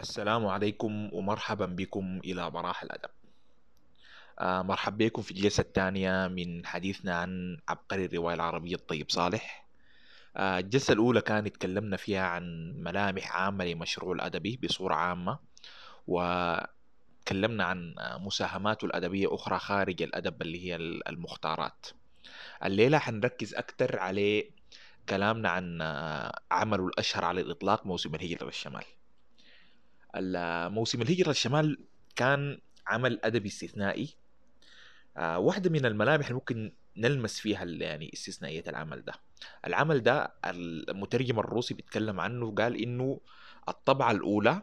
السلام عليكم ومرحبا بكم إلى براح الأدب. آه مرحبا بكم في الجلسة الثانية من حديثنا عن عبقري الرواية العربية الطيب صالح. آه الجلسة الأولى كان تكلمنا فيها عن ملامح عامة لمشروع الأدبي بصورة عامة وتكلمنا عن مساهماته الأدبية أخرى خارج الأدب اللي هي المختارات. الليلة حنركز أكثر على كلامنا عن آه، عمله الأشهر على الإطلاق موسم الهجرة للشمال موسم الهجرة للشمال كان عمل أدبي استثنائي. آه، واحدة من الملامح اللي ممكن نلمس فيها يعني استثنائية العمل ده. العمل ده المترجم الروسي بيتكلم عنه قال إنه الطبعة الأولى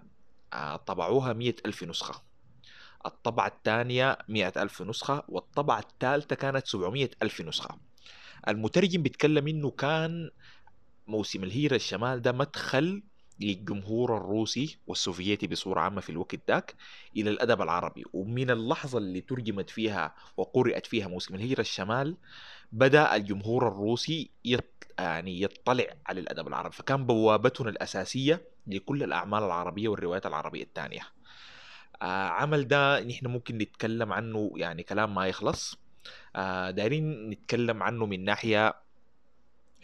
آه، طبعوها مية ألف نسخة. الطبعة الثانية مئة ألف نسخة والطبعة الثالثة كانت سبعمية ألف نسخة. المترجم بيتكلم إنه كان موسم الهجرة الشمال ده مدخل للجمهور الروسي والسوفيتي بصورة عامة في الوقت ذاك إلى الأدب العربي. ومن اللحظة اللي ترجمت فيها وقرأت فيها موسم الهجرة الشمال بدأ الجمهور الروسي. يعني يطلع على الأدب العربي. فكان بوابتنا الأساسية لكل الأعمال العربية والروايات العربية الثانية. آه عمل ده نحن ممكن نتكلم عنه يعني كلام ما يخلص. آه دايرين نتكلم عنه من ناحية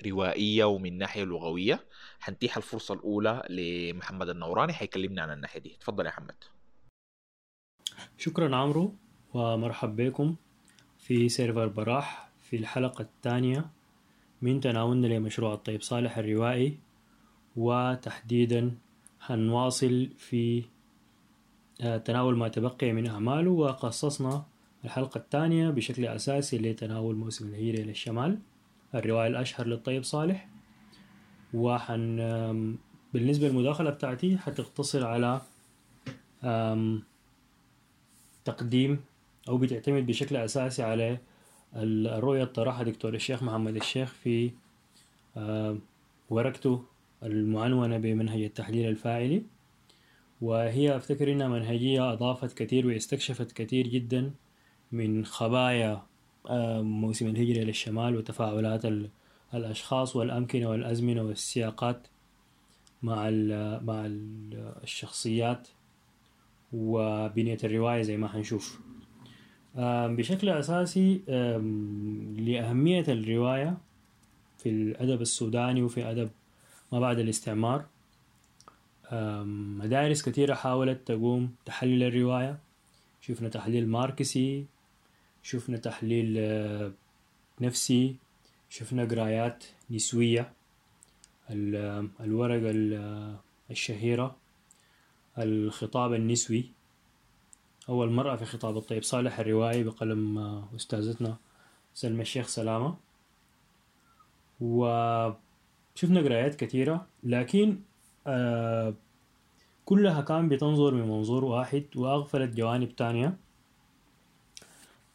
روائية ومن ناحية لغوية حنتيح الفرصة الأولى لمحمد النوراني حيكلمنا عن الناحية دي. تفضل يا محمد شكرا عمرو ومرحب بكم في سيرفر براح في الحلقة الثانية من تناولنا لمشروع الطيب صالح الروائي وتحديدا هنواصل في آه، تناول ما تبقي من أعماله وخصصنا الحلقة الثانية بشكل أساسي لتناول موسم الهيرة إلى الشمال الرواية الأشهر للطيب صالح. وحن بالنسبة للمداخلة بتاعتي حتقتصر على تقديم أو بتعتمد بشكل أساسي على الرؤية طرحها دكتور الشيخ محمد الشيخ في ورقته المعنونة بمنهج التحليل الفاعلي. وهي أفتكر إنها منهجية أضافت كثير واستكشفت كثير جدا من خبايا موسم الهجرة للشمال وتفاعلات الأشخاص والأمكنة والأزمنة والسياقات مع مع الشخصيات وبنية الرواية زي ما حنشوف. بشكل أساسي لأهمية الرواية في الأدب السوداني وفي أدب ما بعد الاستعمار مدارس كثيرة حاولت تقوم تحلل الرواية. شفنا تحليل ماركسي شفنا تحليل نفسي شفنا قرايات نسوية الورقة الشهيرة الخطاب النسوي. أول مرة في خطاب الطيب صالح الروائي بقلم أستاذتنا سلمى الشيخ سلامة. وشفنا قرايات كثيرة لكن آه، كلها كان بتنظر من منظور واحد وأغفلت جوانب تانية.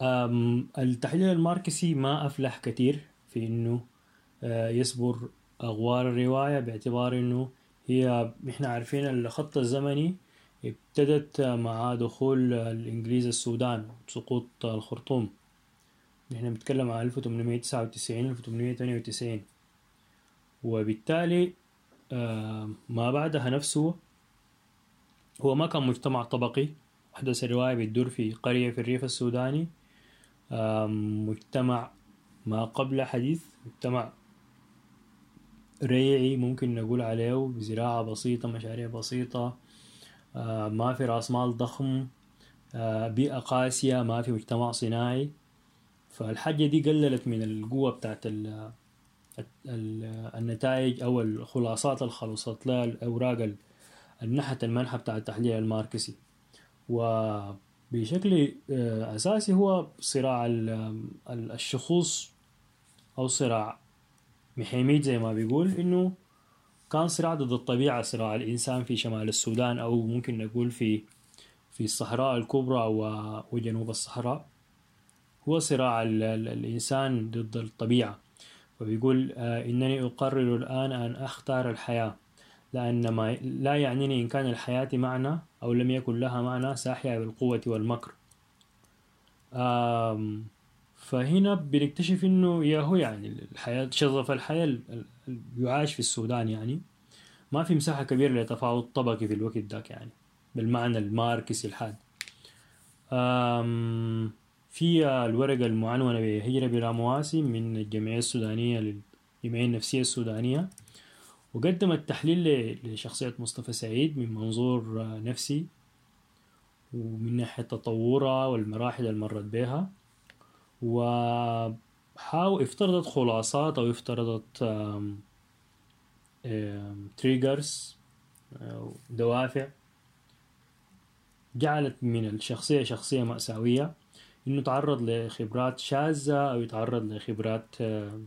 التحليل الماركسي ما أفلح كثير في إنه آه، يصبر أغوار الرواية باعتبار إنه هي إحنا عارفين الخط الزمني ابتدت مع دخول الإنجليز السودان سقوط الخرطوم. نحن بنتكلم عن 1899 1898 وبالتالي آه، ما بعدها نفسه هو ما كان مجتمع طبقي أحدث الرواية بتدور في قرية في الريف السوداني. مجتمع ما قبل حديث مجتمع ريعي ممكن نقول عليه زراعة بسيطة مشاريع بسيطة ما في رأس مال ضخم بيئة قاسية ما في مجتمع صناعي. فالحاجة دي قللت من القوة بتاعت النتائج أو الخلاصات اللي لها الأوراق النحت المنحة بتاع التحليل الماركسي. وبشكل آه، أساسي هو صراع الشخوص أو صراع محيميد زي ما بيقول إنه كان صراع ضد الطبيعة صراع الإنسان في شمال السودان أو ممكن نقول في في الصحراء الكبرى وجنوب الصحراء. هو صراع الإنسان ضد الطبيعة. وبيقول آه، إنني أقرر الآن أن أختار الحياة. لأن ما لا يعنيني إن كان الحياة معنى أو لم يكن لها معنى ساحية بالقوة والمكر. فهنا بنكتشف إنه يا هو يعني الحياة شظف الحياة يعاش في السودان يعني. ما في مساحة كبيرة لتفاوض طبقي في الوقت ذاك يعني بالمعنى الماركسي الحاد. في الورقة المعنونة بهجرة بلا مواسم من الجمعية السودانية للجمعية النفسية السودانية. وقدمت تحليل ل- لشخصية مصطفى سعيد من منظور آه، نفسي ومن ناحية تطورها والمراحل اللي مرت بها وحاول افترضت خلاصات أو افترضت تريجرز دوافع. جعلت من الشخصية شخصية مأساوية إنه تعرض لخبرات شاذة أو يتعرض لخبرات آه،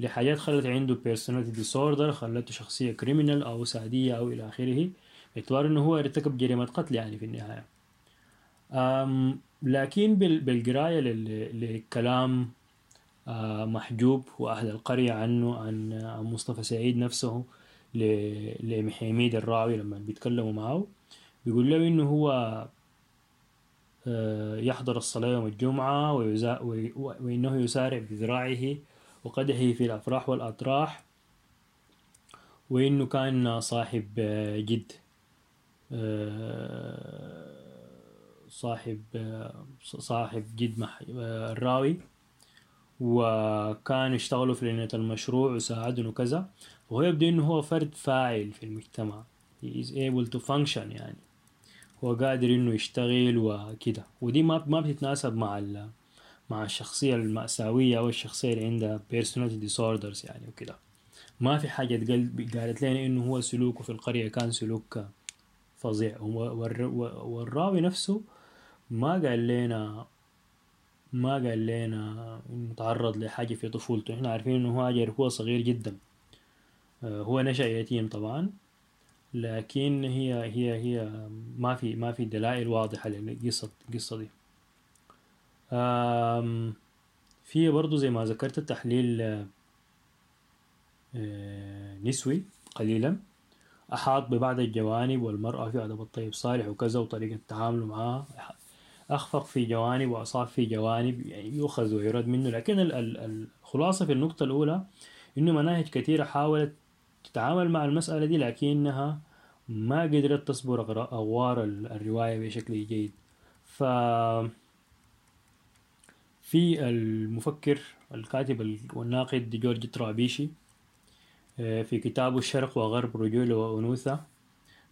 لحاجات خلت عنده personality disorder خلته شخصية criminal أو سادية أو إلى آخره. باعتبار إنه هو ارتكب جريمة قتل يعني في النهاية. أم لكن بال- بالقراية لكلام محجوب وأهل القرية عنه عن مصطفى سعيد نفسه لمحيميد الراوي لما بيتكلموا معه. بيقول له إنه هو يحضر الصلاة يوم الجمعة وإنه يسارع بذراعه وقدحه في الأفراح والأطراح وإنه كان صاحب آه، جد. آه، صاحب آه، صاحب جد الراوي. وكانوا يشتغلوا في لجنة المشروع وساعدهم وكذا. وهو يبدو إنه هو فرد فاعل في المجتمع. He is able to function يعني. هو قادر إنه يشتغل وكده. ودي ما ما بتتناسب مع ال مع الشخصية المأساوية أو الشخصية اللي عندها personality disorders يعني وكده. ما في حاجة قالت لنا إنه هو سلوكه في القرية كان سلوك فظيع. والراوي نفسه ما قال لنا ما قال لنا انه تعرض لحاجة في طفولته. إحنا عارفين إنه هاجر هو صغير جدا. آه، هو نشأ يتيم طبعا لكن هي هي هي ما في ما في دلائل واضحة للقصة القصة دي. في برضو زي ما ذكرت التحليل آه، نسوي قليلا. أحاط ببعض الجوانب والمرأة في أدب الطيب صالح وكذا وطريقة تعامله معها أخفق في جوانب وأصاب في جوانب يعني يؤخذ ويرد منه. لكن ال- ال- الخلاصة في النقطة الأولى إنه مناهج كثيرة حاولت تتعامل مع المسألة دي لكنها ما قدرت تصبر أغوار ال- الرواية بشكل جيد. ف في المفكر الكاتب ال- والناقد جورج ترابيشي آه، في كتابه الشرق وغرب رجولة وأنوثة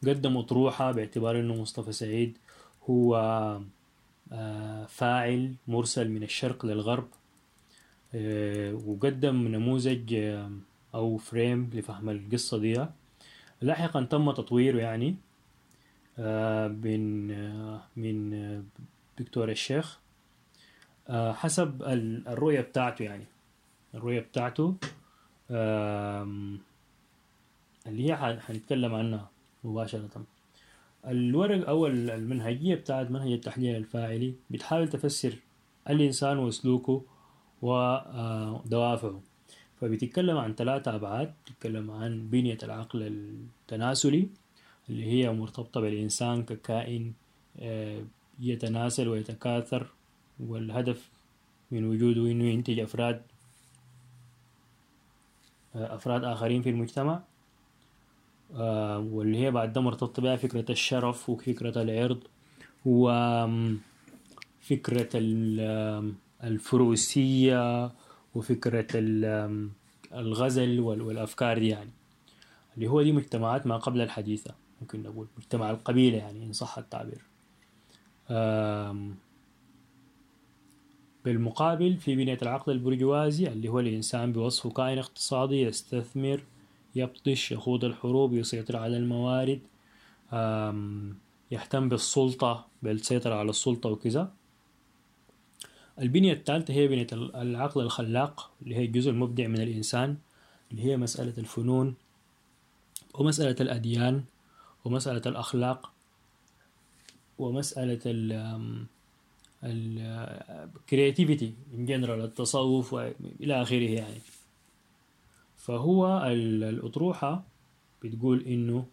قدم أطروحة باعتبار أنه مصطفى سعيد هو آه، فاعل مرسل من الشرق للغرب آه، وقدم نموذج أو فريم لفهم القصة دي. لاحقا تم تطويره يعني من من دكتور الشيخ. حسب ال- الرؤية بتاعته يعني. الرؤية بتاعته اللي هي حنتكلم عنها مباشرة. الورق أو ال- المنهجية بتاعت منهج التحليل الفاعلي بتحاول تفسر الإنسان وسلوكه ودوافعه فبتتكلم عن ثلاثة أبعاد. بتتكلم عن بنية العقل التناسلي اللي هي مرتبطة بالإنسان ككائن آه، يتناسل ويتكاثر. والهدف من وجوده إنه ينتج أفراد آه، أفراد آخرين في المجتمع. آه، واللي هي بعد ده مرتبطة بها فكرة الشرف وفكرة العرض وفكرة ال- الفروسية وفكرة ال- الغزل وال- والأفكار دي يعني. اللي هو دي مجتمعات ما قبل الحديثة ممكن نقول مجتمع القبيلة يعني إن صح التعبير. بالمقابل في بنية العقل البرجوازي اللي هو الإنسان بوصفه كائن اقتصادي يستثمر يبطش يخوض الحروب يسيطر على الموارد يهتم بالسلطة بالسيطرة على السلطة وكذا. البنية الثالثة هي بنية ال- العقل الخلاق اللي هي الجزء المبدع من الإنسان اللي هي مسألة الفنون ومسألة الأديان ومسألة الأخلاق ومسألة ال ال creativity in general التصوف وإلى آخره يعني. فهو ال- الأطروحة بتقول إنه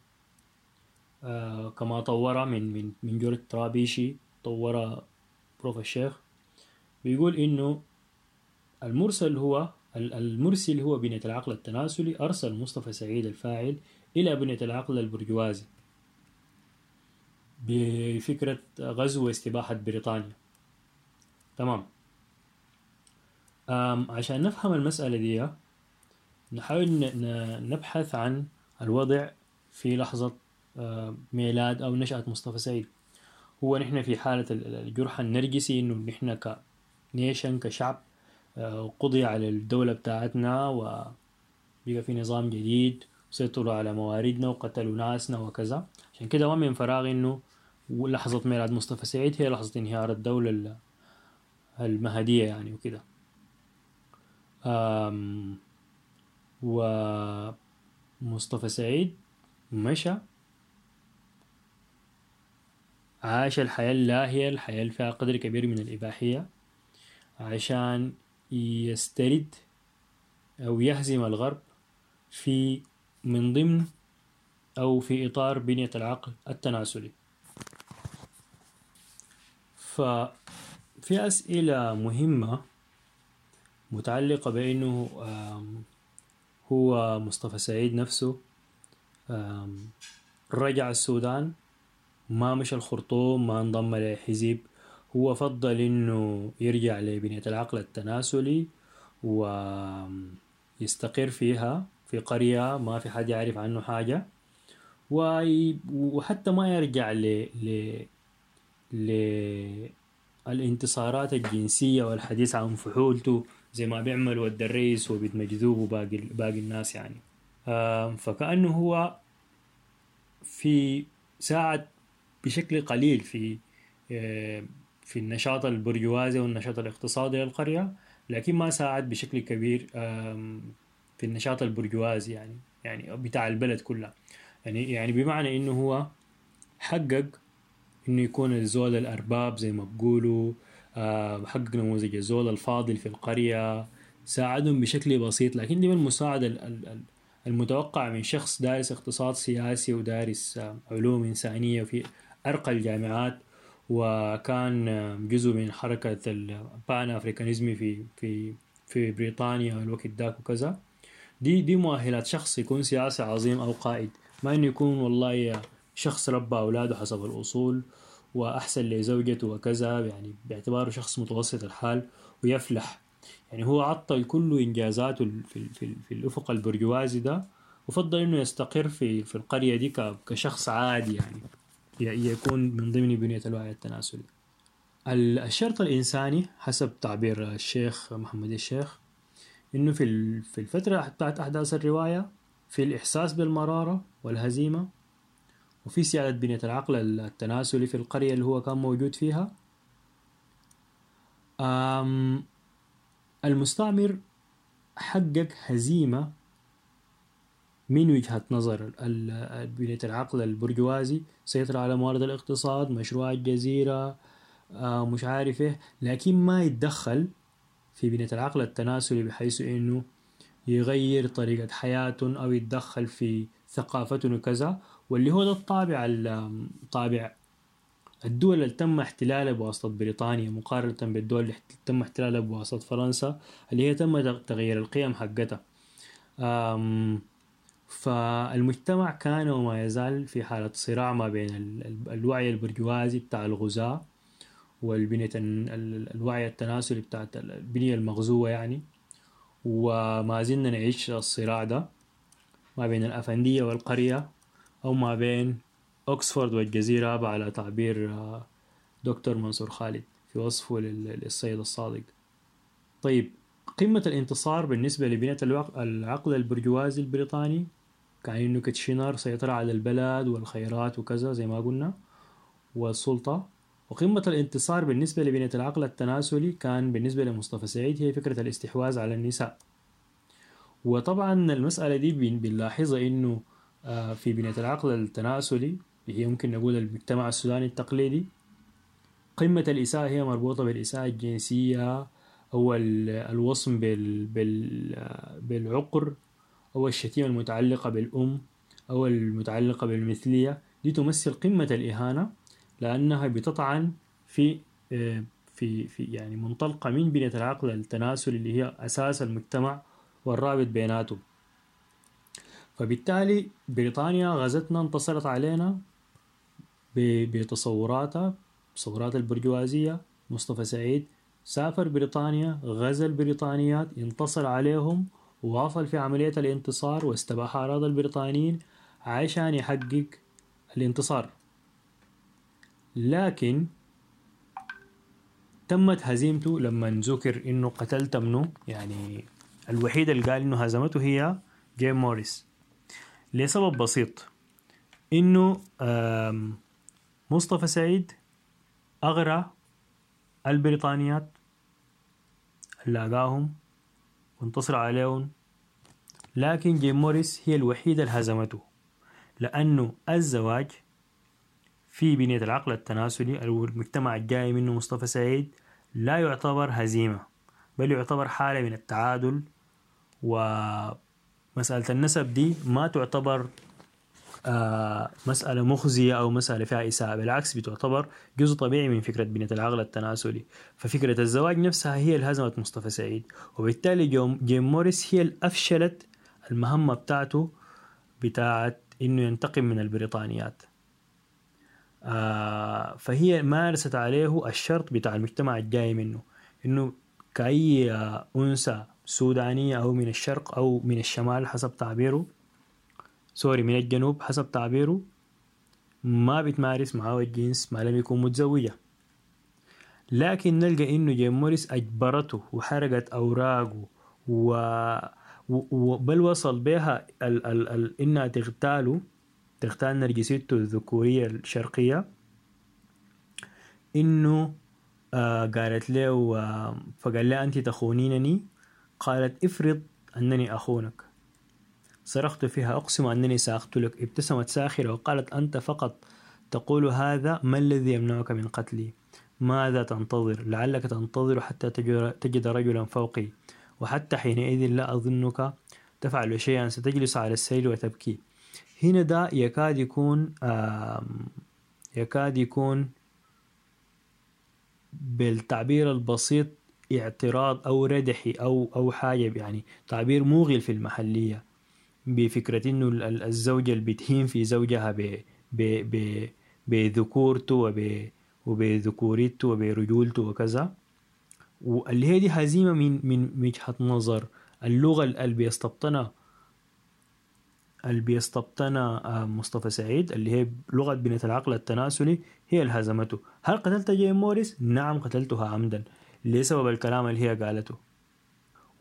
آه كما طور من من من جورج ترابيشي طور بروف الشيخ بيقول إنه المرسل هو ال- المرسل هو بنية العقل التناسلي أرسل مصطفى سعيد الفاعل إلى بنية العقل البرجوازي بفكرة غزو واستباحة بريطانيا. تمام. أم عشان نفهم المسألة دي نحاول نبحث عن الوضع في لحظة ميلاد أو نشأة مصطفى سعيد. هو نحن في حالة الجرح النرجسي إنه نحن كنيشن كشعب قضي على الدولة بتاعتنا وبقى في نظام جديد سيطروا على مواردنا وقتلوا ناسنا وكذا. عشان كده ما من فراغ إنه لحظة ميلاد مصطفى سعيد هي لحظة انهيار الدولة المهدية يعني وكده. ومصطفى سعيد مشى. عاش الحياة اللاهية الحياة اللي فيها قدر كبير من الإباحية عشان يسترد أو يهزم الغرب في من ضمن أو في إطار بنية العقل التناسلي. ففي أسئلة مهمة متعلقة بأنه هو مصطفى سعيد نفسه رجع السودان ما مشى الخرطوم ما انضم لحزب. هو فضل إنه يرجع لبنية العقل التناسلي ويستقر فيها في قرية ما في حد يعرف عنه حاجة. وحتى ما يرجع ل ل الانتصارات الجنسية والحديث عن فحولته زي ما بيعمل ود الرئيس وبيت مجذوب وباقي باقي الناس يعني. فكأنه هو في ساعد بشكل قليل في في النشاط البرجوازي والنشاط الاقتصادي للقرية لكن ما ساعد بشكل كبير في النشاط البرجوازي يعني يعني بتاع البلد كلها. يعني يعني بمعنى إنه هو حقق إنه يكون الزول الأرباب زي ما بقولوا حقق نموذج الزول الفاضل في القرية ساعدهم بشكل بسيط لكن دي المساعدة المتوقع من شخص دارس اقتصاد سياسي ودارس علوم إنسانية في أرقى الجامعات وكان جزء من حركة البان أفريكانيزمي في في في بريطانيا الوقت ذاك وكذا. دي دي مؤهلات شخص يكون سياسي عظيم أو قائد. ما إنه يكون والله شخص ربى أولاده حسب الأصول وأحسن لزوجته وكذا يعني باعتباره شخص متوسط الحال ويفلح. يعني هو عطل كل إنجازاته في, في, في الأفق البرجوازي ده وفضل إنه يستقر في في القرية دي كشخص عادي يعني يكون من ضمن بنية الوعي التناسلي الشرط الإنساني حسب تعبير الشيخ محمد الشيخ إنه في الفترة بتاعت أحداث الرواية في الإحساس بالمرارة والهزيمة وفي سيادة بنية العقل التناسلي في القرية اللي هو كان موجود فيها. المستعمر حقق هزيمة من وجهة نظر بنية العقل البرجوازي. سيطر على موارد الاقتصاد مشروع الجزيرة مش عارف إيه لكن ما يتدخل في بنية العقل التناسلي بحيث إنه يغير طريقة حياته أو يتدخل في ثقافته وكذا. واللي هو ده الطابع الطابع الدول اللي تم احتلالها بواسطة بريطانيا مقارنة بالدول اللي تم احتلالها بواسطة فرنسا اللي هي تم تغيير القيم حقتها. فالمجتمع كان وما يزال في حالة صراع ما بين الوعي البرجوازي بتاع الغزاة والبنية الوعي التناسلي بتاع البنية المغزوة يعني. وما زلنا نعيش الصراع ده ما بين الأفندية والقرية. أو ما بين أكسفورد والجزيرة على تعبير دكتور منصور خالد في وصفه للسيد الصادق. طيب قمة الانتصار بالنسبة لبنية العقل البرجوازي البريطاني كان إنه كتشينر سيطر على البلد والخيرات وكذا زي ما قلنا والسلطة. وقمة الانتصار بالنسبة لبنية العقل التناسلي كان بالنسبة لمصطفى سعيد هي فكرة الاستحواذ على النساء. وطبعا المسألة دي بنلاحظها إنه في بنية العقل التناسلي هي ممكن نقول المجتمع السوداني التقليدي. قمة الإساءة هي مربوطة بالإساءة الجنسية أو الوصم بال بال بالعقر أو الشتيمة المتعلقة بالأم أو المتعلقة بالمثلية. دي تمثل قمة الإهانة لأنها بتطعن في في في يعني منطلقة من بنية العقل التناسلي اللي هي أساس المجتمع والرابط بيناته فبالتالي بريطانيا غزتنا انتصرت علينا بتصوراتها تصورات البرجوازية. مصطفى سعيد سافر بريطانيا غزا البريطانيات انتصر عليهم وواصل في عملية الانتصار واستباح أراض البريطانيين عشان يحقق الانتصار. لكن تمت هزيمته لما ذكر إنه قتل تمنه يعني الوحيد اللي قال إنه هزمته هي جيم موريس. لسبب بسيط. إنه مصطفى سعيد أغرى البريطانيات لاقاهم وانتصر عليهم لكن جيم موريس هي الوحيدة اللي هزمته لأنه الزواج في بنية العقل التناسلي المجتمع الجاي منه مصطفى سعيد لا يعتبر هزيمة بل يعتبر حالة من التعادل ومسألة النسب دي ما تعتبر آه مسألة مخزية أو مسألة فيها إساءة بالعكس بتعتبر جزء طبيعي من فكرة بنية العقل التناسلي. ففكرة الزواج نفسها هي اللي هزمت مصطفى سعيد وبالتالي جيم موريس هي اللي أفشلت المهمة بتاعته بتاعت إنه ينتقم من البريطانيات. آه فهي مارست عليه الشرط بتاع المجتمع الجاي منه إنه كأي أنثى سودانية أو من الشرق أو من الشمال حسب تعبيره. سوري من الجنوب حسب تعبيره. ما بتمارس معاه الجنس ما لم يكون متزوجة. لكن نلقى إنه جين موريس أجبرته وحرقت أوراقه و بل وصل بها ال ال ال إنها تغتاله تغتال نرجسيته الذكورية الشرقية. إنه آه قالت له آه فقال لها أنت تخونينني. قالت افرض أنني أخونك. صرخت فيها أقسم أنني سأقتلك. ابتسمت ساخرة وقالت أنت فقط تقول هذا ما الذي يمنعك من قتلي؟ ماذا تنتظر؟ لعلك تنتظر حتى تجد رجلا فوقي. وحتى حينئذ لا أظنك تفعل شيئا ستجلس على السيل وتبكي. هنا ده يكاد يكون يكاد يكون بالتعبير البسيط اعتراض أو ردحي أو أو حاجة يعني تعبير موغل في المحلية بفكرة إنه الزوجة اللي بتهين في زوجها ب ب بذكورته وب وبذكوريته وبرجولته وكذا. واللي هي دي هزيمة من من وجهة نظر اللغة اللي بيستبطنها اللي بيستبطنها مصطفى سعيد اللي هي لغة بنية العقل التناسلي هي اللي هزمته. هل قتلت جيم موريس؟ نعم قتلتها عمدا. لسبب الكلام اللي هي قالته.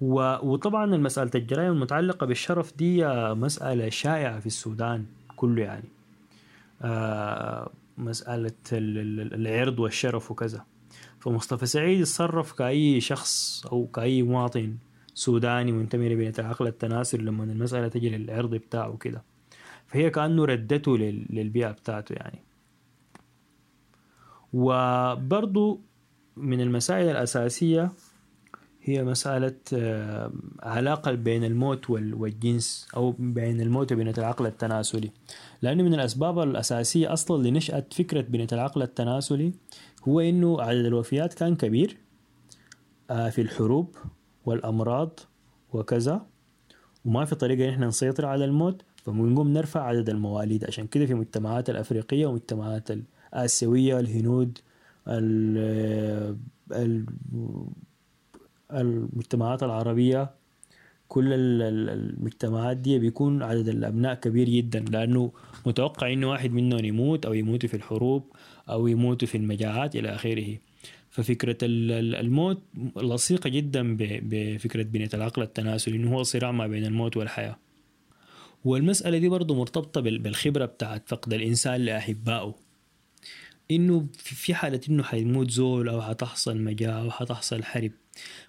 وطبعا المسألة الجرائم المتعلقة بالشرف دي مسألة شائعة في السودان كله يعني. آه مسألة العرض والشرف وكذا. فمصطفى سعيد يتصرف كأي شخص أو كأي مواطن سوداني منتمي لبنية العقل التناسل لما المسألة تجي للعرض بتاعه كده فهي كأنه ردته للبيئة بتاعته يعني. وبرضو من المسائل الأساسية هي مسألة علاقة بين الموت والجنس أو بين الموت وبين العقل التناسلي. لأنه من الأسباب الأساسية أصلا لنشأة فكرة بنية العقل التناسلي هو إنه عدد الوفيات كان كبير في الحروب والأمراض وكذا وما في طريقة إحنا نسيطر على الموت فبنقوم نرفع عدد المواليد. عشان كده في المجتمعات الأفريقية والمجتمعات الآسيوية الهنود المجتمعات العربية كل المجتمعات دي بيكون عدد الأبناء كبير جدا لأنه متوقع إنه واحد منهم يموت أو يموت في الحروب أو يموت في المجاعات إلى آخره. ففكرة الموت لصيقة جدا بفكرة بنية العقل التناسلي إنه هو صراع ما بين الموت والحياة. والمسألة دي برضه مرتبطة بالخبرة بتاعت فقد الإنسان لأحبائه. إنه في حالة إنه حيموت زول أو حتحصل مجاعة أو حتحصل حرب.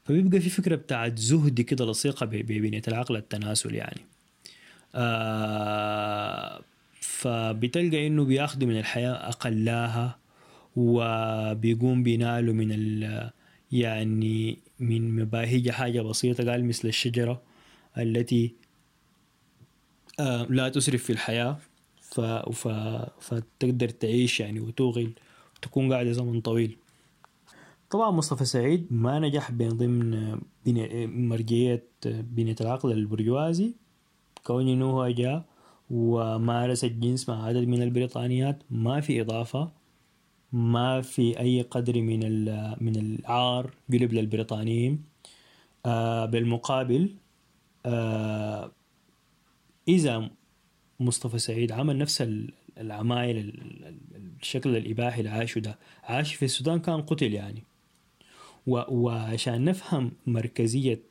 فبيبقى في فكرة بتاعت زهد كده لصيقة ببنية العقل التناسل يعني. آه فبتلقى إنه بياخدوا من الحياة أقلاها وبيقوم بينالوا من ال يعني من مباهج حاجة بسيطة قال مثل الشجرة التي آه لا تسرف في الحياة. ف... ف... فتقدر تعيش يعني وتوغل وتكون قاعدة زمن طويل. طبعا مصطفى سعيد ما نجح بين ضمن بني... مرجية بنية العقل البرجوازي كون إنه هو جاء ومارس الجنس مع عدد من البريطانيات ما في إضافة ما في أي قدر من من العار قلب للبريطانيين. آه بالمقابل آه إذا مصطفى سعيد عمل نفس العمايل الشكل الإباحي اللي عاشه ده. عاش في السودان كان قتل يعني. وعشان نفهم مركزية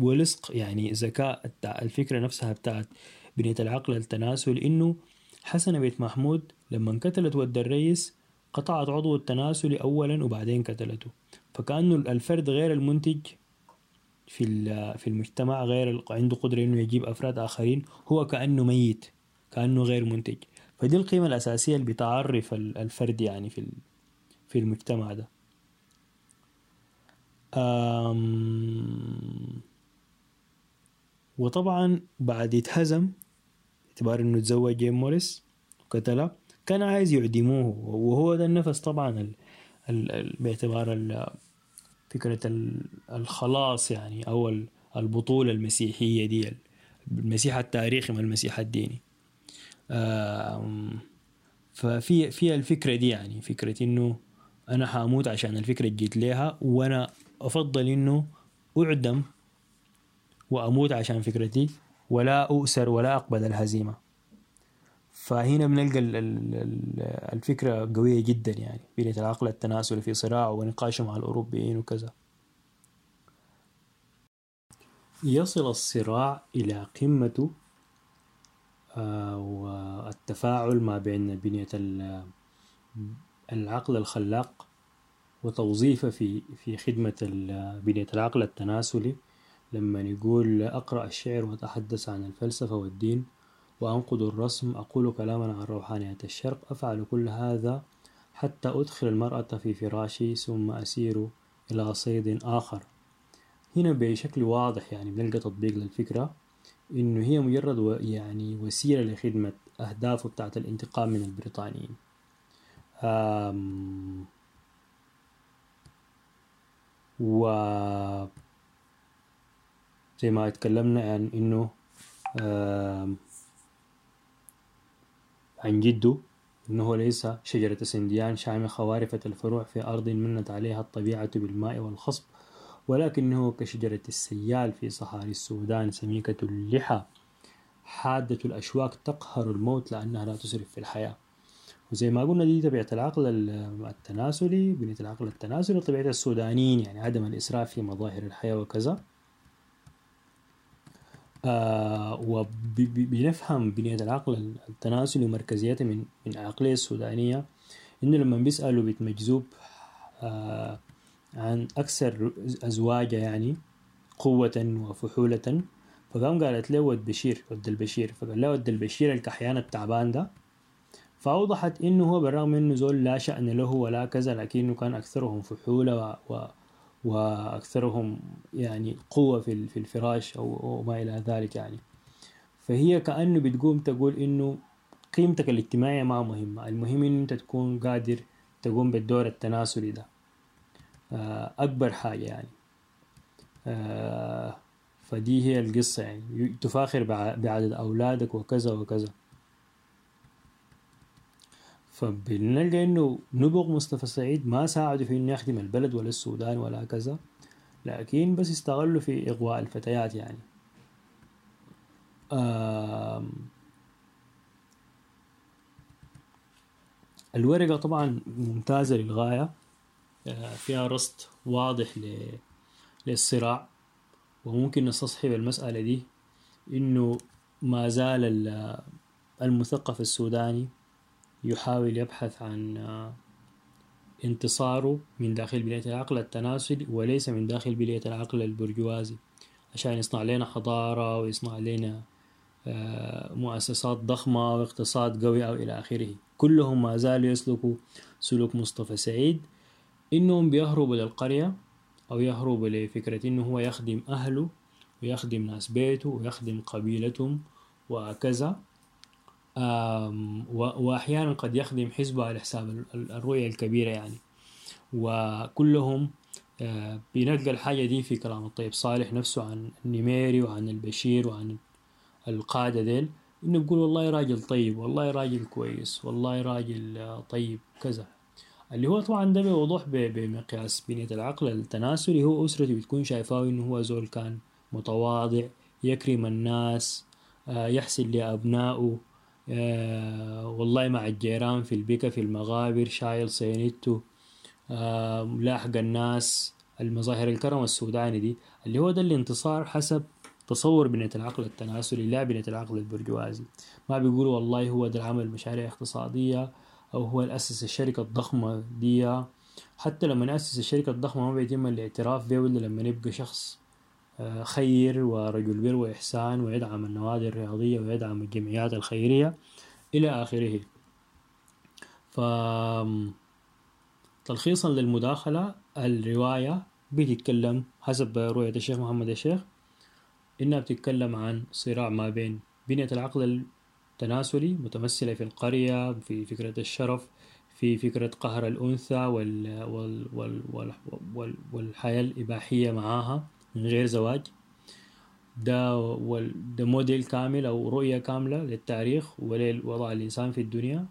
ولصق يعني ذكاء الفكرة نفسها بتاعت بنية العقل التناسل إنه حسن بيت محمود لما قتلت ود الرئيس قطعت عضو التناسلي أولا وبعدين قتلته. فكأنه الفرد غير المنتج في في المجتمع غير عنده قدرة إنه يجيب أفراد آخرين. هو كأنه ميت. كأنه غير منتج. فدي القيمة الأساسية اللي بتعرف الفرد يعني في في المجتمع ده. وطبعا بعد يتهزم اعتبار إنه تزوج جيم موريس وقتله كان عايز يعدموه. وهو ده النفس طبعا ال ال ال باعتبار ال فكرة الخلاص يعني أو البطولة المسيحية دي المسيح التاريخي ما المسيح الديني. ففي في الفكرة دي يعني فكرة إنه أنا حأموت عشان الفكرة جيت ليها وأنا أفضل إنه أعدم وأموت عشان فكرتي ولا أؤسر ولا أقبل الهزيمة. فهنا بنلقى الفكرة قوية جدا يعني بنية العقل التناسلي في صراع ونقاشه مع الأوروبيين وكذا. يصل الصراع إلى قمته والتفاعل ما بين بنية العقل الخلاق وتوظيفه في في خدمة بنية العقل التناسلي. لما يقول أقرأ الشعر وأتحدث عن الفلسفة والدين وأنقد الرسم أقول كلاما عن روحانية الشرق أفعل كل هذا حتى أدخل المرأة في فراشي ثم أسير إلى صيد آخر. هنا بشكل واضح يعني بنلقى تطبيق للفكرة. إنه هي مجرد يعني وسيلة لخدمة أهدافه بتاعت الانتقام من البريطانيين. و زي ما اتكلمنا عن إنه عن جده إنه ليس شجرة سنديان شامخة وارفة الفروع في أرض منت عليها الطبيعة بالماء والخصب. ولكنه كشجرة السيال في صحاري السودان سميكة اللحى. حادة الأشواك تقهر الموت لأنها لا تسرف في الحياة. وزي ما قلنا دي طبيعة العقل التناسلي بنية العقل التناسلي طبيعة السودانيين يعني عدم الإسراف في مظاهر الحياة وكذا. آه وبنفهم بنية العقل التناسلي ومركزيته من من العقلية السودانية إنه لما بيسألوا بيت مجذوب آه عن أكثر أزواجها يعني قوة وفحولة. فقام قالت له ود بشير ود البشير. فقال له ود البشير الكحيان التعبان ده. فأوضحت إنه هو بالرغم إنه زول لا شأن له ولا كذا لكنه كان أكثرهم فحولة و, و وأكثرهم يعني قوة في في الفراش أو ما إلى ذلك يعني. فهي كأنه بتقوم تقول إنه قيمتك الاجتماعية ما مهمة. المهم إنه أنت تكون قادر تقوم بالدور التناسلي ده. أكبر حاجة يعني. آه، فدي هي القصة يعني. تفاخر بعدد أولادك وكذا وكذا. فبنلقى إنه نبغ مصطفى سعيد ما ساعدوا في إنه يخدم البلد ولا السودان ولا كذا لكن بس استغلوا في إغواء الفتيات يعني. الورقة طبعا ممتازة للغاية. آه، فيها رصد واضح للصراع. وممكن نستصحب المسألة دي إنه ما زال المثقف السوداني يحاول يبحث عن آه، انتصاره من داخل بنية العقل التناسلي وليس من داخل بنية العقل البرجوازي عشان يصنع لنا حضارة ويصنع لنا آه، مؤسسات ضخمة واقتصاد قوي أو إلى آخره. كلهم ما زالوا يسلكوا سلوك مصطفى سعيد. إنهم بيهربوا للقرية أو يهربوا لفكرة إنه هو يخدم أهله ويخدم ناس بيته ويخدم قبيلتهم وكذا وأحيانا قد يخدم حزبه على حساب الرؤية الكبيرة يعني. وكلهم آه، بنلقى الحاجة دي في كلام الطيب صالح نفسه عن النميري وعن البشير وعن القادة ديل. إنه يقول والله راجل طيب والله راجل كويس والله راجل آه، طيب كذا. اللي هو طبعا ده بوضوح بمقياس بنية العقل التناسلي. هو أسرته بتكون شايفاه إنه هو زول كان متواضع يكرم الناس آه، يحسن لأبنائه آه، والله مع الجيران في البكا في المغابر شايل صينيته ملاحق الناس. المظاهر الكرم السوداني دي اللي هو ده الانتصار حسب تصور بنية العقل التناسلي لا بنية العقل البرجوازي. ما بيقولوا والله هو ده العمل مشاريع اقتصادية أو هو اللي أسس الشركة الضخمة دي. حتى لما نأسس الشركة الضخمة ما بيتم الاعتراف به إلا لما يبقى شخص آه، خير ورجل بر وإحسان ويدعم النوادي الرياضية ويدعم الجمعيات الخيرية إلى آخره. ف تلخيصا للمداخلة الرواية بتتكلم حسب رؤية الشيخ محمد الشيخ إنها بتتكلم عن صراع ما بين بنية العقل التناسلي متمثلة في القرية في فكرة الشرف في فكرة قهر الأنثى وال وال وال وال وال والحياة الإباحية معاها من غير زواج. ده وال ده موديل كامل أو رؤية كاملة للتاريخ ولوضع الإنسان في الدنيا.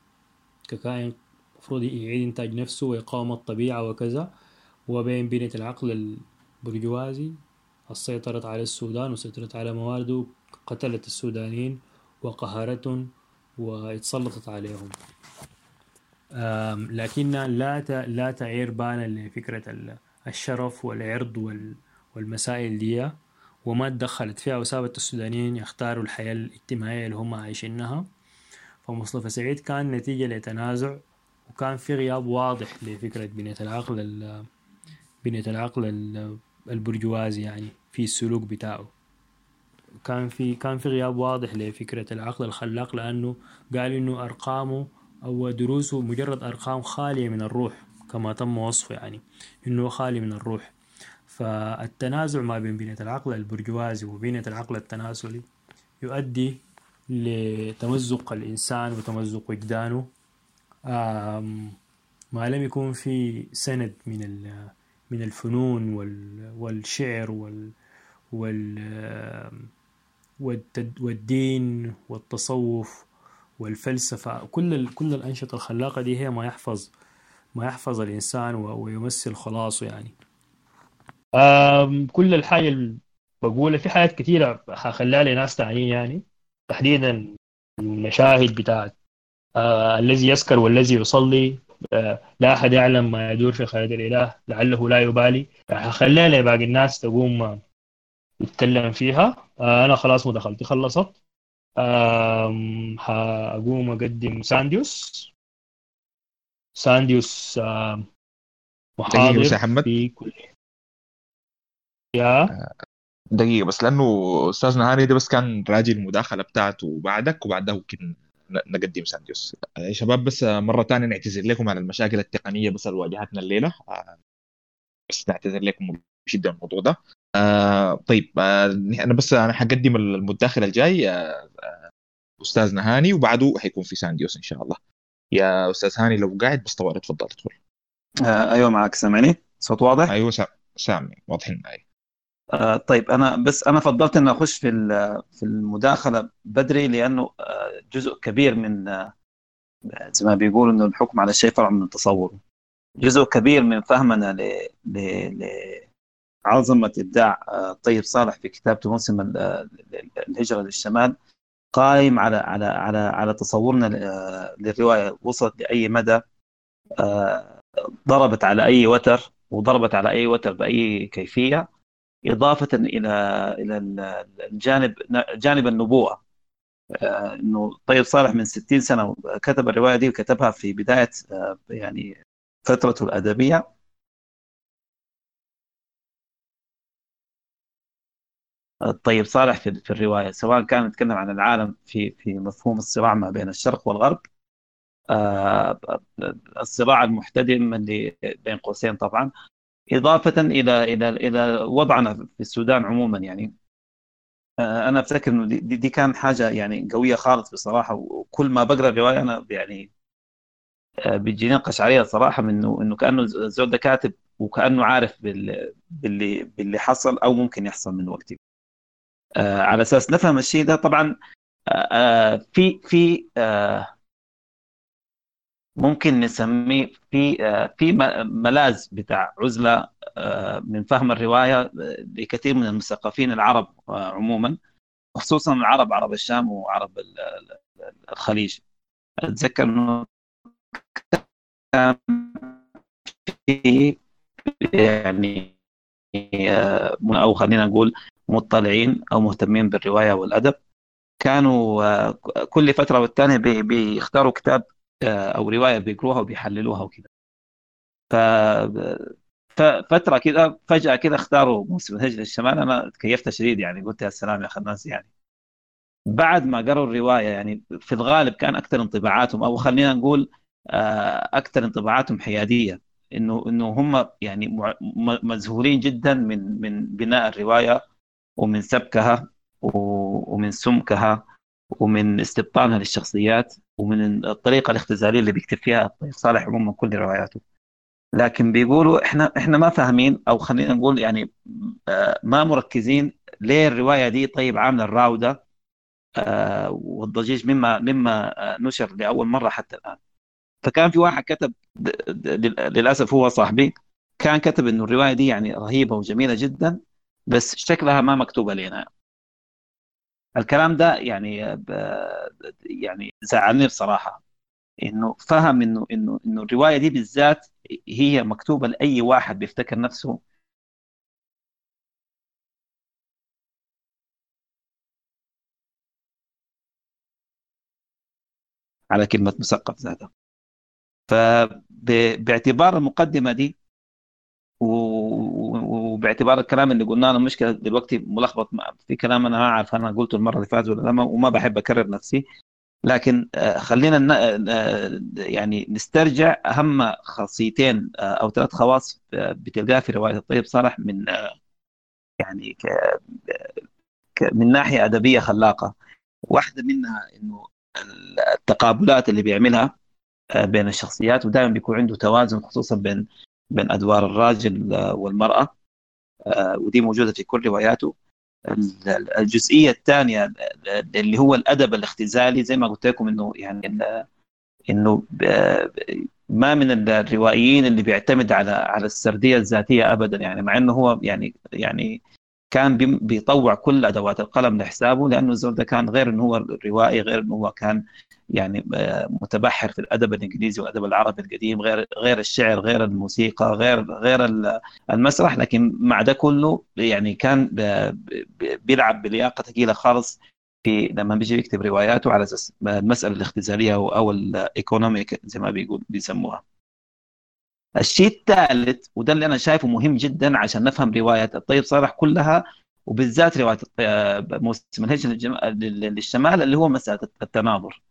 ككائن المفروض يعيد إنتاج نفسه ويقاوم الطبيعة وكذا. وبين بنية العقل البرجوازي السيطرة على السودان وسيطرت على موارده قتلت السودانيين. وقهرتهم واتسلطت عليهم. لكن لا لا تعير بانا لفكرة الشرف والعرض والمسائل دي. وما تدخلت فيها وسابت السودانيين يختاروا الحياة الاجتماعية اللي هم عايشينها. فمصطفى سعيد كان نتيجة لتنازع وكان في غياب واضح لفكرة بنية العقل بنية العقل البرجوازي يعني في السلوك بتاعه. كان في كان في غياب واضح لفكرة العقل الخلاق لأنه قال إنه أرقامه أو دروسه مجرد أرقام خالية من الروح كما تم وصفه يعني إنه خالي من الروح. فالتنازع ما بين بنية العقل البرجوازي وبنية العقل التناسلي يؤدي لتمزق الإنسان وتمزق وجدانه. ما لم يكون في سند من من الفنون والشعر وال والدين والتصوف والفلسفة كل كل الأنشطة الخلاقة دي هي ما يحفظ ما يحفظ الإنسان ويمثل خلاصه يعني. كل الحاجة اللي بقولها في حاجات كثيرة حخليها لناس تانيين يعني تحديدا المشاهد بتاعت آه الذي يسكر والذي يصلي آه لا أحد يعلم ما يدور في خيال الإله لعله لا يبالي. حخليها لباقي الناس تقوم تتكلم فيها. آه أنا خلاص مداخلتي خلصت. حقوم أقدم سانديوس. سانديوس محاضر محمد. في كل يا؟ دقيقة بس لأنه أستاذنا هاني ده بس كان راجي المداخلة بتاعته بعدك وبعدها ممكن نقدم سانديوس. يا شباب بس مرة ثانية نعتذر لكم على المشاكل التقنية بس اللي واجهتنا الليلة. بس نعتذر لكم بشدة الموضوع ده. آه طيب آه أنا بس أنا حقدم المداخل الجاي آه أستاذنا هاني وبعده حيكون في سانديوس إن شاء الله. يا أستاذ هاني لو قاعد بس طوال تفضل تدخل آه أيوة معك. سامعني؟ صوت واضح؟ أيوة سامعني واضحين معي. آه طيب أنا بس أنا فضلت ان أخش في في المداخلة بدري لأنه آه جزء كبير من آه زي ما بيقولوا إنه الحكم على الشيء فرع من التصور. جزء كبير من فهمنا ل ل لعظمه إبداع آه طيب صالح في كتابته موسم الهجرة للشمال قائم على على على على تصورنا للرواية وصلت لأي مدى؟ ضربت على أي وتر وضربت على أي وتر بأي كيفية؟ إضافة إلى إلى الجانب جانب النبوءة. إنه طيب صالح من 60 سنة كتب الرواية دي وكتبها في بداية يعني فترته الأدبية. طيب صالح في, في الرواية سواء كان يتكلم عن العالم في في مفهوم الصراع ما بين الشرق والغرب آه الصراع المحتدم اللي بين قوسين طبعا إضافة إلى إلى إلى وضعنا في السودان عموما يعني. آه أنا أفتكر إنه دي, دي كان حاجة يعني قوية خالص بصراحة وكل ما بقرأ الرواية أنا يعني آه بيجيني قشعريه صراحة من إنه إنه كأنه الزول ده كاتب وكأنه عارف باللي باللي حصل أو ممكن يحصل من وقت آه على أساس نفهم الشيء ده طبعا آه، في في ممكن نسميه في في ملاذ بتاع عزلة من فهم الرواية لكثير من المثقفين العرب عموما خصوصا العرب عرب الشام وعرب الخليج. أتذكر إنه يعني أو خلينا نقول مطلعين أو مهتمين بالرواية والأدب. كانوا كل فترة والثانيه بيختاروا كتاب أو رواية بيقروها وبيحللوها وكذا. ف ففتره كده فجأة كده اختاروا موسم الهجره الشمال. أنا تكيفت شديد يعني قلت يا سلام يا خناس يعني. بعد ما قروا الرواية يعني في الغالب كان أكثر انطباعاتهم أو خلينا نقول آه، أكثر انطباعاتهم حيادية. إنه إنه هم يعني مذهولين جدا من من بناء الرواية. ومن سبكها ومن سمكها ومن استبطانها للشخصيات ومن الطريقة الاختزالية اللي بيكتب فيها صالح عموما كل رواياته. لكن بيقولوا إحنا إحنا ما فاهمين أو خلينا نقول يعني آه، ما مركزين ليه الرواية دي طيب عاملة الراودة آه، والضجيج مما مما آه، نشر لأول مرة حتى الآن. فكان في واحد كتب للأسف هو صاحبي كان كتب إنه الرواية دي يعني رهيبة وجميلة جدا بس شكلها ما مكتوبة لنا. الكلام ده يعني يعني زعلني بصراحة. إنه فهم إنه إنه إنه الرواية دي بالذات هي مكتوبة لأي واحد بيفتكر نفسه. على كلمة مثقف ذاتها فباعتبار المقدمة دي وباعتبار الكلام اللي قلناه أنا المشكلة دلوقتي ملخبط في كلام أنا ما اعرف أنا قلته المرة اللي فاتت ولا لا وما بحب أكرر نفسي. لكن آه، خلينا آه، يعني نسترجع أهم خاصيتين آه، أو ثلاث خواص بتلقاها في رواية الطيب صالح من يعني من ناحية أدبية خلاقة. واحدة منها إنه التقابلات اللي بيعملها بين الشخصيات ودائما بيكون عنده توازن خصوصا بين بين أدوار الراجل والمرأة. ودي موجودة في كل رواياته. الجزئية الثانية اللي هو الأدب الاختزالي زي ما قلت لكم إنه يعني إنه ما من الروائيين اللي بيعتمد على على السردية الذاتية ابدا. يعني مع إنه هو يعني يعني كان بيطوع كل أدوات القلم لحسابه لأنه الزول ده كان غير إنه هو روائي غير إنه هو كان يعني آه، متبحر في الأدب الإنجليزي والادب العربي القديم غير غير الشعر غير الموسيقى غير غير المسرح لكن مع ده كله يعني كان بيلعب بلياقة ثقيلة خالص في لما بيجي يكتب رواياته على أساس المسألة الاختزالية أو الايكونوميك زي ما بيقول بيسموها. الشيء الثالث وده اللي أنا شايفه مهم جدا عشان نفهم رواية الطيب صالح كلها وبالذات رواية موسم الهجن للشمال اللي هو مسألة التناظر.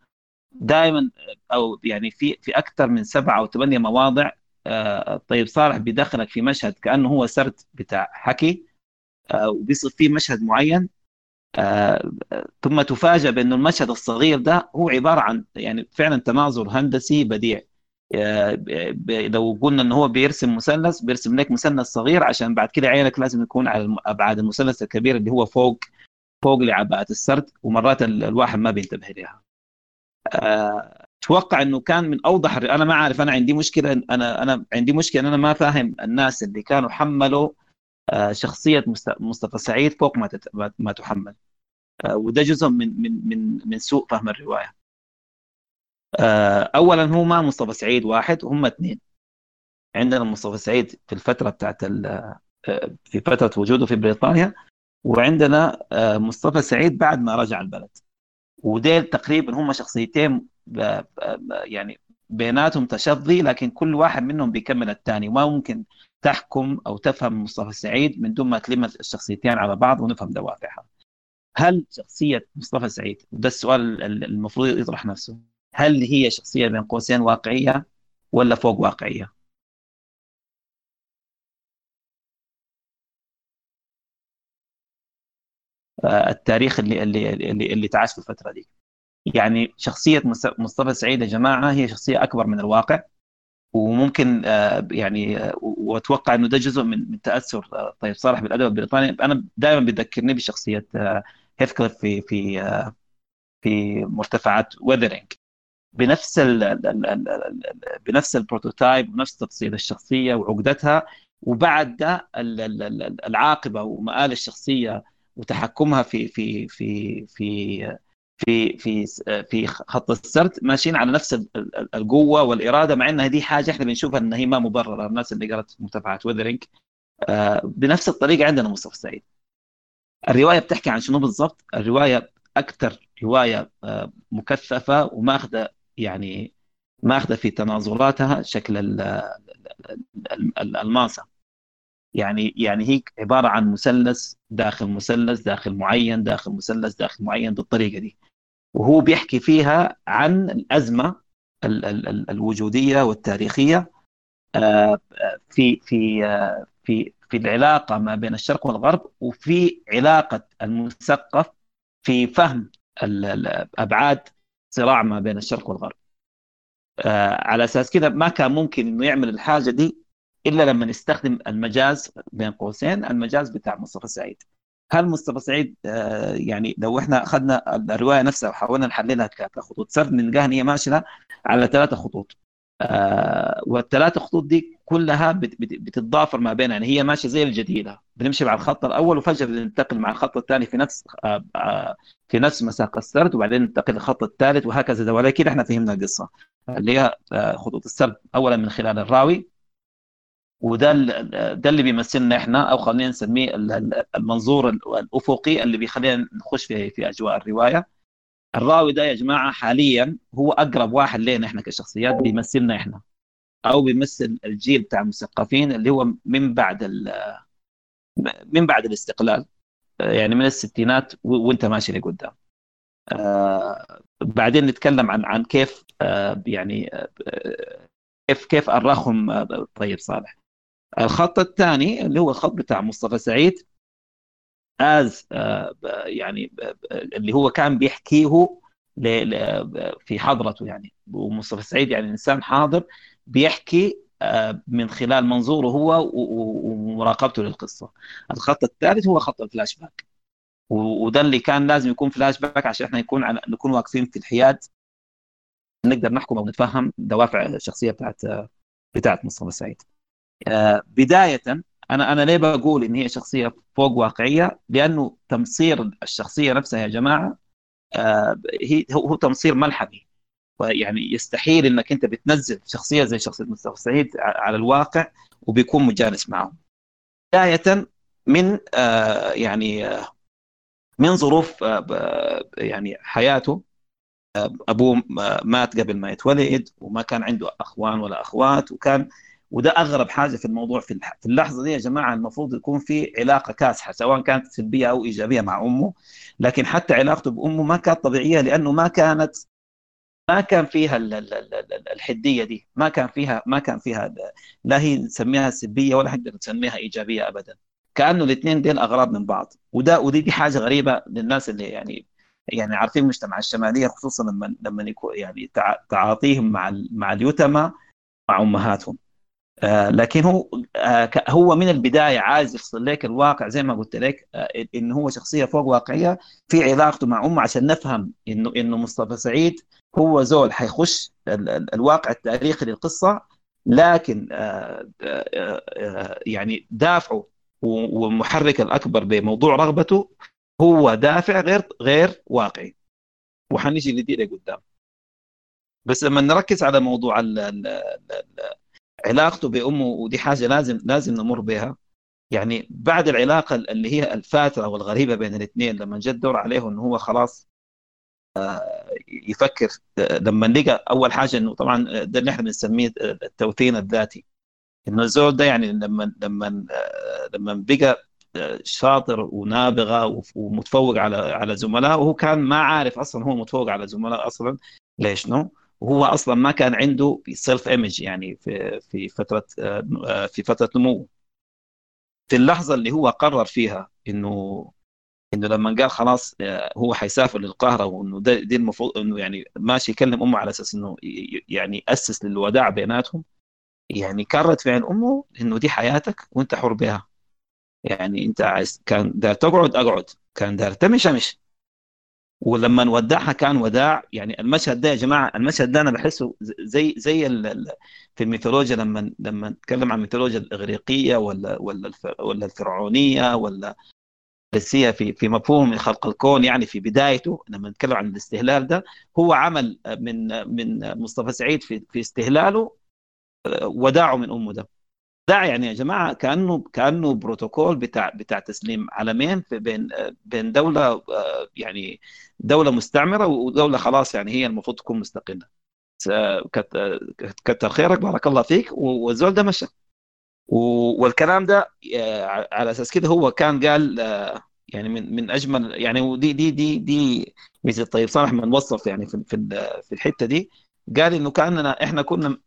دائما أو يعني في في أكثر من سبعة أو ثمانية مواضع آه، طيب صالح بيدخلك في مشهد كأنه هو سرد بتاع حكي آه، وبيصير فيه مشهد معين آه، ثم تفاجأ بأنه المشهد الصغير ده هو عبارة عن يعني فعلا تناظر هندسي بديع لو قلنا انه هو بيرسم مثلث بيرسم لك مثلث صغير عشان بعد كده عينك لازم يكون على أبعاد المثلث الكبير اللي هو فوق فوق لعباءة السرد ومرات الواحد ما بينتبه لها أتوقع إنه كان من أوضح أنا ما عارف أنا عندي مشكلة أنا أنا عندي مشكلة إن أنا ما فاهم الناس اللي كانوا حملوا آه، شخصية مصطفى سعيد فوق ما ما تحمل. آه، وده جزء من من من من سوء فهم الرواية. آه، اولا هو ما مصطفى سعيد واحد هم اثنين. عندنا مصطفى سعيد في الفترة بتاعت في فترة وجوده في بريطانيا وعندنا مصطفى سعيد بعد ما رجع البلد. وديل تقريبا هم شخصيتين يعني بيناتهم تشظي لكن كل واحد منهم بيكمل الثاني. وما ممكن تحكم أو تفهم مصطفى سعيد من دون ما تلم الشخصيتين على بعض ونفهم دوافعها. هل شخصية مصطفى سعيد وده السؤال المفروض يطرح نفسه. هل هي شخصية بين قوسين واقعية ولا فوق واقعية؟ التاريخ اللي اللي اللي, اللي تعاش في الفترة دي. يعني شخصية مصطفى سعيد يا جماعة هي شخصية أكبر من الواقع وممكن آه، يعني آه، وأتوقع إنه ده جزء من من تأثر آه، طيب صالح بالأدب البريطاني. أنا دائما بيذكرني بشخصية هيثكليف في في في مرتفعات ويذرينج بنفس ال بنفس ال prototype ونفس تفصيل الشخصية وعقدتها وبعد ده العاقبة ومآل الشخصية وتحكمها في في في في في في في خط السرد ماشيين على نفس القوة والإرادة مع انها دي حاجة إحنا بنشوفها انها هي ما مبررة الناس اللي قرأت مرتفعات آه، بنفس الطريقة عندنا مصطفى سعيد الرواية بتحكي عن شنو بالضبط؟ الرواية أكثر رواية آه، مكثفة وماخذة يعني ماخذة في تناظراتها شكل الماسة. يعني يعني هي عبارة عن مثلث داخل مثلث داخل معين داخل مثلث داخل معين بالطريقة دي. وهو بيحكي فيها عن الأزمة الوجودية والتاريخية آه، في في آه، في في العلاقة ما بين الشرق والغرب وفي علاقة المثقف في فهم أبعاد صراع ما بين الشرق والغرب. آه، على أساس كذا ما كان ممكن إنه يعمل الحاجة دي إلا لما نستخدم المجاز بين قوسين المجاز بتاع مصطفى سعيد. هل مصطفى سعيد آه، يعني لو إحنا أخذنا الرواية نفسها وحاولنا نحللها كخطوط سرد نلقاها هي ماشية على ثلاثة خطوط. آه والثلاثه خطوط دي كلها بتتضافر ما بينها. يعني هي ماشية زي الجديدة. بنمشي مع الخط الأول وفجأة بننتقل مع الخط الثاني في نفس آه آه في نفس مساق السرد وبعدين ننتقل للخط الثالث وهكذا. ولكن إحنا فهمنا القصة اللي هي خطوط السرد اولا من خلال الراوي. وده ده اللي بيمثلنا إحنا أو خلينا نسميه المنظور الأفقي اللي بيخلينا نخش في في أجواء الرواية. الراوي ده يا جماعة حاليا هو أقرب واحد لنا إحنا كشخصيات بيمثلنا إحنا. أو بيمثل الجيل بتاع المثقفين اللي هو من بعد من بعد الاستقلال. يعني من الستينات وانت ماشي لقدام. آه بعدين نتكلم عن عن كيف آه يعني آه كيف كيف أرخهم آه طيب صالح. الخط الثاني اللي هو الخط بتاع مصطفى سعيد از آه، يعني اللي هو كان بيحكيه في حضرته يعني ومصطفى سعيد يعني إنسان حاضر بيحكي آه، من خلال منظوره هو ومراقبته للقصة. الخط الثالث هو خط الفلاش باك. وده اللي كان لازم يكون فلاش باك عشان إحنا نكون نكون واقفين في الحياد نقدر نحكم أو نتفهم دوافع الشخصية بتاعت بتاعت مصطفى سعيد. آه، بداية أنا أنا ليه بقول إن هي شخصية فوق واقعية؟ لأنه تمصير الشخصية نفسها يا جماعة آه، هي هو تمصير ملحمي يعني يستحيل إنك أنت بتنزل شخصية زي شخصية مصطفى سعيد على الواقع وبيكون مجانس معه. بداية من آه، يعني من ظروف يعني حياته أبوه مات قبل ما يتولد وما كان عنده أخوان ولا أخوات وكان وده أغرب حاجة في الموضوع. في في اللحظة دي يا جماعة المفروض يكون في علاقة كاسحة سواء كانت سلبية أو إيجابية مع أمه لكن حتى علاقته بأمه ما كانت طبيعية لأنه ما كانت ما كان فيها الحدية دي. ما كان فيها ما كان فيها لا هي نسميها سلبية ولا نقدر نسميها إيجابية ابدا. كأنه الاثنين دين أغراض من بعض. وده ودي دي حاجة غريبة للناس اللي يعني يعني عارفين المجتمع الشمالية خصوصا لما لما يكون يعني تعاطيهم مع مع اليتامى مع أمهاتهم. لكن هو آه، هو من البداية عايز يفصل لك الواقع زي ما قلت لك آه، ان هو شخصية فوق واقعية في علاقته مع أمه عشان نفهم إنه إنه مصطفى سعيد هو زول حيخش الواقع التاريخي للقصة لكن يعني دافعه والمحرك الأكبر بموضوع رغبته هو دافع غير غير واقعي. وحنيجي لدي قدام. بس لما نركز على موضوع علاقته بأمه ودي حاجة لازم لازم نمر بها. يعني بعد العلاقة اللي هي الفاترة والغريبة بين الاثنين لما جد دور عليه إنه هو خلاص آه، يفكر لما لقى أول حاجة إنه طبعا ده اللي إحنا بنسميه التوثين الذاتي. إنه الزول ده يعني لما لما آه، لما بقى آه، شاطر ونابغة ومتفوق على على زملائه وهو كان ما عارف أصلا هو متفوق على زملائه أصلا. لي شنو؟ وهو أصلا ما كان عنده self image يعني في في فترة آه، في فترة نموه. في اللحظة اللي هو قرر فيها إنه إنه لما قال خلاص آه، هو حيسافر للقاهرة وإنه دي المفروض إنه يعني ماشي يكلم أمه على أساس إنه يعني اسس للوداع بيناتهم. يعني كردة فعل أمه إنه دي حياتك وأنت حر بها. يعني أنت عايز كان داير تقعد أقعد. كان دار تمشي أمشي. ولما ودعها كان وداع. يعني المشهد ده يا جماعة المشهد ده أنا بحسه زي زي في الميثولوجيا لما لما نتكلم عن الميثولوجيا الإغريقية ولا ولا ولا الفرعونية ولا الفارسية في في مفهوم خلق الكون يعني في بدايته لما نتكلم عن الاستهلال ده هو عمل من من مصطفى سعيد في في استهلاله وداعه من أمه ده. وداع يعني يا جماعة كأنه كأنه بروتوكول بتاع بتاع تسليم علمين بين بين دولة يعني دولة مستعمرة ودولة خلاص يعني هي المفروض تكون مستقلة. كتر خيرك بارك الله فيك. والزول ده مشى. والكلام ده آه، على أساس كده هو كان قال آه، يعني من من أجمل يعني ودي دي دي دي طيب صالح من وصف يعني في في الحتة دي. قال إنه كأننا إحنا كنا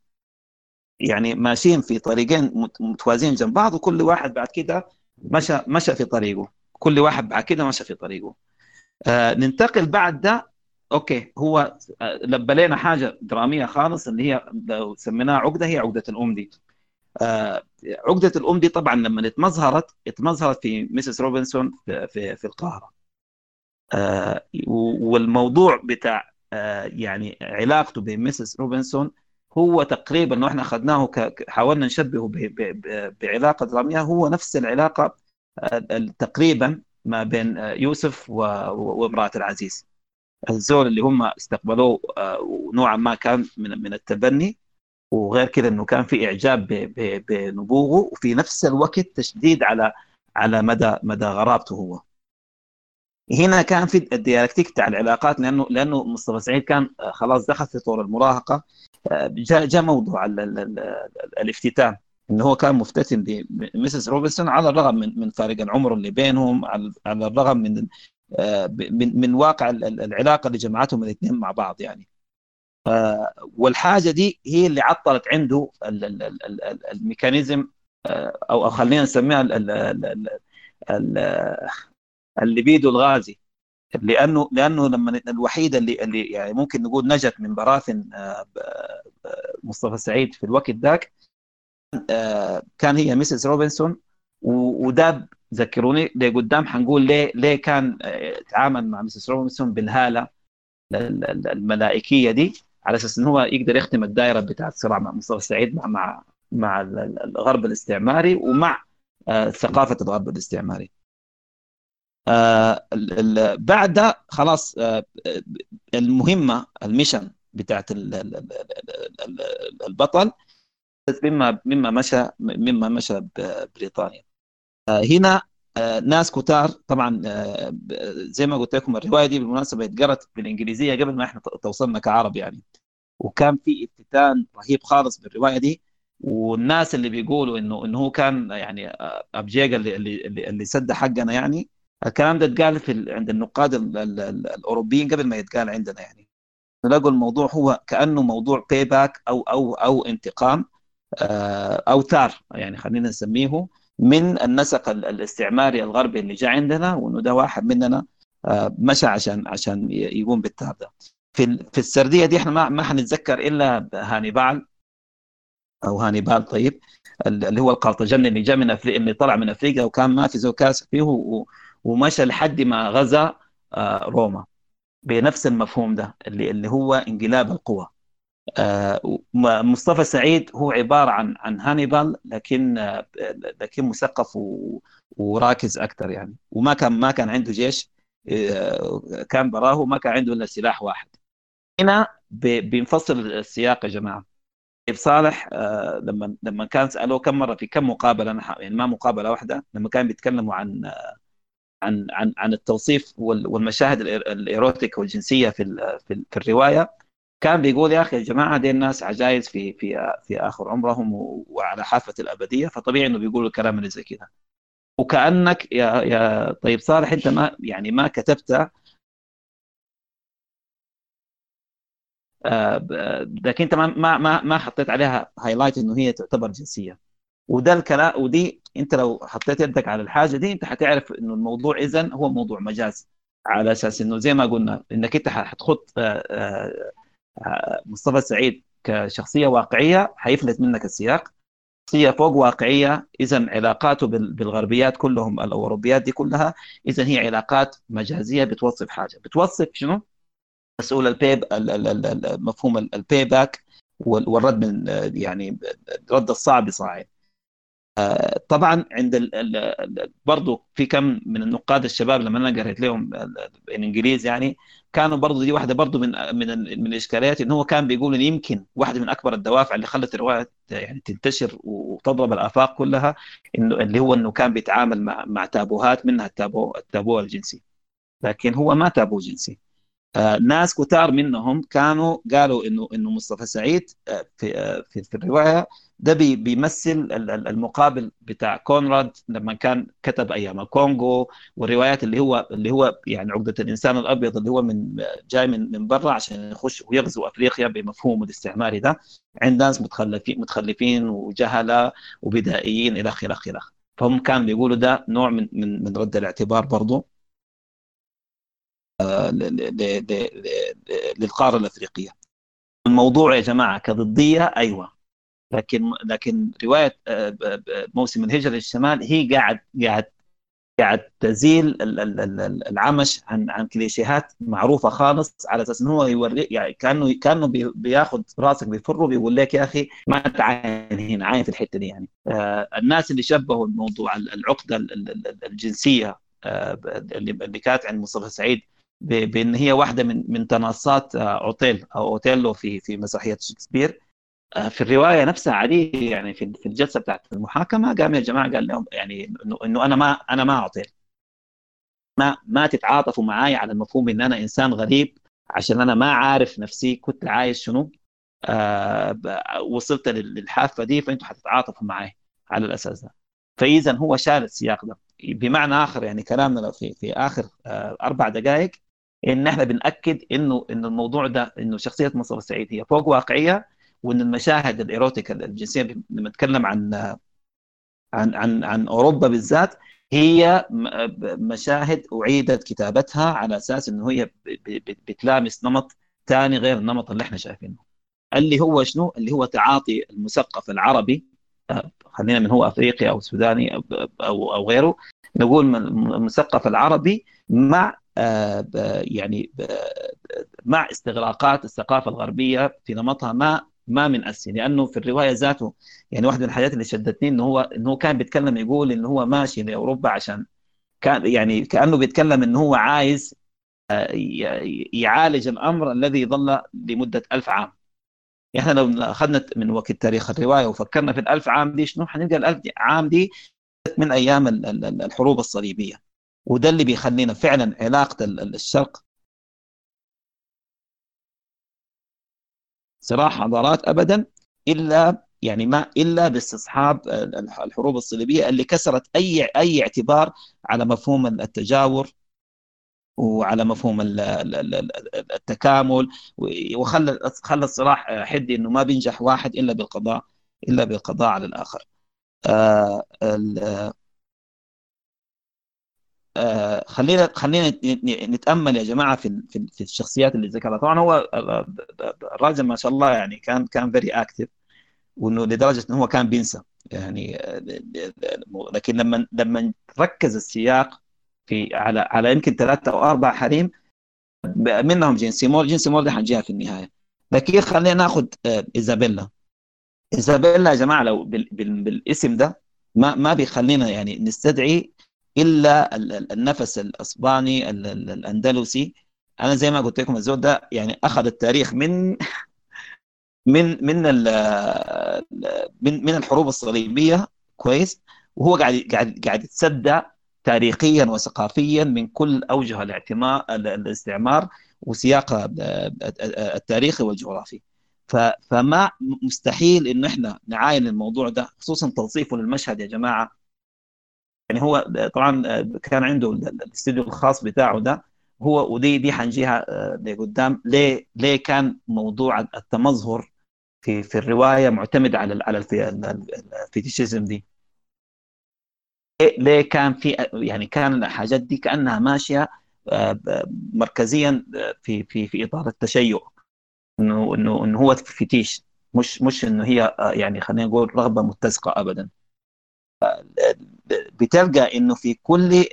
يعني ماشيين في طريقين متوازيين جنب بعض وكل واحد بعد كده مشى مشى في طريقه. كل واحد بعد كده مشى في طريقه. آه ننتقل بعد ده. okay هو آه، لبى حاجة درامية خالص اللي هي لو سميناها عقدة هي عقدة الأم دي. آه عقدة الأم دي طبعا لما اتمظهرت اتمظهرت في Mrs روبنسون في, في, في القاهرة. آه والموضوع بتاع آه يعني علاقته بين Mrs روبنسون هو تقريبا لو إحنا اخذناه حاولنا نشبهه بعلاقة دراميه هو نفس العلاقة آه، تقريبا ما بين آه، يوسف وامرأة العزيز. الزول اللي هم استقبلوه آه، نوعا ما كان من من التبني وغير كده إنه كان في إعجاب بنبوغه وفي نفس الوقت تشديد على على مدى مدى غرابته هو. هنا كان في الديالكتيك بتاع العلاقات لأنه لأنه مصطفى سعيد كان خلاص دخل في طور المراهقة. جاء جاء موضوع الافتتان انه هو كان مفتتن ب Mrs روبنسون على الرغم من من فارق العمر اللي بينهم على الرغم من من من واقع العلاقه اللي جمعتهم الاثنين مع بعض يعني والحاجة دي هي اللي عطلت عنده ال mechanism أو أو خلينا نسميها الليبيدو الغازي لأنه لأنه لما الوحيده اللي اللي يعني ممكن نقول نجت من براثن آه، مصطفى سعيد في الوقت ذاك آه، كان هي Mrs روبنسون وده ذكروني لقدام حنقول ليه ليه كان آه، تعامل مع Mrs روبنسون بالهالة الملائكية دي على أساس انه هو يقدر يختم الدائره بتاعت الصراع مع مصطفى سعيد مع مع مع الغرب الاستعماري ومع ثقافة الغرب الاستعماري. بعد خلاص آه المهمة ال mission بتاعت البطل مما مما مشى مما مشى بريطانيا. آه هنا آه ناس كتار طبعا آه زي ما قلت لكم الرواية دي بالمناسبة اتقرت بالإنجليزية قبل ما إحنا توصلنا كعرب يعني. وكان في افتتان رهيب خالص بالرواية دي والناس اللي بيقولوا إنه إنه هو كان يعني آه، ابجيجا اللي اللي, اللي سد حقنا يعني الكلام ده اتقال في عند النقاد الأوروبيين قبل ما يتقال عندنا يعني. نلاقوا الموضوع هو كأنه موضوع pay back أو أو أو انتقام آه، أو ثار يعني خلينا نسميه من النسق الاستعماري الغربي اللي جاء عندنا وإنه ده واحد مننا آه، مشى عشان عشان يقوم بالثار ده. في في السردية دي إحنا ما ما حنتذكر إلا هانيبال أو هانيبال طيب اللي هو القرطاجني اللي جاء من افريقيا اللي طلع من أفريقيا وكان ما في زو كاسح فيه ومشى لحد ما غزا آه، روما. بنفس المفهوم ده اللي اللي هو انقلاب القوى. آه، مصطفى سعيد هو عبارة عن عن هانيبال لكن آه، لكن مثقف وراكز أكثر يعني. وما كان ما كان عنده جيش كان براه ما كان عنده إلا سلاح واحد. هنا بينفصل السياق يا جماعة. صالح لما لما كان سألوه كم مرة في كم مقابلة يعني ما مقابلة واحدة لما كان بيتكلموا عن عن عن عن التوصيف والمشاهد الإيروتيك والجنسية في في, الرواية. كان بيقول يا أخي يا جماعة دي الناس عجائز في في في آخر عمرهم وعلى حافة الأبدية فطبيعي إنه بيقولوا الكلام اللي زي كذا وكأنك يا يا طيب صالح أنت ما يعني ما كتبت آه، لكن أنت ما ما ما حطيت عليها هايلايت إنه هي تعتبر جنسية. وده الكلام ودي انت لو حطيت يدك على الحاجة دي انت حتعرف انه الموضوع اذا هو موضوع مجاز. على أساس إنه زي ما قلنا إنك انت حتخط آه، آه، آه، مصطفى سعيد كشخصية واقعية حيفلت منك السياق. شخصيه فوق واقعية اذا علاقاته بالغربيات كلهم الأوروبيات دي كلها اذا هي علاقات مجازية بتوصف حاجة. بتوصف شنو؟ مسؤول ال pay مفهوم ال pay back والرد من يعني الرد الصاع بصاعين طبعا عند برضه في كم من النقاد الشباب لما أنا قريت لهم الانجليز يعني كانوا برضه دي واحدة برضه من من من الإشكاليات انه هو كان بيقول إن يمكن واحدة من أكبر الدوافع اللي خلت الرواية يعني تنتشر وتضرب الآفاق كلها إنه اللي هو إنه كان بيتعامل مع مع تابوهات منها التابو التابو الجنسي. لكن هو ما تابو جنسي. آه ناس كتار منهم كانوا قالوا انه إنه مصطفى سعيد آه في آه في, في الرواية ده بي بيمثل المقابل بتاع كونراد لما كان كتب أيام الكونغو والروايات اللي هو اللي هو يعني عقدة الإنسان الأبيض اللي هو من جاي من من برا عشان يخش ويغزو أفريقيا بمفهومه الاستعماري ده. عند ناس متخلفين متخلفين وجهلة وبدائيين إلى آخره إلى فهم كانوا بيقولوا ده نوع من من رد الاعتبار برضه للقارة الأفريقية. الموضوع يا جماعة كضدية أيوه. لكن لكن رواية موسم الهجرة للشمال هي قاعد قاعد قاعد تزيل العمش عن عن كليشيهات معروفة خالص على أساس إنه هو يوري يعني كأنه كأنه بياخذ راسك بيفره بيقول لك يا أخي ما تعاين هنا عاين في الحتة دي يعني. الناس اللي شبهوا الموضوع العقدة الجنسية اللي كانت عند مصطفى سعيد بإن هي واحدة من من تناصات أوتيل أو أوتيلو في في مسرحية شكسبير. في الرواية نفسها عاديه يعني في في الجلسة بتاعت المحاكمة قام يا جماعة قال لهم يعني إنه أنا ما أنا ما اعطي ما ما تتعاطفوا معي على المفهوم إن أنا إنسان غريب عشان أنا ما عارف نفسي كنت عايش شنو؟ آه وصلت للحافة دي فأنتوا حتتعاطفوا معي على الأساس ده. فاذا هو شال السياق ده. بمعنى آخر يعني كلامنا في في آخر آه أربع دقائق إن إحنا بنأكد إنه انه الموضوع ده إنه شخصية مصطفى سعيد هي فوق واقعية وإن المشاهد الايروتيك الجنسية لما نتكلم عن عن عن عن أوروبا بالذات هي مشاهد أعيدت كتابتها على أساس إنه هي بتلامس نمط ثاني غير النمط اللي إحنا شايفينه اللي هو شنو؟ اللي هو تعاطي المثقف العربي خلينا من هو أفريقي أو سوداني أو أو, غيره نقول المثقف العربي مع يعني مع استغراقات الثقافة الغربية في نمطها ما ما من اسي لأنه في الرواية ذاته يعني واحدة من الحاجات اللي شدتني إنه هو إنه هو كان بيتكلم يقول إنه هو ماشي لأوروبا عشان كان يعني كأنه بيتكلم إنه هو عايز يعالج الأمر الذي ظل لمدة ألف عام. إحنا لو أخذنا من وقت تاريخ الرواية وفكرنا في الألف عام دي شنو؟ حنلقى الألف عام دي من أيام الحروب الصليبية. وده اللي بيخلينا فعلا علاقة الشرق صراع حضارات ابدا إلا يعني ما إلا باستصحاب الحروب الصليبية اللي كسرت أي أي اعتبار على مفهوم التجاور وعلى مفهوم التكامل وخلى خلى الصراع حدي إنه ما بينجح واحد إلا بالقضاء إلا بالقضاء على الآخر. آه آه خلينا خلينا نتأمل يا جماعة في في الشخصيات اللي ذكرها طبعا هو الراجل ما شاء الله يعني كان كان very active وإنه لدرجة إنه هو كان بينسى. يعني لكن لما لما ركز السياق في على على يمكن ثلاثة أو أربع حريم منهم جنسي مور جنسي مور دي حنجيها في النهاية. لكن خلينا ناخذ إيزابيلا. إيزابيلا يا جماعة لو بالاسم ده ما ما بيخلينا يعني نستدعي إلا النفس الأسباني الأندلسي. أنا زي ما قلت لكم الزول ده يعني أخذ التاريخ من من من من من الحروب الصليبية كويس؟ وهو قاعد قاعد قاعد يتصدى تاريخيا وثقافيا من كل أوجه الاعتمار الاستعمار وسياق التاريخي والجغرافي. فما مستحيل إنه إحنا نعاين الموضوع ده خصوصا توصيفه للمشهد يا جماعة. يعني هو طبعا كان عنده الاستوديو الخاص بتاعه ده هو ودي دي حنجيها لقدام. ليه ليه كان موضوع التمظهر في في الرواية معتمد على على الفيتيشيزم دي؟ ليه كان في يعني كان الحاجات دي كأنها ماشية مركزيا في في في إطار التشيع. إنه إنه إنه هو فتيش مش مش إنه هي يعني خلينا نقول رغبة متسقة ابدا. بتلقى إنه في كل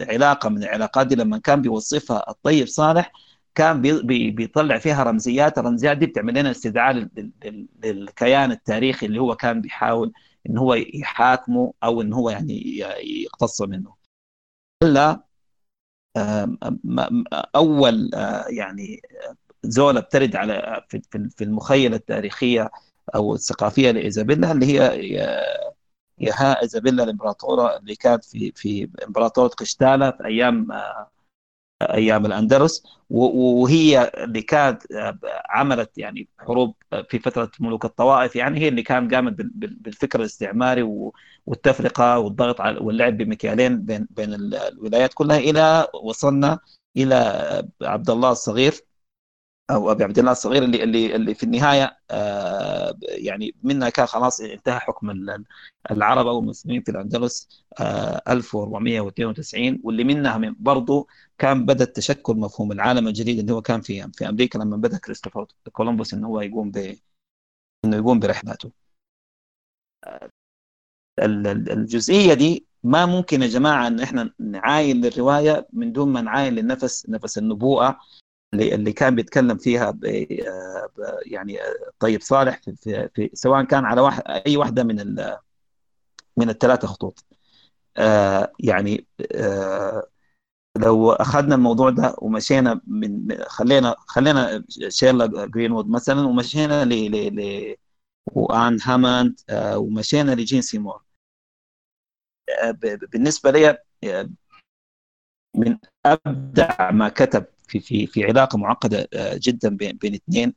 علاقة من العلاقات دي لما كان بيوصفها الطيب صالح كان بي بيطلع فيها رمزيات الرمزيات دي بتعمل لنا استدعاء للكيان التاريخي اللي هو كان بيحاول إن هو يحاكمه أو إن هو يعني يقتص منه. إلا أول يعني زوله بترد على في المخيلة التاريخية أو الثقافية لايزابيلا اللي هي يها إيزابيلا الإمبراطورة اللي كانت في في امبراطوره قشتاله في أيام أيام الأندلس وهي اللي كانت عملت يعني حروب في فترة ملوك الطوائف يعني هي اللي كانت قامت بالفكر الاستعماري والتفرقة والضغط واللعب بمكيالين بين بين الولايات كلها إلى وصلنا إلى عبد الله الصغير. أو أبي عبد الله الصغير اللي اللي اللي في النهاية آه يعني منها كان خلاص انتهى حكم العرب أو المسلمين في الأندلس آه 1492 واللي منها من برضه كان بدأ تشكل مفهوم العالم الجديد اللي هو كان في في أمريكا لما بدأ كريستوفر كولومبوس إنه هو يقوم ب إنه يقوم برحلاته. الجزئية دي ما ممكن يا جماعة إن إحنا نعاين للرواية من دون ما نعاين للنفس نفس النبوءة. اللي كان بيتكلم فيها يعني طيب صالح في, في, سواء كان على واحد أي واحدة من من الثلاثة خطوط. آه يعني آه لو أخذنا الموضوع ده ومشينا من خلينا خلينا شيلا جرينوود مثلا ومشينا ل ل وآن هاماند آه ومشينا لجين سيمور. بالنسبة لي من أبدع ما كتب في في في علاقة معقدة جدا بين اثنين.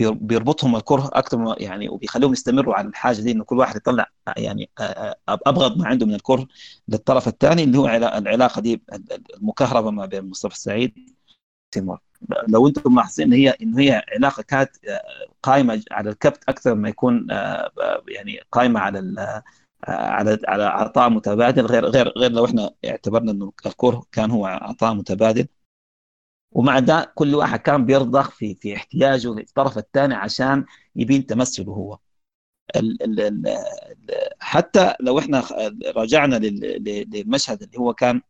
بيربطهم الكره أكثر يعني وبيخليهم يستمروا على الحاجة دي إنه كل واحد يطلع يعني أبغض ما عنده من الكره للطرف الثاني اللي هو العلاقة دي المكهربة ما بين مصطفى السعيد لو أنتم ملاحظين هي ان هي علاقة كانت قائمة على الكبت أكثر ما يكون يعني قائمة على على على عطاء متبادل. غير غير غير لو إحنا اعتبرنا إنه الكره كان هو عطاء متبادل. ومع ده كل واحد كان بيرضخ في في احتياجه للطرف الثاني عشان يبين تمثله هو. ال ال ال حتى لو إحنا رجعنا للمشهد اللي هو كان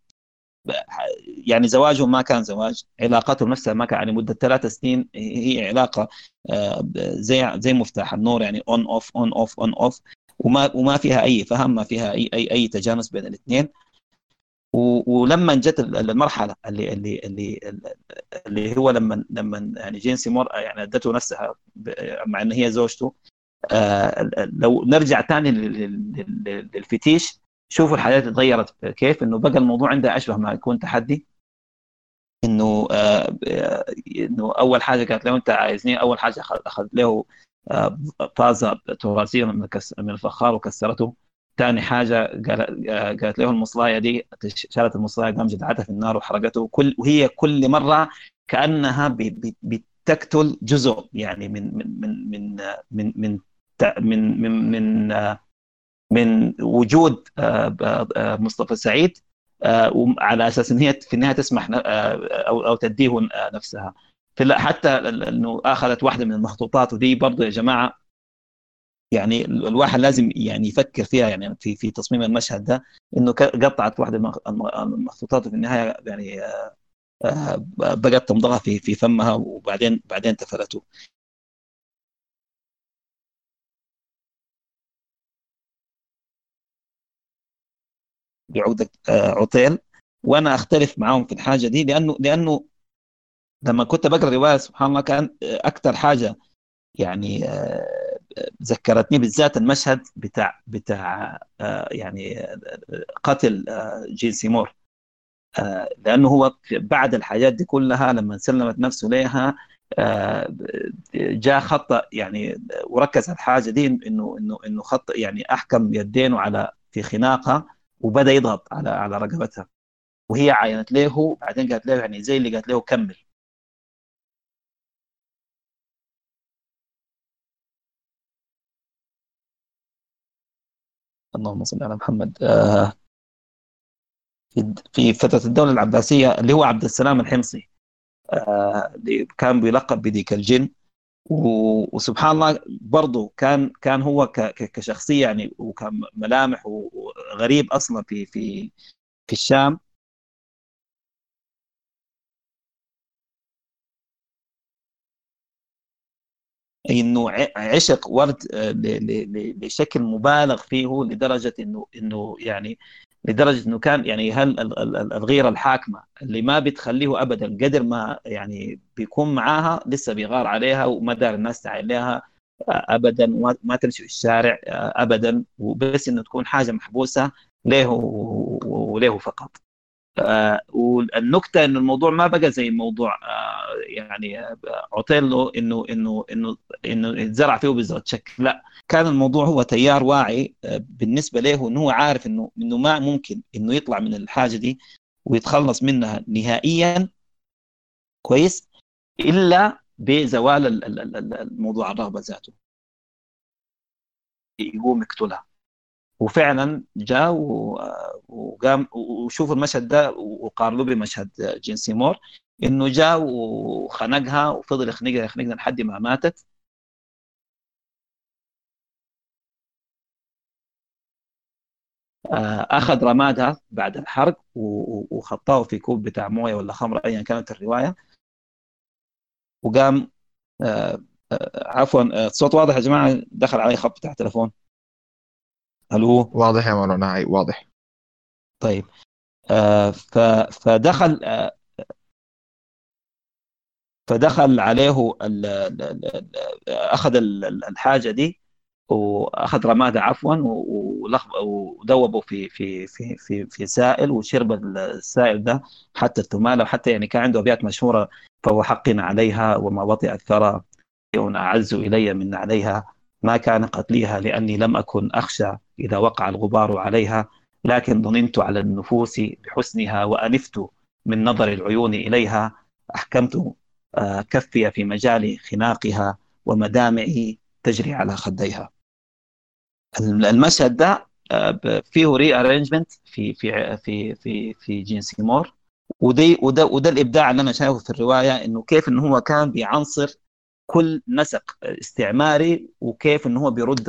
يعني زواجهم ما كان زواج علاقتهم نفسها ما كان يعني مدة ثلاث سنين هي علاقة زي زي مفتاح النور يعني on off on off on off وما وما فيها أي فهم ما فيها أي أي, أي تجانس بين الاثنين. ولما جت المرحلة اللي اللي اللي اللي هو لما لما يعني جين سيمور يعني أدته نفسها مع إن هي زوجته لو نرجع ثاني للفتيش شوفوا الحياة اتغيرت كيف إنه بقى الموضوع عنده أشبه ما يكون تحدي. إنه آه إنه أول حاجة قالت له أنت عايزني؟ أول حاجة اخذت له آه فازه تراثيه من من الفخار وكسرته. ثاني حاجة آه، قالت له المصلاية دي شالت المصلاية قام جدعتها في النار وحرقته. كل وهي كل مرة كأنها بتقتل جزء يعني من من من من من من من, من, من آه، من وجود آه، مصطفى سعيد على أساس إن هي في النهاية تسمح أو أو تديه نفسها. حتى إنه أخذت واحدة من المخطوطات ودي برضه يا جماعة يعني الواحد لازم يعني يفكر فيها يعني في في تصميم المشهد ده إنه قطعت واحدة من المخطوطات وفي النهاية يعني بقت تمضغها في في فمها وبعدين بعدين تفلته. بعودة عطيل. وأنا أختلف معاهم في الحاجة دي لأنه لأنه لما كنت بقرأ روايه سبحان الله كان أكثر حاجة يعني ذكرتني بالذات المشهد بتاع بتاع يعني قتل جين سيمور. لأنه هو بعد الحاجات دي كلها لما سلمت نفسه لها جاء خط يعني وركز على الحاجة دي إنه إنه إنه خط يعني أحكم يدينه على في خناقة وبدأ يضغط على على رقبتها. وهي عاينت له بعدين قالت له يعني زي اللي قالت له كمل. اللهم صل على محمد آه في فترة الدولة العباسية اللي هو عبد السلام الحمصي آه اللي كان بيلقب بديك الجن. وسبحان الله برضه كان كان هو كشخصية يعني وكان ملامح وغريب أصلا في في في الشام. إنه عشق ورد آه، بشكل مبالغ فيه لدرجة إنه إنه يعني لدرجة إنه كان يعني هل الغيرة الحاكمة اللي ما بتخليه ابدا قدر ما يعني بيكون معاها لسه بيغار عليها وما دار الناس عليها آه، ابدا ما تمشي في الشارع آه، ابدا وبس إنه تكون حاجة محبوسة له وله فقط. آه والنكتة انه الموضوع ما بقى زي موضوع آه يعني اوتيلو إنه إنه إنه إنه يتزرع فيه بذره شك لا. كان الموضوع هو تيار واعي آه بالنسبة له إنه هو عارف إنه إنه ما ممكن إنه يطلع من الحاجة دي ويتخلص منها نهائيا كويس إلا بزوال الموضوع الرغبة ذاته. يقوم يقتلها. وفعلا جاء وقام وشوفوا المشهد ده وقارنوه بمشهد جين سيمور إنه جاء وخنقها وفضل يخنقها يخنقها لحد ما ماتت. آه، أخذ رمادها بعد الحرق وخطاه في كوب بتاع موية ولا خمر ايا كانت الرواية. وقام آه، آه، عفوا الصوت واضح يا جماعة؟ دخل علي خط بتاع تلفون ألو واضح يا مولانا واضح. طيب. آه ف فدخل آه فدخل عليه ال ال أخذ الحاجة دي وأخذ رمادة عفوا ودوبه في في في في في سائل وشرب السائل ده حتى الثماله وحتى يعني كان عنده أبيات مشهورة فهو حق عليها وما وطئ الثرى أعز إلي من عليها ما كان قتليها لأني لم أكن أخشى. إذا وقع الغبار عليها لكن ظننت على النفوس بحسنها وأنفت من نظر العيون إليها. أحكمت آه، كفي في مجال خناقها ومدامعه تجري على خديها. المشهد ده آه، فيه rearrangement في في في في في جين سيمور. ودي وده وده الإبداع اللي أنا شايفه في الرواية إنه كيف انه هو كان بيعنصر كل نسق استعماري وكيف إنه هو بيرد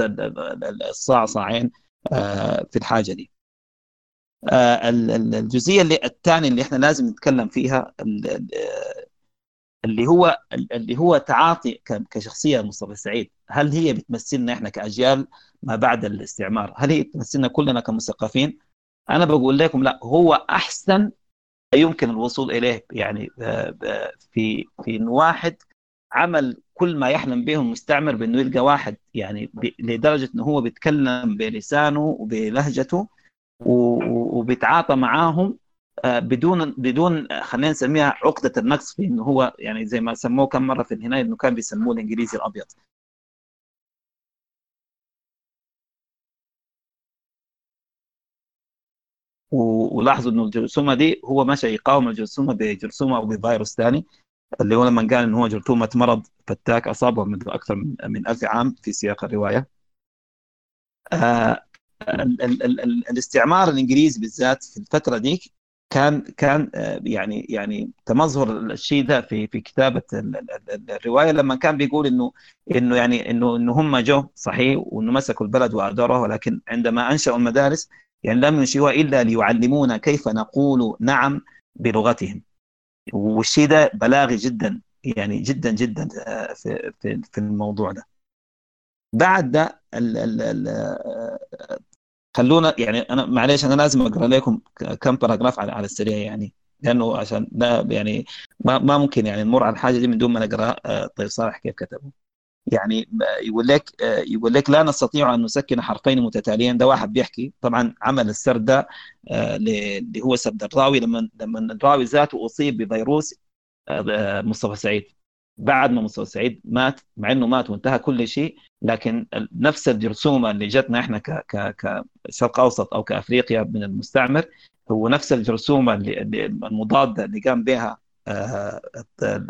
الصاع صاعين آه، في الحاجة دي. آه، الجزئية اللي الثانية اللي إحنا لازم نتكلم فيها اللي هو اللي هو تعاطي كشخصية مصطفى سعيد. هل هي بتمثلنا إحنا كأجيال ما بعد الاستعمار؟ هل هي بتمثلنا كلنا كمثقفين؟ أنا بقول لكم لا هو أحسن يمكن الوصول إليه. يعني آه، في في إن واحد عمل كل ما يحلم به المستعمر بأنه يلقى واحد يعني لدرجة إنه هو بيتكلم بلسانه وبلهجته وبيتعاطى معاهم آه، بدون بدون خلينا نسميها عقدة النقص في إنه هو يعني زي ما سموه كم مرة في الهناية إنه كان بيسموه الإنجليزي الأبيض. ولاحظوا إنه الجرثومة دي هو مشى يقاوم الجرثومة بجرثومة أو بفيروس ثاني اللي هو لما قال إن هو جرثومة مرض فتاك أصابه منذ أكثر من ألف عام في سياق الرواية. آه ال ال ال الاستعمار الإنجليزي بالذات في الفترة ديك كان كان آه، يعني يعني تمظهر الشيء ده في في كتابة الرواية لما كان بيقول انه إنه يعني انه إنه هم جو صحيح وإنه مسكوا البلد واداروه ولكن عندما أنشأوا المدارس يعني لم ينشئوها إلا ليعلمونا كيف نقول نعم بلغتهم. والشيء ده بلاغي جدا يعني جدا جدا آه، في في في الموضوع ده. بعد ده ال ال ال آه، خلونا يعني أنا معلش أنا لازم أقرأ لكم كم باراجراف على على السريع يعني لأنه عشان لا يعني ما, ما ممكن يعني نمر على الحاجة دي من دون ما نقرا آه، طيب صالح كيف كتبه؟ يعني يقول لك يقول لك لا نستطيع أن نسكن حرفين متتاليين. ده واحد بيحكي. طبعا عمل السرد ده اللي هو سرد الراوي. لما لما الراوي ذاته أصيب بفيروس آه، مصطفى سعيد. بعد ما مصطفى سعيد مات مع إنه مات وانتهى كل شيء لكن نفس الجرثومة اللي جتنا إحنا كشرق أوسط أو كأفريقيا من المستعمر هو نفس الجرثومة اللي المضادة اللي قام بها آه،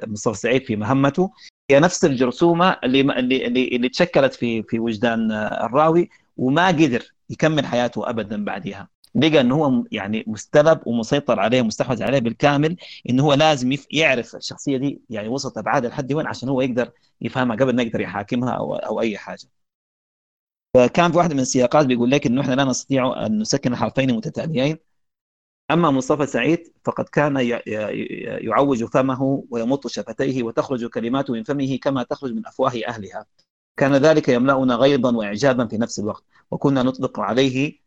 مصطفى سعيد في مهمته. هي نفس الجرثومة اللي اللي اللي تشكلت في في وجدان الراوي وما قدر يكمل حياته ابدا بعدها بقى إنه هو يعني مستلب ومسيطر عليه ومستحوذ عليه بالكامل إنه هو لازم يعرف الشخصية دي يعني وصلت أبعاد لحد وين عشان هو يقدر يفهمها قبل ما يقدر يحاكمها أو أو أي حاجة. فكان في واحدة من السياقات بيقول لك إنه إحنا لا نستطيع أن نسكن حرفين متتاليين أما مصطفى سعيد فقد كان يعوج فمه ويمط شفتيه وتخرج كلماته من فمه كما تخرج من أفواه أهلها. كان ذلك يملأنا غيظا واعجابا في نفس الوقت. وكنا نطلق عليه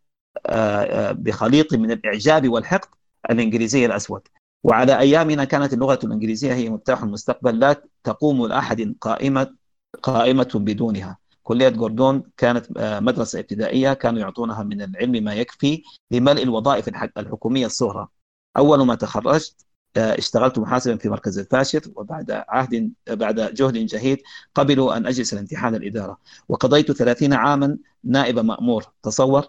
آه، آه، بخليط من الإعجاب والحقد الإنجليزي الأسود. وعلى أيامنا كانت اللغة الإنجليزية هي مفتاح المستقبل لا تقوم لأحد قائمة قائمة بدونها. كلية جوردون كانت آه، مدرسة ابتدائية كانوا يعطونها من العلم ما يكفي لملء الوظائف الحكومية الصغرى. أول ما تخرجت اشتغلت محاسبا في مركز الفاشر وبعد عهد بعد جهد جهيد قبلوا أن أجلس الامتحان الإدارة. وقضيت 30 عاما نائب مأمور. تصور؟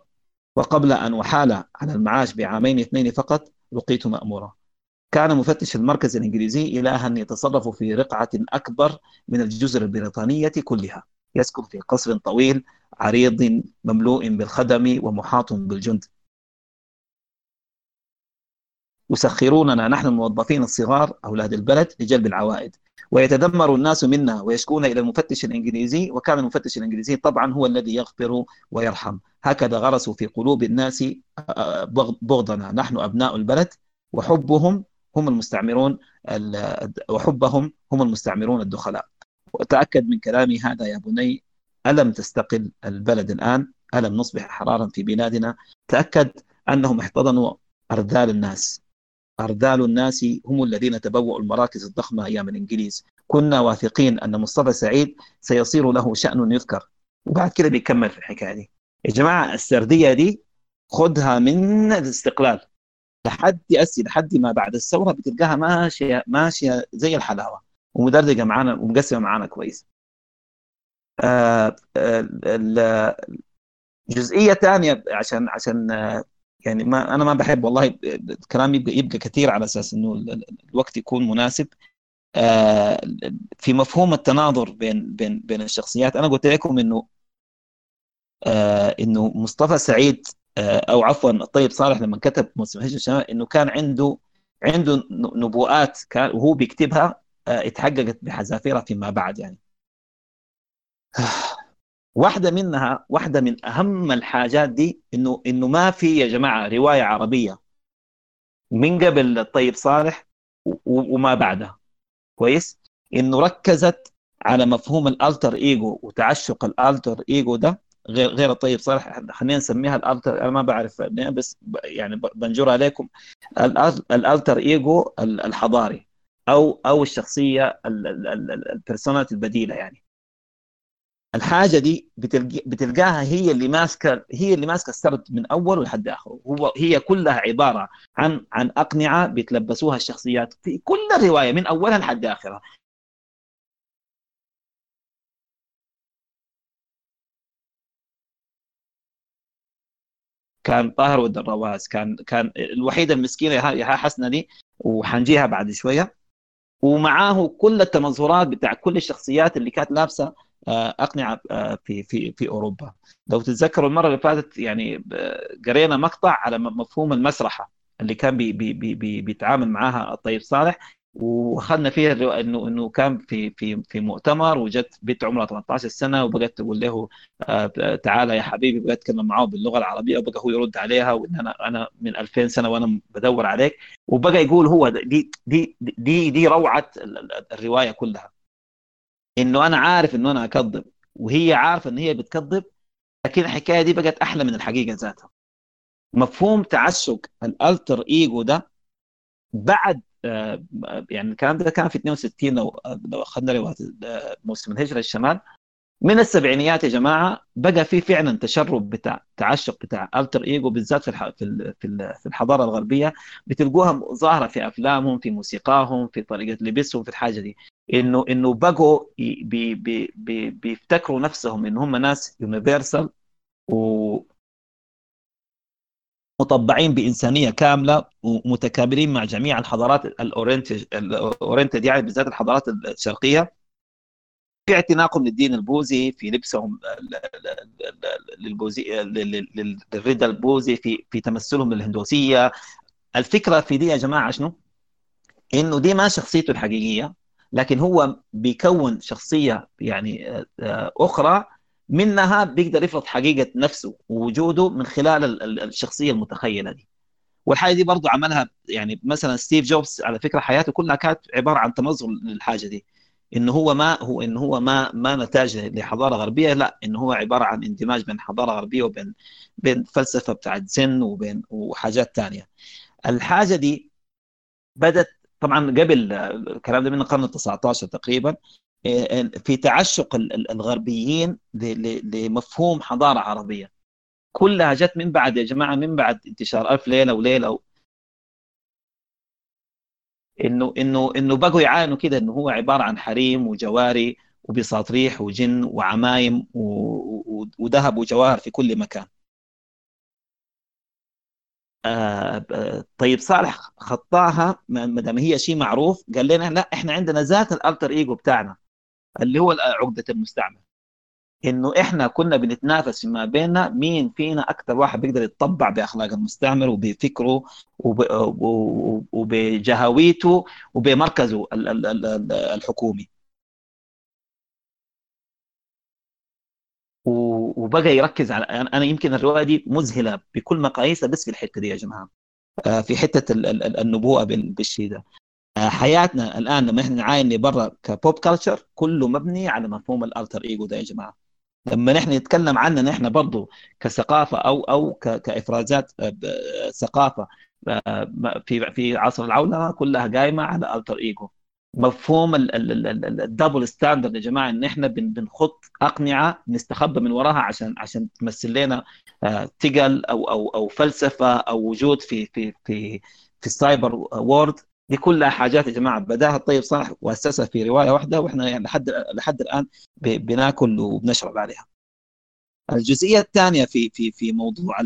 وقبل أن أحال على المعاش بعامين اثنين فقط لقيت مأمورا كان مفتش المركز الإنجليزي إلها يتصرف في رقعة أكبر من الجزر البريطانية كلها. يسكن في قصر طويل عريض مملوء بالخدم ومحاط بالجند. يسخروننا نحن الموظفين الصغار أولاد البلد لجلب العوائد. ويتذمر الناس منا ويشكون إلى المفتش الإنجليزي وكان المفتش الإنجليزي طبعا هو الذي يغفر ويرحم. هكذا غرسوا في قلوب الناس آه، بغضنا. نحن أبناء البلد وحبهم هم المستعمرون وحبهم هم المستعمرون الدخلاء. وتأكد من كلامي هذا يا بني. ألم تستقل البلد الآن؟ ألم نصبح حرارا في بلادنا؟ تأكد أنهم احتضنوا أرذال الناس. أرذال الناس هم الذين تبوأوا المراكز الضخمة أيام الإنجليز كنا واثقين أن مصطفى سعيد سيصير له شأن يذكر. وبعد كده بيكمل في الحكاية دي. يا جماعة السردية دي خدها من الاستقلال. لحد يأسي لحد ما بعد الثورة بتلقاها ماشية ماشية زي الحلاوة. ومدردقة معانا ومقسمة معانا كويس. آه آه جزئية ثانية عشان عشان آه يعني ما أنا ما بحب والله الكلام يبقى يبقى كثير على أساس إنه الوقت يكون مناسب. في مفهوم التناظر بين بين بين الشخصيات أنا قلت لكم إنه إنه مصطفى سعيد أو عفوا الطيب صالح لما كتب موسم هجر الشمال إنه كان عنده عنده نبوءات كان وهو بيكتبها اتحققت بحذافيرها فيما بعد يعني. واحدة منها واحدة من أهم الحاجات دي إنه إنه ما في يا جماعة رواية عربية من قبل الطيب صالح وما بعدها. كويس؟ إنه ركزت على مفهوم ال alter ego وتعشق ال alter ego ده. غير غير الطيب صالح خلينا نسميها ال alter أنا ما بعرف بس يعني بنجرها عليكم. ال alter ego الحضاري. أو أو الشخصية ال personality البديلة يعني. الحاجة دي بتلقاها هي اللي ماسكة هي اللي ماسكة السرد من اوله لحد اخره هو هي كلها عبارة عن عن أقنعة بيتلبسوها الشخصيات في كل الرواية من أولها لحد آخرها. كان طاهر والدراواز كان كان الوحيدة المسكينة يا حسنة دي وحنجيها بعد شوية. ومعاه كل التمظهرات بتاع كل الشخصيات اللي كانت لابسة آه، أقنعة آه، في في في أوروبا. لو تتذكروا المرة اللي فاتت يعني قرينا مقطع على مفهوم المسرحة اللي كان بي بي بي بيتعامل معاها الطيب صالح. واخذنا فيها انه إنه كان في في في مؤتمر وجت بنت عمرها 18 سنة وبقت تقول له آه، تعالى يا حبيبي بقت تتكلم معاه باللغة العربية وبقى هو يرد عليها وإن أنا أنا من 2000 سنة وأنا بدور عليك. وبقى يقول هو دي دي دي دي روعة الرواية كلها. إنه أنا عارف إنه أنا أكذب وهي عارفة إن هي بتكذب لكن الحكاية دي بقت أحلى من الحقيقة ذاتها. مفهوم تعشق ال alter ego ده بعد يعني الكلام ده كان في 62 لو لو أخذنا رواية موسم الهجرة الشمال. من السبعينيات يا جماعة بقى في فعلا تشرب بتاع تعشق بتاع alter ego بالذات في في في الحضارة الغربية بتلقوها ظاهرة في أفلامهم في موسيقاهم في طريقة لبسهم في الحاجة دي. إنه إنه بقوا بي بي بي بيفتكروا نفسهم إن هم ناس universal و مطبعين بإنسانية كاملة ومتكاملين مع جميع الحضارات ال oriented يعني بالذات الحضارات الشرقية في اعتناقهم للدين البوذي في لبسهم للبوذي للرداء البوذي في في تمثلهم للهندوسية الفكرة في دي يا جماعة شنو؟ إنه دي ما شخصيته الحقيقية لكن هو بيكون شخصية يعني آه، أخرى منها بيقدر يفرض حقيقة نفسه ووجوده من خلال الشخصية المتخيلة دي. والحاجة دي برضه عملها يعني مثلا ستيف جوبز على فكرة حياته كلها كانت عبارة عن تمظهر للحاجة دي. إنه هو ما هو إنه هو ما ما نتاج لحضارة غربية لا إنه هو عبارة عن اندماج بين حضارة غربية وبين بين فلسفة بتاعت زن وبين وحاجات ثانية الحاجة دي بدت طبعا قبل الكلام ده من القرن ال 19 تقريبا في تعشق الغربيين لمفهوم حضارة عربية. كلها جت من بعد يا جماعة من بعد انتشار ألف ليلة وليلة إنه إنه إنه بقوا يعاينوا كده إنه هو عبارة عن حريم وجواري وبساطريح وجن وعمايم وذهب وجواهر في كل مكان. آه طيب صالح خطاها ما دام هي شيء معروف قال لنا لا إحنا عندنا ذات الالتر ايجو بتاعنا. اللي هو عقدة المستعمر إنه إحنا كنا بنتنافس فيما بيننا مين فينا أكثر واحد بيقدر يتطبع بأخلاق المستعمر وبفكره وبجهويته وبمركزه الحكومي. وبقى يركز على أنا يمكن الرواية دي مذهلة بكل مقاييسها بس في الحتة دي يا جماعة. آه، في حتة النبوءة بالشيء ده. حياتنا الآن لما إحنا نعاين برا ك pop culture كله مبني على مفهوم ال alter ego ده يا جماعة. لما نحن نتكلم عننا نحن برضه كثقافة أو أو كإفرازات آه، ثقافة في في عصر العولمة كلها قايمة على alter ego مفهوم ال double standard يا جماعة إن إحنا بنخط أقنعة نستخبى من وراها عشان عشان تمثل لنا ثقل أو أو أو فلسفة أو وجود في في في في ال cyber world دي كلها حاجات يا جماعة بداها الطيب صالح وأسسها في رواية واحدة وإحنا يعني لحد لحد الآن بناكل وبنشرب عليها. الجزئية الثانية في في في موضوع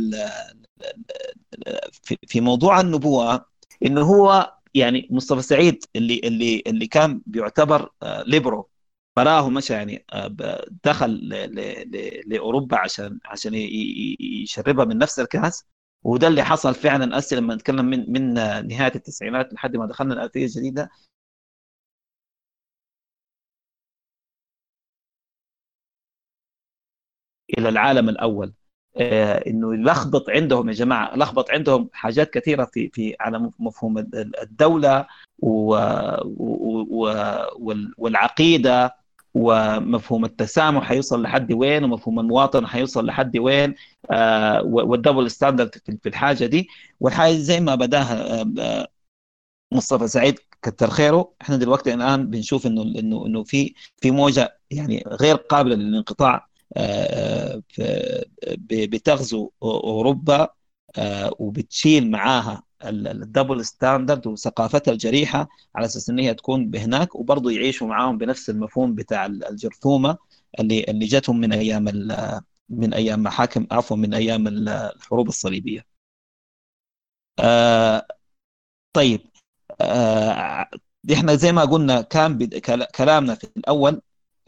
في موضوع النبوءة إنه هو يعني مصطفى سعيد اللي اللي اللي كان بيعتبر ليبرو فراه مشى يعني دخل لأوروبا عشان عشان يشربها من نفس الكاس وده اللي حصل فعلا اسي لما نتكلم من من نهاية التسعينات لحد ما دخلنا الالفيه الجديدة. إلى العالم الأول. آه إنه يلخبط عندهم يا جماعة لخبط عندهم حاجات كثيرة في في على مفهوم الدولة والعقيدة. ومفهوم التسامح حيوصل لحد وين ومفهوم المواطن حيوصل لحد وين آه وال double standard في الحاجة دي. والحاجة زي ما بداها آه مصطفى سعيد كتر خيره. إحنا دلوقتي الآن بنشوف إنه إنه إنه في في موجة يعني غير قابلة للانقطاع آه بتغزو أوروبا. آه، وبتشيل معاها ال double standard وثقافتها الجريحة على أساس إن هي تكون بهناك وبرضه يعيشوا معاهم بنفس المفهوم بتاع الجرثومة اللي اللي جاتهم من أيام من أيام محاكم عفوا من أيام الحروب الصليبية. آه طيب آه إحنا زي ما قلنا كان كلامنا في الأول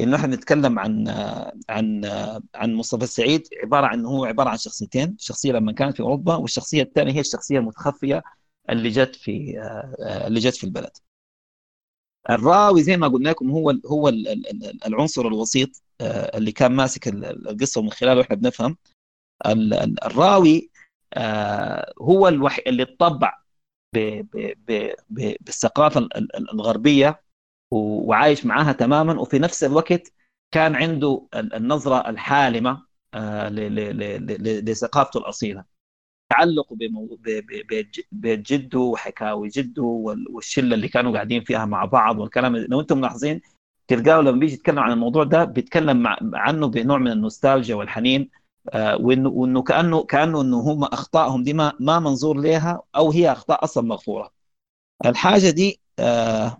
إنه إحنا نتكلم عن عن عن مصطفى السعيد عبارة عن هو عبارة عن شخصيتين، شخصية لما كانت في أوروبا والشخصية الثانية هي الشخصية المتخفية اللي جت في اللي جت في البلد. الراوي زي ما قلنا لكم هو هو العنصر الوسيط آه، اللي كان ماسك القصة ومن خلاله إحنا بنفهم الراوي آه، هو الوحيد اللي اتطبع بالثقافة الغربية وعايش معاها تماما. وفي نفس الوقت كان عنده النظرة الحالمة آه، لثقافته الأصيلة. تعلق بجده وحكاوي جده والشلة اللي كانوا قاعدين فيها مع بعض والكلام. لو أنتم ملاحظين تلقاه لما بيجي يتكلم عن الموضوع ده بيتكلم عنه بنوع من النوستالجيا والحنين آه، وانه كانه كأنه إنه هم أخطائهم دي ما ما منظور لها أو هي أخطاء أصلا مغفورة. الحاجة دي آه،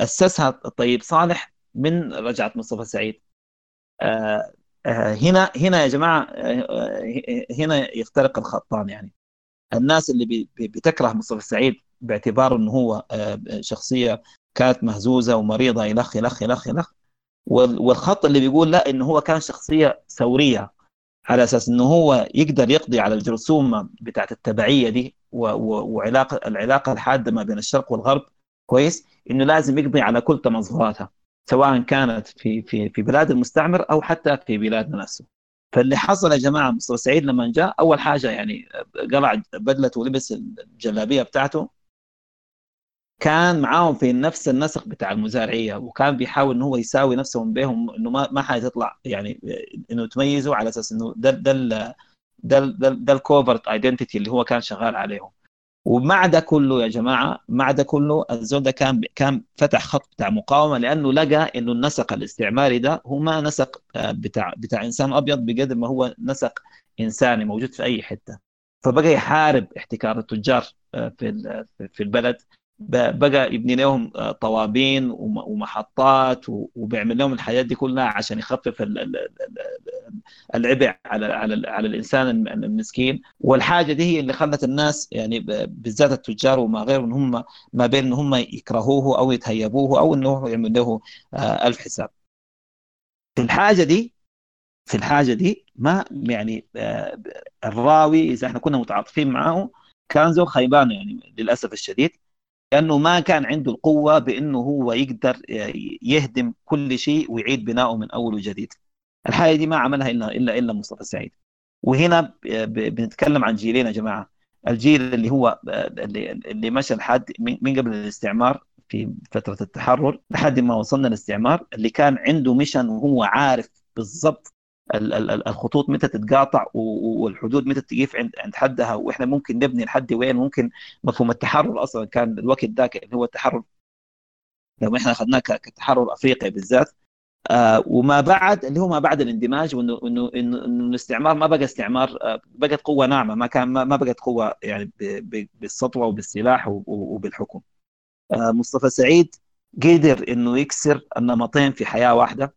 أسسها الطيب صالح من رجعه مصطفى سعيد. آه، هنا هنا يا جماعة هنا يخترق الخطان يعني. الناس اللي بتكره مصطفى سعيد باعتباره إنه هو شخصية كانت مهزوزة ومريضة الخ الخ الخ الخ والخط اللي بيقول لا إنه هو كان شخصية ثورية على أساس إنه هو يقدر يقضي على الجرثومة بتاعت التبعية دي وعلاقة العلاقة الحادة ما بين الشرق والغرب. كويس إنه لازم يقضي على كل تمظهراتها سواء كانت في في في بلاد المستعمر أو حتى في بلادنا نفسه. فاللي حصل يا جماعة مصطفى سعيد لما جاء أول حاجة يعني قلع بدلته ولبس الجلابية بتاعته كان معاهم في نفس النسق بتاع المزارعية وكان بيحاول إنه هو يساوي نفسهم بهم إنه ما ما حيطلع يعني إنه تميزوا على أساس إنه ده ده ده, ده الكوفرت ايدنتيتي اللي هو كان شغال عليهم. ومع ده كله يا جماعة مع ده كله الزول ده كان كان فتح خط بتاع مقاومة لأنه لقى إنه النسق الاستعماري ده هو ما نسق آه، بتاع بتاع إنسان أبيض بقدر ما هو نسق إنساني موجود في أي حتة. فبقى يحارب احتكار التجار آه، في في البلد. بقى يبني لهم آه، طوابين ومحطات وبيعمل لهم الحاجات دي كلها عشان يخفف العبء على على على الإنسان المسكين. والحاجة دي هي اللي خلت الناس يعني بالذات التجار وما غيرهم هم ما بين إن هم يكرهوه أو يتهيبوه أو إنه يعمل له آه، الف حساب في الحاجة دي في الحاجة دي ما يعني آه، الراوي إذا إحنا كنا متعاطفين معه كان زول خيبان يعني للأسف الشديد. لأنه ما كان عنده القوة بأنه هو يقدر يهدم كل شيء ويعيد بناؤه من أول وجديد. الحاجة دي ما عملها إلا إلا إلا مصطفى سعيد. وهنا بنتكلم عن جيلين يا جماعة. الجيل اللي هو اللي, اللي مشى لحد من قبل الاستعمار في فترة التحرر لحد ما وصلنا للاستعمار اللي كان عنده ميشن وهو عارف بالضبط الخطوط متى تتقاطع والحدود متى تقيف عند حدها. وإحنا ممكن نبني لحد وين. ممكن مفهوم التحرر أصلا كان الوقت ذاك اللي هو التحرر. لو إحنا أخذناه كتحرر أفريقيا بالذات. آه وما بعد اللي هو ما بعد الاندماج وانه انه إنه الاستعمار ما بقى استعمار آه بقت قوة ناعمة. ما كان ما بقت قوة يعني بالسطوة وبالسلاح وبالحكم. آه مصطفى سعيد قدر إنه يكسر النمطين في حياة واحدة.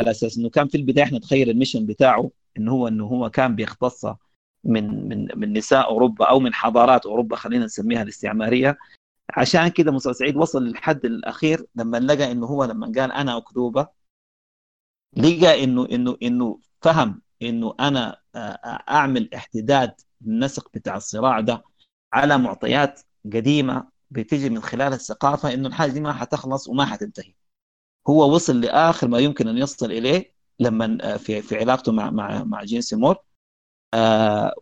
على أساس إنه كان في البداية إحنا نتخيل الميشن بتاعه انه هو إنه هو كان بيختص من من من نساء أوروبا أو من حضارات أوروبا خلينا نسميها الاستعمارية. عشان كده مصطفى سعيد وصل للحد الأخير لما لقى إنه هو لما قال أنا اكذوبه لقى انه انه إنه فهم إنه أنا أعمل احتداد النسق بتاع الصراع ده على معطيات قديمة بتيجي من خلال الثقافة إنه الحاجة دي ما حتخلص وما حتنتهي. هو وصل لآخر ما يمكن أن يصل إليه لما آه، في في علاقته مع مع مع جين سيمور. آه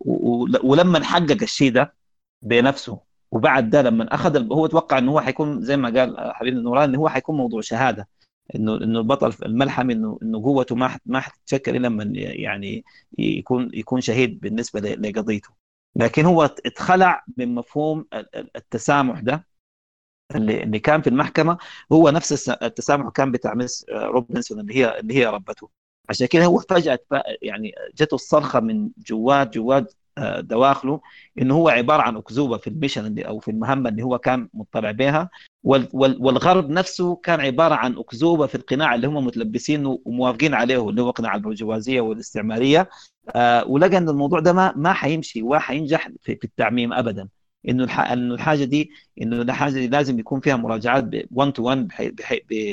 ولما حقق الشيء ده بنفسه وبعد ده لما أخذ هو توقع إنه هو حيكون زي ما قال حبيبنا نوران إنه هو حيكون موضوع شهادة إنه إنه البطل الملحمي إنه إنه قوته ما ما حتتشكل إلا لما يعني يكون يكون شهيد بالنسبة لقضيته. لكن هو اتخلع من مفهوم التسامح ده اللي كان في المحكمة هو نفس التسامح كان بتاع مس روبنسون اللي هي اللي هي ربته. عشان كده هو فجاه يعني جته الصرخة من جوات جوات آه، دواخله إنه هو عبارة عن أكذوبة في ال mission اللي أو في المهمة اللي هو كان مطلع بها والغرب نفسه كان عبارة عن أكذوبة في القناع اللي هم متلبسينه وموافقين عليه اللي هو قناع البرجوازية والاستعمارية. آه ولقى إن الموضوع ده ما ما حيمشي وحينجح في, في التعميم ابدا. إنه إنه الحاجة دي إنه الحاجة دي لازم يكون فيها مراجعات 1 تو 1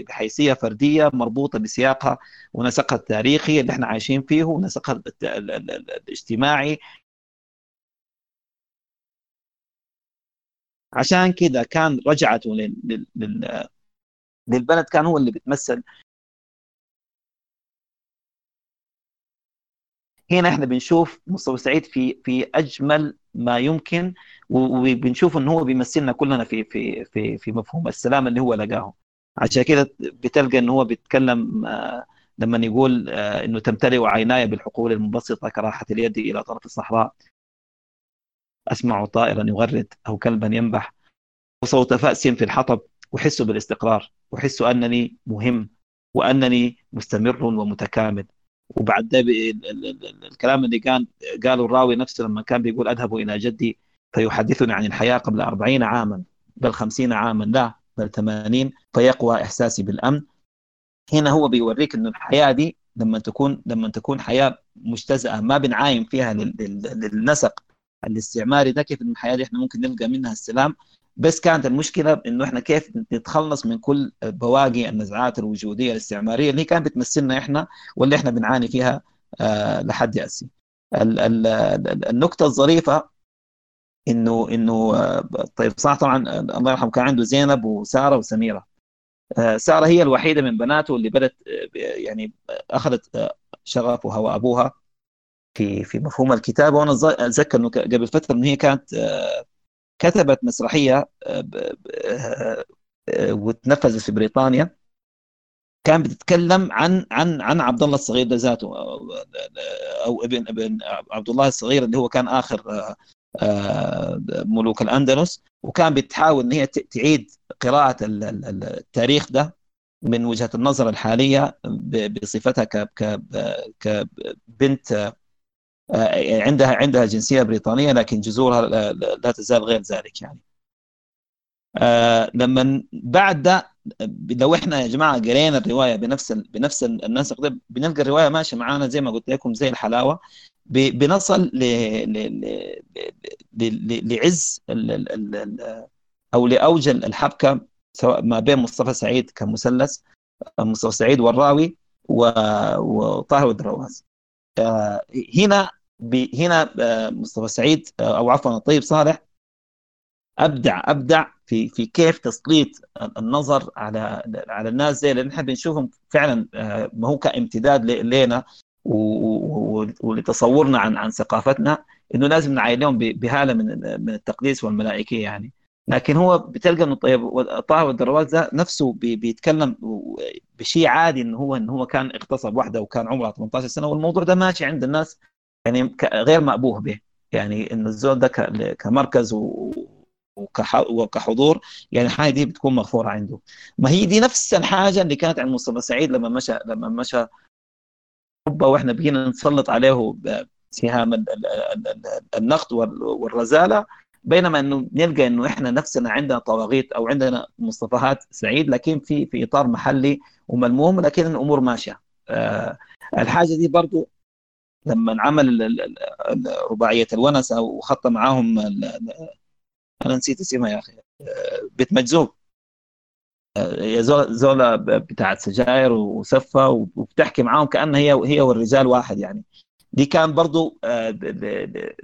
بحيثية فردية مربوطة بسياقها ونسقها التاريخي اللي إحنا عايشين فيه ونسقها الاجتماعي. عشان كده كان رجعته للبلد كان هو اللي بتمثل هنا إحنا بنشوف مصطفى سعيد في في أجمل ما يمكن وبنشوف إن هو بيمثلنا كلنا في في في في مفهوم السلام اللي هو لقاه عشان كده بتلقى إن هو بيتكلم آه، لما يقول آه، إنه تمتلئ عيناي بالحقول المنبسطه كراحة اليد إلى طرف الصحراء. أسمع طائرا يغرد أو كلبا ينبح. وصوت فأس في الحطب أحس بالإستقرار. أحس أنني مهم وأنني مستمر ومتكامل. وبعد الكلام اللي كان قاله الراوي نفسه لما كان بيقول أذهب إلى جدي فيحدثني عن الحياة قبل أربعين عاما بل خمسين عاما لا بل ثمانين فيقوى إحساسي بالأمن. هنا هو بيوريك انه الحياة دي لما تكون لما تكون حياة مجتزأة ما بنعاين فيها للنسق الاستعماري ده كيف الحياة دي إحنا ممكن نلقى منها السلام؟ بس كانت المشكلة إنه إحنا كيف نتخلص من كل بواقي النزعات الوجودية الاستعمارية اللي كانت بتمثلنا إحنا واللي إحنا بنعاني فيها آه لحد هسه النقطة الظريفة انه إنه طيب صح طبعا الله يرحمه كان عنده زينب وسارة وسميرة. سارة هي الوحيدة من بناته اللي بدأت يعني أخذت شغفها وأبوها في في مفهوم الكتابة. وأنا أتذكر إنه قبل فترة إنه هي كانت كتبت مسرحية وتنفذت في بريطانيا. كان بتتكلم عن عن عن عبد الله الصغير ده ذاته أو ابن ابن عبد الله الصغير اللي هو كان آخر ملوك الأندلس. وكان بتحاول إن هي تعيد قراءة التاريخ ده من وجهة النظر الحالية بصفتها كبنت عندها عندها جنسية بريطانية لكن جذورها لا تزال غير ذلك يعني. لما بعد ده لو إحنا يا جماعة قرينا الرواية بنفس بنفس النسق ده بنلقى الرواية ماشية معانا زي ما قلت لكم زي الحلاوة بنصل لعز أو لاوج الحبكة سواء ما بين مصطفى سعيد كمثلث مصطفى سعيد والراوي وطاهر الدرواز هنا هنا مصطفى سعيد أو عفوا الطيب صالح. أبدع أبدع في في كيف تسليط النظر على على الناس زي اللي نحن بنشوفهم فعلا ما هو كامتداد لنا ولتصورنا عن عن ثقافتنا إنه لازم نعاينهم بهالة من من التقديس والملائكية يعني. لكن هو بتلقى إنه طيب طه والدروات ده نفسه بيتكلم بشيء عادي إنه هو إنه هو كان اغتصب واحدة وكان عمرها 18 سنة والموضوع ده ماشي عند الناس يعني غير مأبوه به. يعني انه الزول ده كمركز وكحضور يعني الحاجة دي بتكون مغفورة عنده. ما هي دي نفس الحاجة اللي كانت عند مصطفى سعيد لما مشى لما مشى أوروبا وإحنا بقينا نسلط عليه سهام النقد والرزالة. بينما إنه نلقى إنه إحنا نفسنا عندنا طواغيت أو عندنا مصطفيات سعيد لكن في في إطار محلي وملموم لكن الأمور ماشية. آه الحاجة دي برضو لما عمل رباعية الونسه وخط معاهم أنا نسيت اسمها يا أخي. بيت مجذوب هي زولا بتاعت سجاير وسفه وبتحكي معاهم كأنها هي هي والرجال واحد يعني. دي كان برضو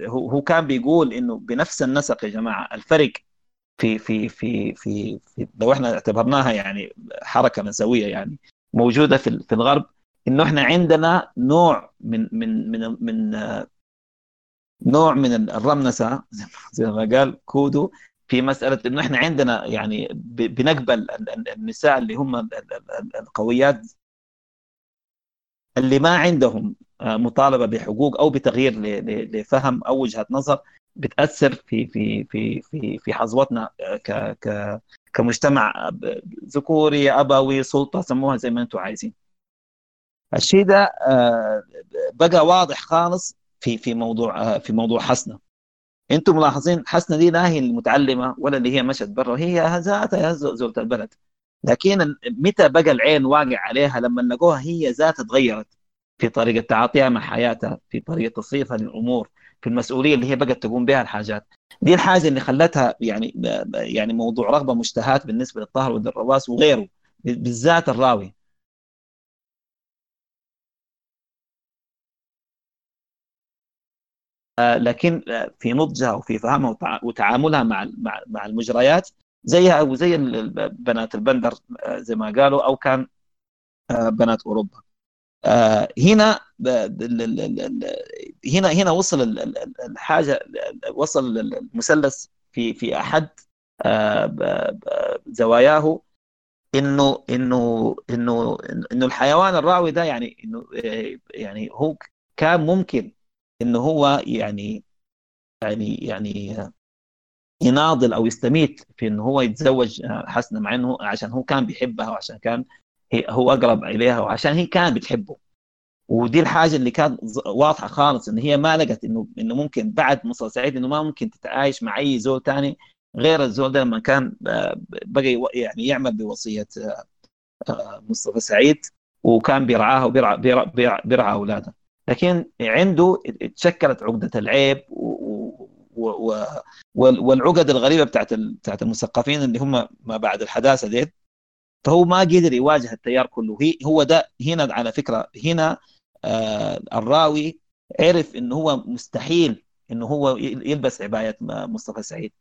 هو كان بيقول إنه بنفس النسق يا جماعة الفرق في في في في, لو إحنا اعتبرناها يعني حركة نسويه يعني موجودة في في الغرب إنه إحنا عندنا نوع من من من من نوع من الرمنسة زي ما قال كودو في مسألة إنه إحنا عندنا يعني بنقبل النساء اللي هم القويات اللي ما عندهم مطالبة بحقوق أو بتغيير لفهم أو وجهة نظر بتأثر في في في في في حظوتنا ك ك كمجتمع ذكوري أبوي سلطة سموها زي ما أنتم عايزين. الشيء ده بقى واضح خالص في في موضوع في موضوع حسنة. أنتم ملاحظين حسنة دي لا هي المتعلمة ولا اللي هي مشت برا هي ذاتها زوجة البلد. لكن متى بقى العين واقع عليها لما لقوها هي ذاتها تغيرت في طريقة تعاطيها مع حياتها في طريقة تصريفها للأمور في المسؤولية اللي هي بقت تقوم بها الحاجات. دي الحاجة اللي خلتها يعني يعني موضوع رغبة مشتهات بالنسبة للطاهر والدراس وغيره بالذات الراوي. لكن في نضجها وفي فهمها وتعاملها مع مع المجريات زيها أو زي بنات البندر زي ما قالوا أو كان بنات أوروبا. هنا هنا هنا وصل الحاجة وصل المثلث في في أحد زواياه إنه إنه إنه إنه الحيوان الراوي ده يعني إنه يعني هو كان ممكن إنه هو يعني يعني يعني يناضل أو يستميت في إنه هو يتزوج حسنه مع إنه عشان هو كان بيحبها وعشان كان هو أقرب إليها وعشان هي كانت بتحبه. ودي الحاجة اللي كانت واضحة خالص إن هي ما لقت إنه إنه ممكن بعد مصطفى سعيد إنه ما ممكن تتعايش مع أي زول ثاني غير الزول ده لما كان بقى يعني يعمل بوصية مصطفى سعيد وكان بيرعاها وبيرعى بيرعى, بيرعى اولادها لكن عنده تشكلت عقدة العيب والعقد الغريبة بتاعت بتاعت المثقفين اللي هم ما بعد الحداثة دي فهو ما قدر يواجه التيار كله. هي هو ده هنا على فكرة هنا آه الراوي عرف انه هو مستحيل انه هو يلبس عباية مصطفى سعيد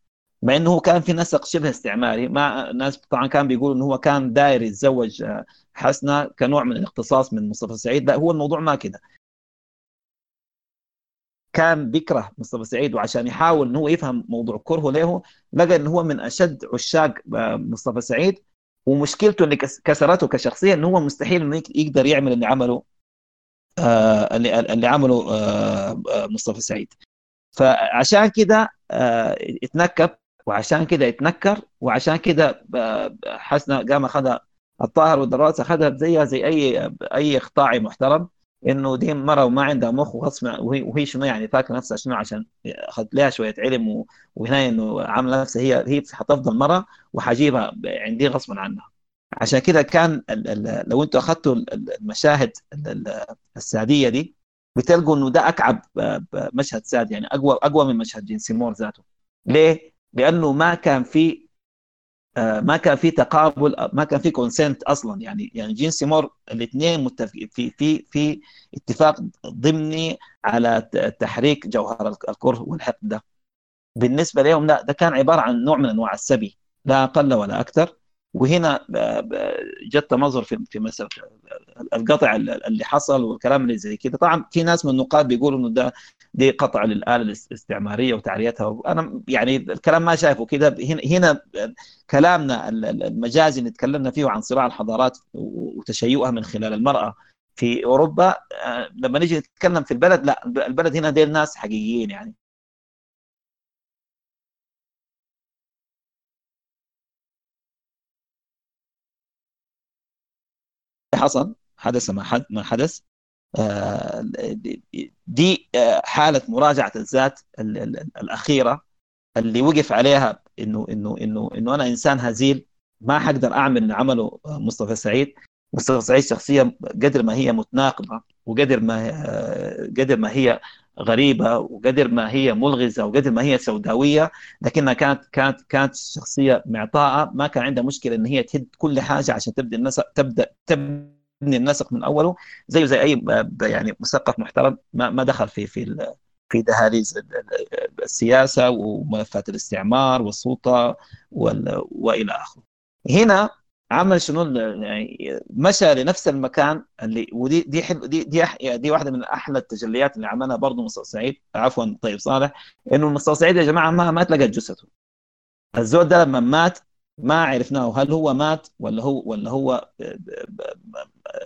مع إنه هو كان في نسق شبه استعماري. مع ناس طبعا كان بيقولوا انه هو كان داير يتزوج آه، حسنة كنوع من الاختصاص من مصطفى سعيد. لا هو الموضوع ما كده. كان بيكره مصطفى سعيد وعشان يحاول انه هو يفهم موضوع كرهه له لقى انه هو من أشد عشاق آه، مصطفى سعيد. ومشكلته اللي كسرته كشخصية انه هو مستحيل إنه يقدر يعمل اللي عمله آه اللي اللي عمله آه, آه، مصطفى سعيد. فعشان كده اتنكب وعشان كده اتنكر وعشان كده حسنا قام أخذها الطاهر والدراس أخذها زيها زي اي أي اقطاعي محترم. إنه دي مرة وما عندها مخ وغصب وهي, وهي شنو يعني فاكرة نفسها شنو عشان اخذت لها شوية علم وهنا إنه عاملة نفسها هي هي حتفضل مرة وحجيبها عندي غصبا عنها عشان كده كان ال ال لو أنتم أخذتوا المشاهد السادية دي بتلقوا إنه ده أكعب مشهد ساد يعني اقوى أقوى من مشهد جين سيمور ذاته ليه؟ لأنه ما كان في آه، ما كان في تقابل ما كان في consent أصلا. يعني يعني جين سيمور الاثنين متفقين في في في اتفاق ضمني على تحريك جوهر الكره والحقد ده. بالنسبة لهم لا ده كان عبارة عن نوع من أنواع السبي لا أقل ولا أكثر. وهنا جت تمظهر في في مسألة القطع اللي حصل والكلام اللي زي كده. طبعا في ناس من النقاد بيقولوا إنه ده دي قطع للآلة الاستعمارية وتعريتها. أنا يعني الكلام ما شايفه كده هنا كلامنا المجازي اللي تكلمنا فيه عن صراع الحضارات وتشيؤها من خلال المرأة في أوروبا آه، لما نيجي نتكلم في البلد لا البلد هنا دي الناس حقيقيين يعني. حصل؟ حدث ما حدث؟ دي آه، حالة مراجعة الذات الأخيرة اللي وقف عليها إنه إنه إنه إنه أنا إنسان هزيل ما حقدر أعمل اللي عمله مصطفى سعيد. مصطفى سعيد شخصية قدر ما هي متناقضة وقدر ما آه، قدر ما هي غريبة وقدر ما هي ملغزة وقدر ما هي سوداوية لكنها كانت كانت كانت شخصية معطاءة. ما كان عندها مشكلة إن هي تهد كل حاجة عشان تبدأ النسق تبدأ تبني النسق من أوله زيه زي أي يعني مثقف محترم ما ما دخل في في في دهاليز السياسة وملفات الاستعمار والسلطة وإلى آخره. هنا عمل شنو يعني مشى لنفس المكان اللي ودي دي حل دي دي, دي واحدة من أحلى التجليات اللي عملها برضه مصطفى سعيد. عفوا طيب صالح. إنه مصطفى سعيد يا جماعة ما ما تلقى جثته. الزول ده لما مات ما عرفناه هل هو مات ولا هو ولا هو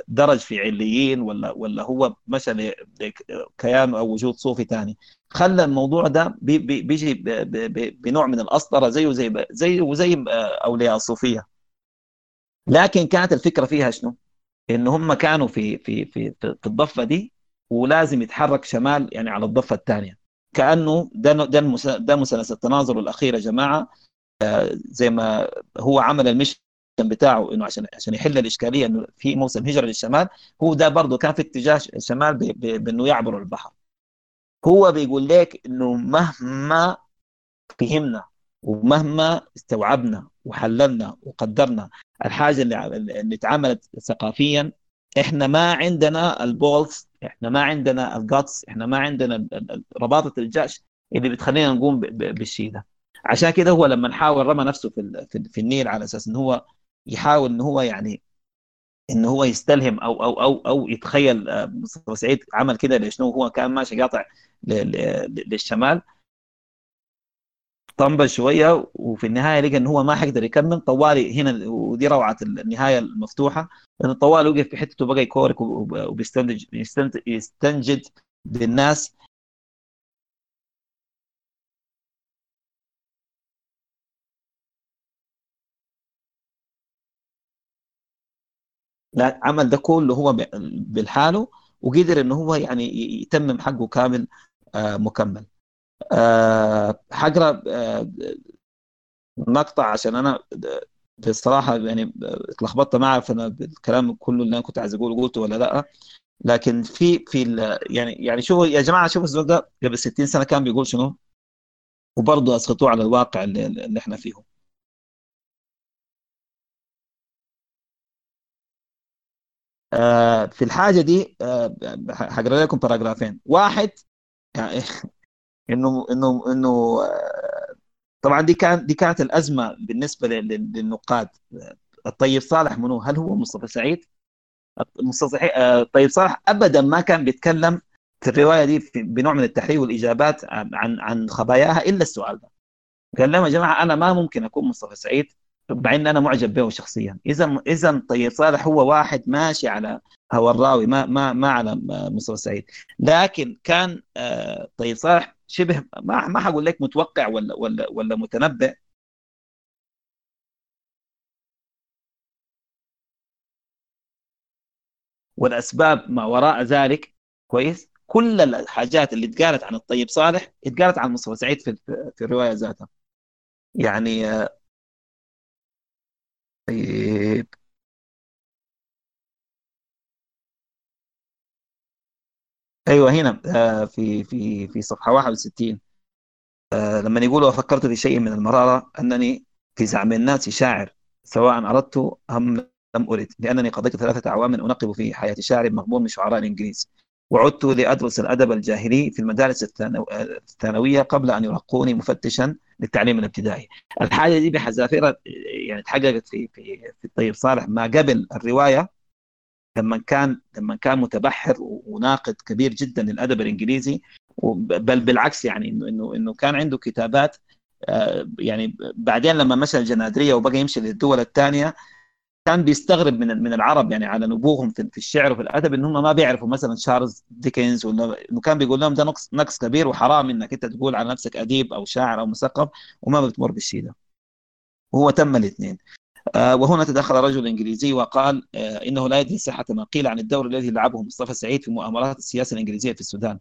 درج في عليين ولا ولا هو مشى لكيان أو وجود صوفي ثاني خلى الموضوع ده بيجي بنوع من الأسطرة زيه زي زي وزي أولياء الصوفية. لكن كانت الفكرة فيها شنو؟ إن هم كانوا في في في في الضفة دي ولازم يتحرك شمال يعني على الضفة الثانية. كأنه ده ده ده مثلث التناظر الاخير يا جماعة. آه، زي ما هو عمل المشن بتاعه إنه عشان عشان يحل الإشكالية إنه في موسم هجره للشمال هو ده برضه كان في اتجاه الشمال بإنه يعبروا البحر. هو بيقول لك إنه مهما فهمنا ومهما استوعبنا وحللنا وقدرنا الحاجة اللي اللي اتعملت ثقافيا إحنا ما عندنا balls ال إحنا ما عندنا guts ال إحنا ما عندنا رباطة الجأش اللي بتخلينا نقوم بالشيء ده. عشان كده هو لما نحاول رمى نفسه في في النيل على أساس انه هو يحاول إن هو يعني إن هو يستلهم أو أو أو أو يتخيل آه، مصطفى سعيد عمل كده ليش؟ هو كان ماشي قاطع للشمال طنبل شوية وفي النهاية لقى إن هو ما حيقدر يكمل. طوالي هنا ودي روعة النهاية المفتوحة لأن طوالي وقف في حتته بقى يكورك وبيستنتج يستنجد بالناس عمل ده كله هو بالحاله وقدر إنه هو يعني يتمم حقه كامل آه، مكمل. آه، حقرأ آه، مقطع عشان أنا بصراحة يعني اتلخبطت ما اعرف أنا الكلام كله اللي أنا كنت عايز أقوله قلته ولا لأ. لكن في في يعني يعني شوفوا يا جماعة شوفوا الزول ده قبل 60 سنة كان بيقول شنو؟ وبرضه أسقطوه على الواقع اللي, اللي إحنا فيه. في الحاجة دي آه، حقرأ لكم باراجرافين واحد يعني إنه إنه إنه آه، طبعا دي كان دي كانت الأزمة بالنسبة للنقاد. الطيب صالح منو؟ هل هو مصطفى سعيد؟ مصطفى الطيب صالح ابدا ما كان بيتكلم في الرواية دي بنوع من التحرير والإجابات عن عن خباياها إلا السؤال ده. قال لهم يا جماعة أنا ما ممكن أكون مصطفى سعيد مع إن أنا معجب به شخصيا. اذا اذا طيب صالح هو واحد ماشي على هو الراوي ما ما ما على مصطفى سعيد. لكن كان آه، طيب صالح شبه ما ما حقول لك متوقع ولا ولا ولا متنبئ. والأسباب ما وراء ذلك كويس؟ كل الحاجات اللي اتقالت عن الطيب صالح اتقالت عن مصطفى سعيد في في الرواية ذاتها. يعني آه، طيب. أيوه هنا آه، في في في صفحة 61 آه، لما يقولوا فكرت في شيء من المرارة أنني في زعم الناس شاعر سواء أردت أم لم أرد لأنني قضيت ثلاثة أعوام أنقب في حياة شاعر مغمور من شعراء الانجليز وعدت لأدرس الأدب الجاهلي في المدارس الثانوية قبل أن يرقوني مفتشا للتعليم الابتدائي. الحاجة دي بحذافيرها يعني تحققت في في في الطيب صالح ما قبل الرواية لما كان لما كان متبحر وناقد كبير جدا للأدب الإنجليزي بل بالعكس يعني إنه إنه إنه كان عنده كتابات آه، يعني بعدين لما مشى الجنادرية وبقى يمشي للدول الثانية كان بيستغرب من من العرب يعني على نبوغهم في الشعر وفي الأدب إن هم ما بيعرفوا مثلا تشارلز ديكنز ولا إنه كان بيقول لهم ده نقص نقص كبير وحرام إنك أنت تقول على نفسك أديب أو شاعر أو مثقف وما بتمر بالشيء ده. وهو تم الاثنين. آه، وهنا تدخل رجل إنجليزي وقال آه، إنه لا يدري صحة ما قيل عن الدور الذي لعبه مصطفى سعيد في مؤامرات السياسة الإنجليزية في السودان.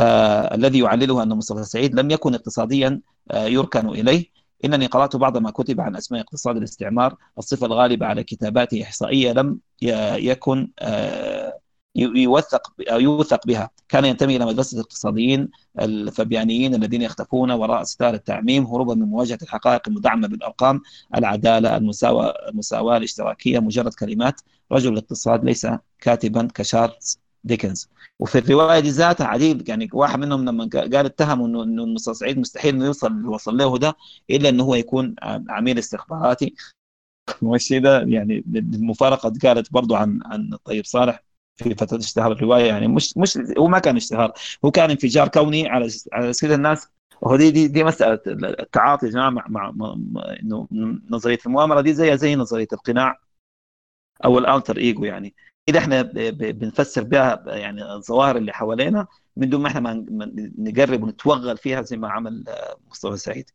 آه، الذي يعلله أن مصطفى سعيد لم يكن اقتصاديا يركن إليه. إنني قرأت بعض ما كتب عن أسماء اقتصاد الاستعمار الصفة الغالبة على كتاباته إحصائية لم يكن آه، يوثق يوثق بها. كان ينتمي إلى مدرسة الاقتصاديين الفبيانيين الذين يختفون وراء ستار التعميم هروبا من مواجهة الحقائق المدعمة بالأرقام العدالة المساواة المساواة الاشتراكية مجرد كلمات. رجل الاقتصاد ليس كاتبا كشارلز ديكنز. وفي الرواية دي ذاتها عديد يعني واحد منهم لما قال اتهموا إنه إنه المستر سعيد مستحيل إنه يوصل اللي وصل له ده إلا إنه هو يكون عميل استخباراتي. والشيء ده يعني المفارقة قالت برضه عن عن طيب صالح في فترة اشتهار الرواية. يعني مش مش هو ما كان اشتهار هو كان انفجار كوني على على كده الناس. وهو دي دي, دي مسألة التعاطي يا جماعة مع, مع, مع إنه نظرية المؤامرة دي زي زي نظرية القناع أو الالتر ايجو يعني. كده إحنا بنفسر بها يعني الظواهر اللي حوالينا من دون ما إحنا ما نقرب ونتوغل فيها زي ما عمل مصطفى سعيد.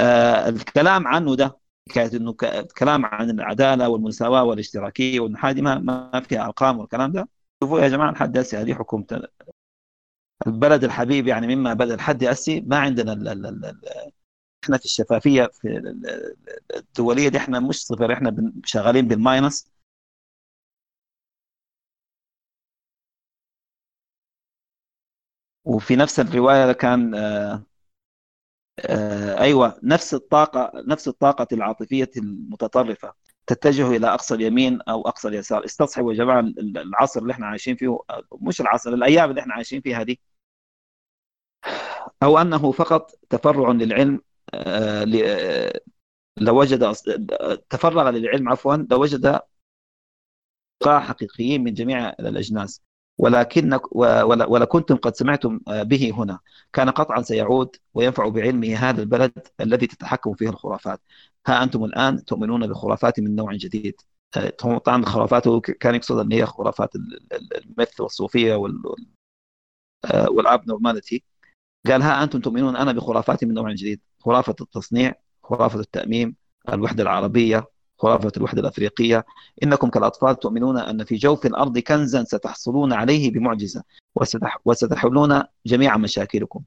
آه الكلام عنه ده كانت إنه كلام عن العدالة والمساواة والاشتراكية والنحاة ما ما فيها أرقام والكلام ده. شوفوا يا جماعة لحد هسه هذه حكومه البلد الحبيب يعني مما بدا لحد هسه ما عندنا ال ال ال إحنا في الشفافية في الدولية دي إحنا مش صفر إحنا شغالين بالماينس. وفي نفس الرواية كان آه آه أيوه نفس الطاقة نفس الطاقة العاطفية المتطرفة تتجه إلى أقصى اليمين أو أقصى اليسار. استصحبوا يا جماعة العصر اللي إحنا عايشين فيه مش العصر الأيام اللي إحنا عايشين فيها دي. أو أنه فقط تفرع للعلم آه لوجد تفرغ للعلم عفوا لوجد حقيقيين من جميع الأجناس. ولكن ولكنتم قد سمعتم آه، به هنا. كان قطعا سيعود وينفع بعلمه هذا البلد الذي تتحكم فيه الخرافات. ها أنتم الآن تؤمنون بخرافات من نوع جديد. آه، طبعا خرافاته كان يقصد أن هي خرافات المثل والصوفية والأب نورماليتي. قال ها أنتم تؤمنون أنا بخرافات من نوع جديد. خرافة التصنيع خرافة التأميم الوحدة العربية خرافة الوحدة الأفريقية. إنكم كالأطفال تؤمنون أن في جوف الأرض كنزا ستحصلون عليه بمعجزة وستح وستحلون جميع مشاكلكم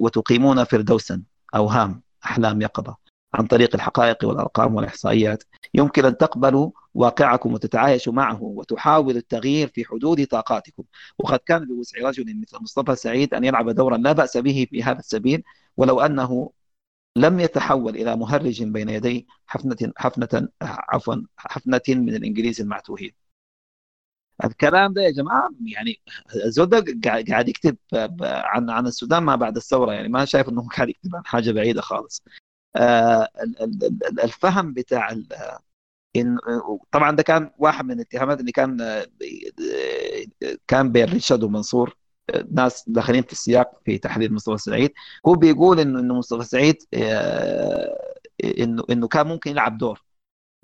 وتقيمون فردوسا. أوهام أحلام يقظة عن طريق الحقائق والأرقام والإحصائيات. يمكن أن تقبلوا واقعكم وتتعايشوا معه وتحاولوا التغيير في حدود طاقاتكم. وقد كان بوسع رجل مثل مصطفى سعيد أن يلعب دورا لا بأس به في هذا السبيل ولو أنه لم يتحول إلى مهرج بين يدي حفنة حفنة عفوا حفنة من الإنجليز المعتوهين. الكلام ده يا جماعة يعني الزول ده قاعد يكتب عن عن السودان ما بعد الثورة يعني ما شايف إنه قاعد يكتب عن حاجة بعيدة خالص. آه، الفهم بتاع إن طبعا ده كان واحد من الاتهامات اللي كان كان بين ريتشارد ومنصور. ناس داخلين في السياق في تحليل مصطفى سعيد. هو بيقول انه إنه مصطفى سعيد آه، انه إنه كان ممكن يلعب دور.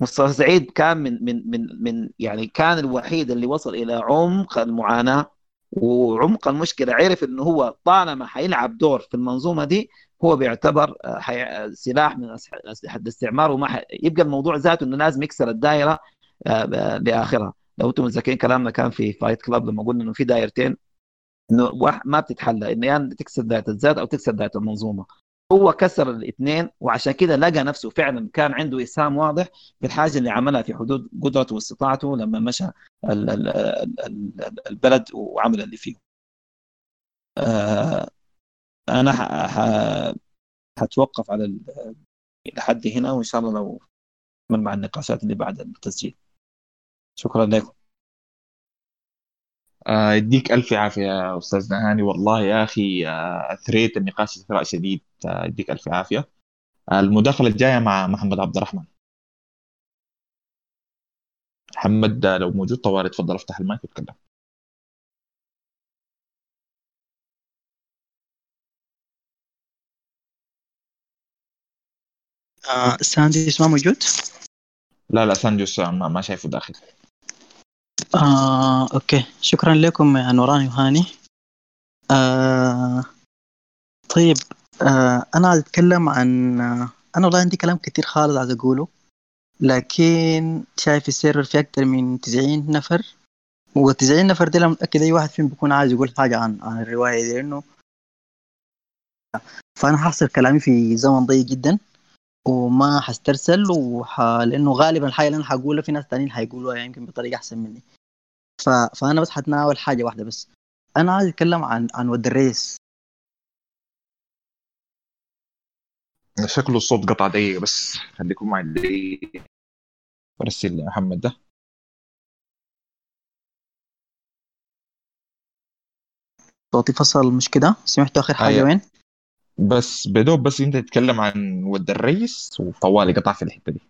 مصطفى سعيد كان من من من من يعني كان الوحيد اللي وصل إلى عمق المعاناة وعمق المشكلة. عرف إنه هو طالما حيلعب دور في المنظومة دي هو بيعتبر آه، سلاح من أسلحة الاستعمار وما يبقى الموضوع ذاته إنه لازم يكسر الدائرة آه، باخرها لو أنتم متذكرين كلامنا كان في فايت كلاب لما قلنا إنه في دايرتين إنه ما بتتحلى إنه يعني تكسر دائره الذات أو تكسر دائره المنظومة هو كسر الاثنين وعشان كده لقى نفسه فعلا كان عنده إسهام واضح في الحاجة اللي عملها في حدود قدرته واستطاعته لما مشى البلد وعمل اللي فيه. آه، أنا حتوقف على لحد هنا وإن شاء الله لو نكمل مع النقاشات اللي بعد التسجيل. شكرا لكم. آه، يديك ألف عافية يا أستاذنا هاني والله يا أخي آه، أثريت النقاش إثراء شديد. آه، يديك ألف عافية. المداخلة الجاية مع محمد عبد الرحمن. محمد لو موجود طوالي تفضل افتح المايك وتكلم. آه سانديس ما موجود؟ لا لا سانديوس ما, ما شايفه داخل. آه، okay. شكرا لكم يا نوراني وهاني آه، طيب آه، أنا عايز أتكلم عن آه، أنا والله عندي كلام كتير خالص عايز أقوله لكن شايف server ال في أكتر من 90 نفر و90 نفر دي متأكد أي واحد فيهم بيكون عايز يقول حاجة عن عن الرواية دي لأنه فأنا حاصر كلامي في زمن ضيق جدا وما حسترسل وح... لأنه غالبا الحاجة اللي أنا حقولها في ناس تانيين حيقولوها يمكن بطريقة أحسن مني. ف... فأنا بس حتناول حاجة واحدة بس. أنا عايز أتكلم عن عن ود الريس. شكله الصوت قطع دقيقة بس. خليكم معي دقيقة. برسل محمد ده. صوتي فصل مش كده؟ سمعتوا آخر حاجة أيوة. وين؟ بس بدوب بس أنت تتكلم عن ود الريس وطوالي قطع في الحتة دي.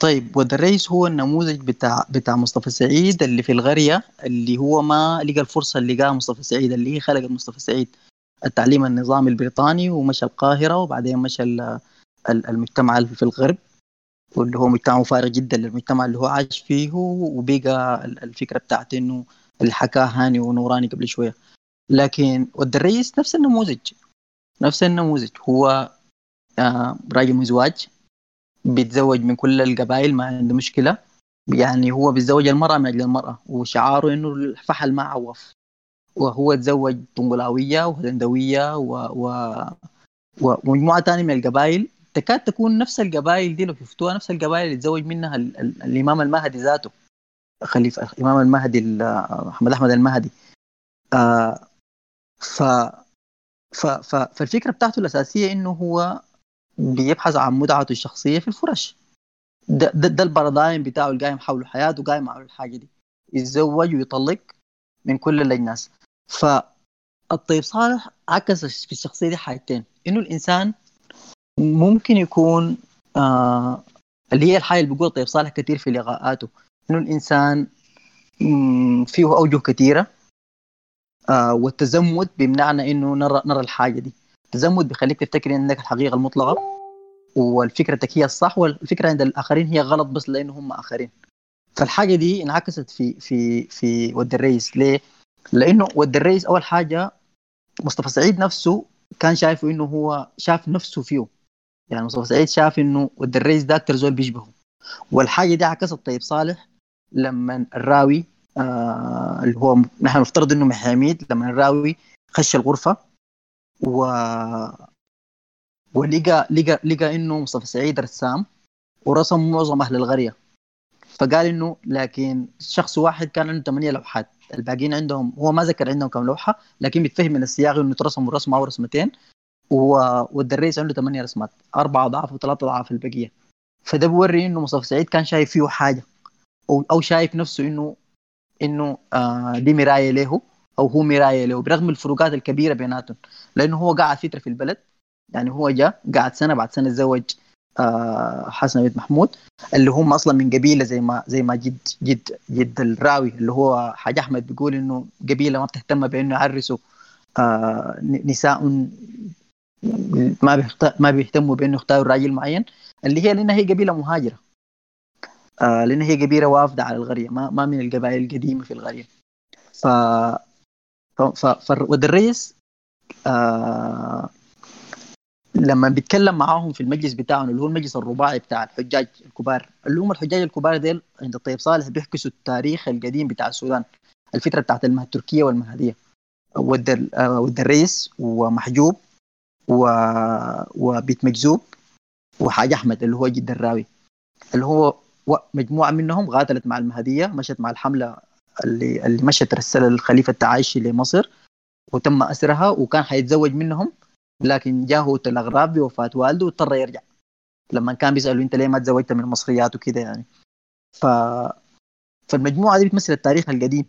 طيب ود الرئيس هو النموذج بتاع بتاع مصطفى سعيد اللي في القرية اللي هو ما لقى الفرصة اللي لقاها مصطفى سعيد اللي هي خلق مصطفى سعيد التعليم النظامي البريطاني ومشى القاهرة وبعدين مشى المجتمع في الغرب واللي هو مجتمع مفارق جدا للمجتمع اللي هو عايش فيه وبقى الفكرة بتاعت إنه اللي حكاه هاني ونوراني قبل شوية. لكن ود الرئيس نفس النموذج نفس النموذج. هو آه، راجل مزواج. بيتزوج من كل القبائل ما عنده مشكلة. يعني هو بيتزوج المرأة من أجل المرأة وشعاره إنه الفحل ما عوف. وهو تزوج طنبلاوية وهلندوية و... و... ومجموعة تانية من القبائل. تكاد تكون نفس القبائل دي لو شفتوها نفس القبائل اللي تزوج منها ال... ال... الإمام المهدي ذاته. خليفة الإمام المهدي محمد أحمد المهدي. آه ف... ف... ف... فالفكرة بتاعته الأساسية إنه هو بيبحث عن متعته الشخصية في الفرش. ده, ده, ده البارادايم بتاعه اللي قايم حوله حياته قايم على الحاجة دي. يتزوج ويطلق من كل الاجناس فالطيب صالح عكس في الشخصية دي حاجتين. إنه الإنسان ممكن يكون آه اللي هي الحاجة اللي بيقول طيب صالح كثير في لقاءاته. إنه الإنسان فيه أوجه كثيره آه والتزمت بيمنعنا إنه نرى نرى الحاجة دي. التزمت بيخليك تفتكر انك الحقيقة المطلقة. والفكرتك هي الصح والفكرة عند الآخرين هي غلط بس لأنه هم آخرين. فالحاجة دي انعكست في في في ود الرئيس. ليه؟ لأنه ود الرئيس أول حاجة مصطفى سعيد نفسه كان شايفه إنه هو شاف نفسه فيه. يعني مصطفى سعيد شاف إنه ود الرئيس ده أكثر زول بيشبهه. والحاجة دي عكست طيب صالح لما الراوي آه اللي هو نحن نفترض إنه محاميد لما الراوي خش الغرفة و ولقى لقى لقى إنه مصطفى سعيد رسام ورسم معظم أهل القرية. فقال إنه لكن شخص واحد كان عنده ثمانية لوحات الباقيين عندهم هو ما ذكر عندهم كم لوحة لكن بيتفهم من السياق إنه ترسموا رسمة أو رسمتين والدريس عنده ثمانية رسمات أربعة أضعاف وثلاثة أضعاف البقية. فده بوري إنه مصطفى سعيد كان شايف فيه حاجة أو أو شايف نفسه إنه إنه آه دي مراية له أو هو مراية له برغم الفروقات الكبيرة بيناتهم. لأنه هو قاعد فترة في البلد يعني هو جاء قعد سنة بعد سنة تزوج آه حسن بنت محمود اللي هم أصلا من قبيلة زي ما زي ما جد جد جد الراوي اللي هو حاج أحمد بيقول إنه قبيلة ما بتهتم بإنه يعرسوا آه نساء ما. ما بيهتموا بإنه يختاروا راجل معين اللي هي لأنها هي قبيلة مهاجرة آه لأن هي قبيلة وافدة على القريه ما, ما من القبائل القديمة في القريه ف ف, ف... ف... ودريس آه لما بيتكلم معاهم في المجلس بتاعهم اللي هو المجلس الرباعي بتاع الحجاج الكبار اللي هم الحجاج الكبار ديل عند الطيب صالح بيحكسوا التاريخ القديم بتاع السودان الفترة بتاعت المهد التركيه والمهدية. والدر... والدريس ومحجوب و... وبيت مجذوب وحاج أحمد اللي هو جد الراوي. اللي هو مجموعة منهم غاتلت مع المهدية مشت مع الحملة اللي اللي مشت رسل الخليفه التعايشي لمصر. وتم أسرها وكان حيتزوج منهم لكن جاءه الاغراب بوفاة والده واضطر يرجع. لما كان بيسالوا أنت ليه ما تزوجت من المصريات وكده يعني. ف فالمجموعة دي بتمثل التاريخ القديم.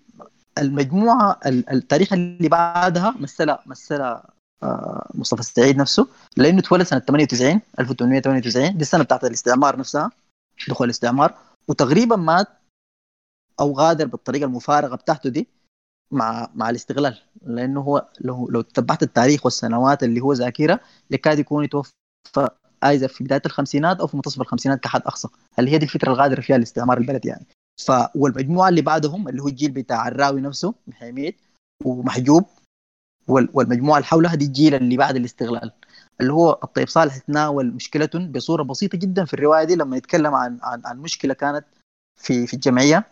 المجموعة التاريخ اللي بعدها مثلها مثلها آه، مصطفى السعيد نفسه لأنه تولد سنة 98 1898 دي السنة بتاعت الاستعمار نفسها دخول الاستعمار. وتقريبا مات أو غادر بالطريقة المفارقة بتاعته دي. مع مع الاستغلال لأنه هو لو لو تبعت التاريخ والسنوات اللي هو ذاكرها يكاد يكون يتوفى أيضا في بداية الخمسينات أو في منتصف الخمسينات كحد أقصى. اللي هي دي الفترة الغادرة فيها الاستعمار البلد يعني؟ ف والمجموعة اللي بعدهم اللي هو الجيل بتاع الراوي نفسه محميد ومحجوب والمجموعة اللي حولها دي الجيل اللي بعد الاستغلال. اللي هو الطيب صالح تناول مشكلة بصورة بسيطة جدا في الرواية دي لما يتكلم عن عن, عن مشكلة كانت في في الجمعية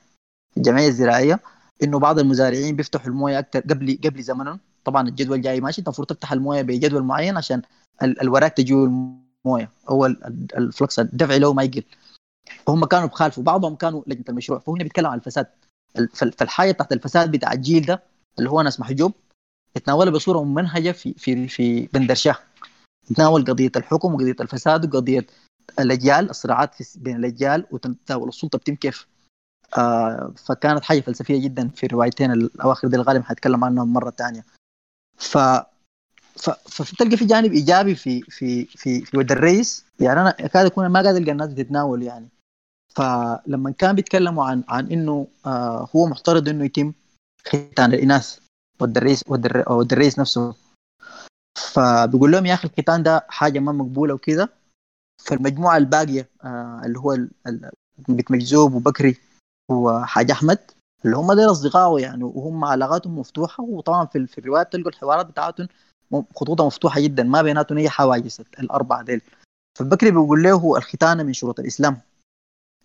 الجمعية الزراعية. إنه بعض المزارعين بيفتحوا الموية أكثر قبل قبل زمنهم. طبعا الجدول جاي ماشي المفروض تفتح الموية بجدول معين عشان الوراق تجيه الموية. هو الفلكس الدفع له ما يقل. فهم كانوا بخالفوا بعضهم كانوا لجنة المشروع. فهنا بيتكلم عن الفساد. فالحاجة تحت الفساد بتاع الجيل ده اللي هو ناس محجوب يتناولها بصورة ممنهجه في في في بندرشاه. يتناول قضية الحكم وقضية الفساد وقضية الأجيال الصراعات بين الأجيال وتتناول السلطة بتم كيف؟ آه فكانت حاجة فلسفية جدا في الروايتين الأواخر دي الغالب حتكلم عنهم مرة ثانية ف فتلقى في جانب إيجابي في في في في ود الرئيس. يعني أنا اكاد أكون ما قادر ألقى الناس تتناول يعني. فلما كان بيتكلموا عن عن إنه آه هو محترض إنه يتم ختان الإناث ود الرئيس ود الرئيس نفسه. فبيقول لهم يا أخي الختان ده حاجة ما مقبولة وكذا فالمجموعة الباقية آه اللي هو بيت مجذوب وبكري وحاج أحمد اللي هم دول أصدقائه يعني وهم علاقاتهم مفتوحة وطبعا في, في الروايات تلقوا الحوارات بتاعتهم خطوطها مفتوحة جدا ما بيناتهم أي حواجز الأربعة ديل. فالبكري بيقول له الختان من شروط الإسلام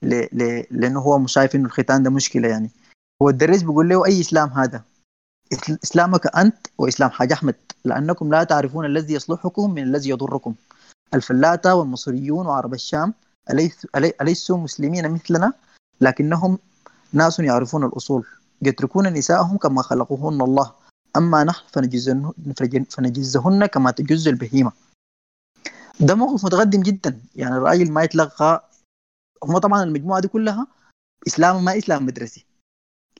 ل... ل... لأنه هو شايف إنه الختان ده مشكلة يعني. هو الدريس بيقول له أي إسلام هذا؟ إسلامك أنت وإسلام حاج أحمد لأنكم لا تعرفون الذي يصلحكم من الذي يضركم. الفلاته والمصريون وعرب الشام أليسوا مسلمين مثلنا؟ لكنهم ناس يعرفون الأصول. يتركون نساءهم كما خلقهن الله. أما نحن فنجزهن كما تجز البهيمة. ده موقف متقدم جدا. يعني الراجل ما يتلقى هم طبعا المجموعة دي كلها إسلام ما إسلام مدرسي.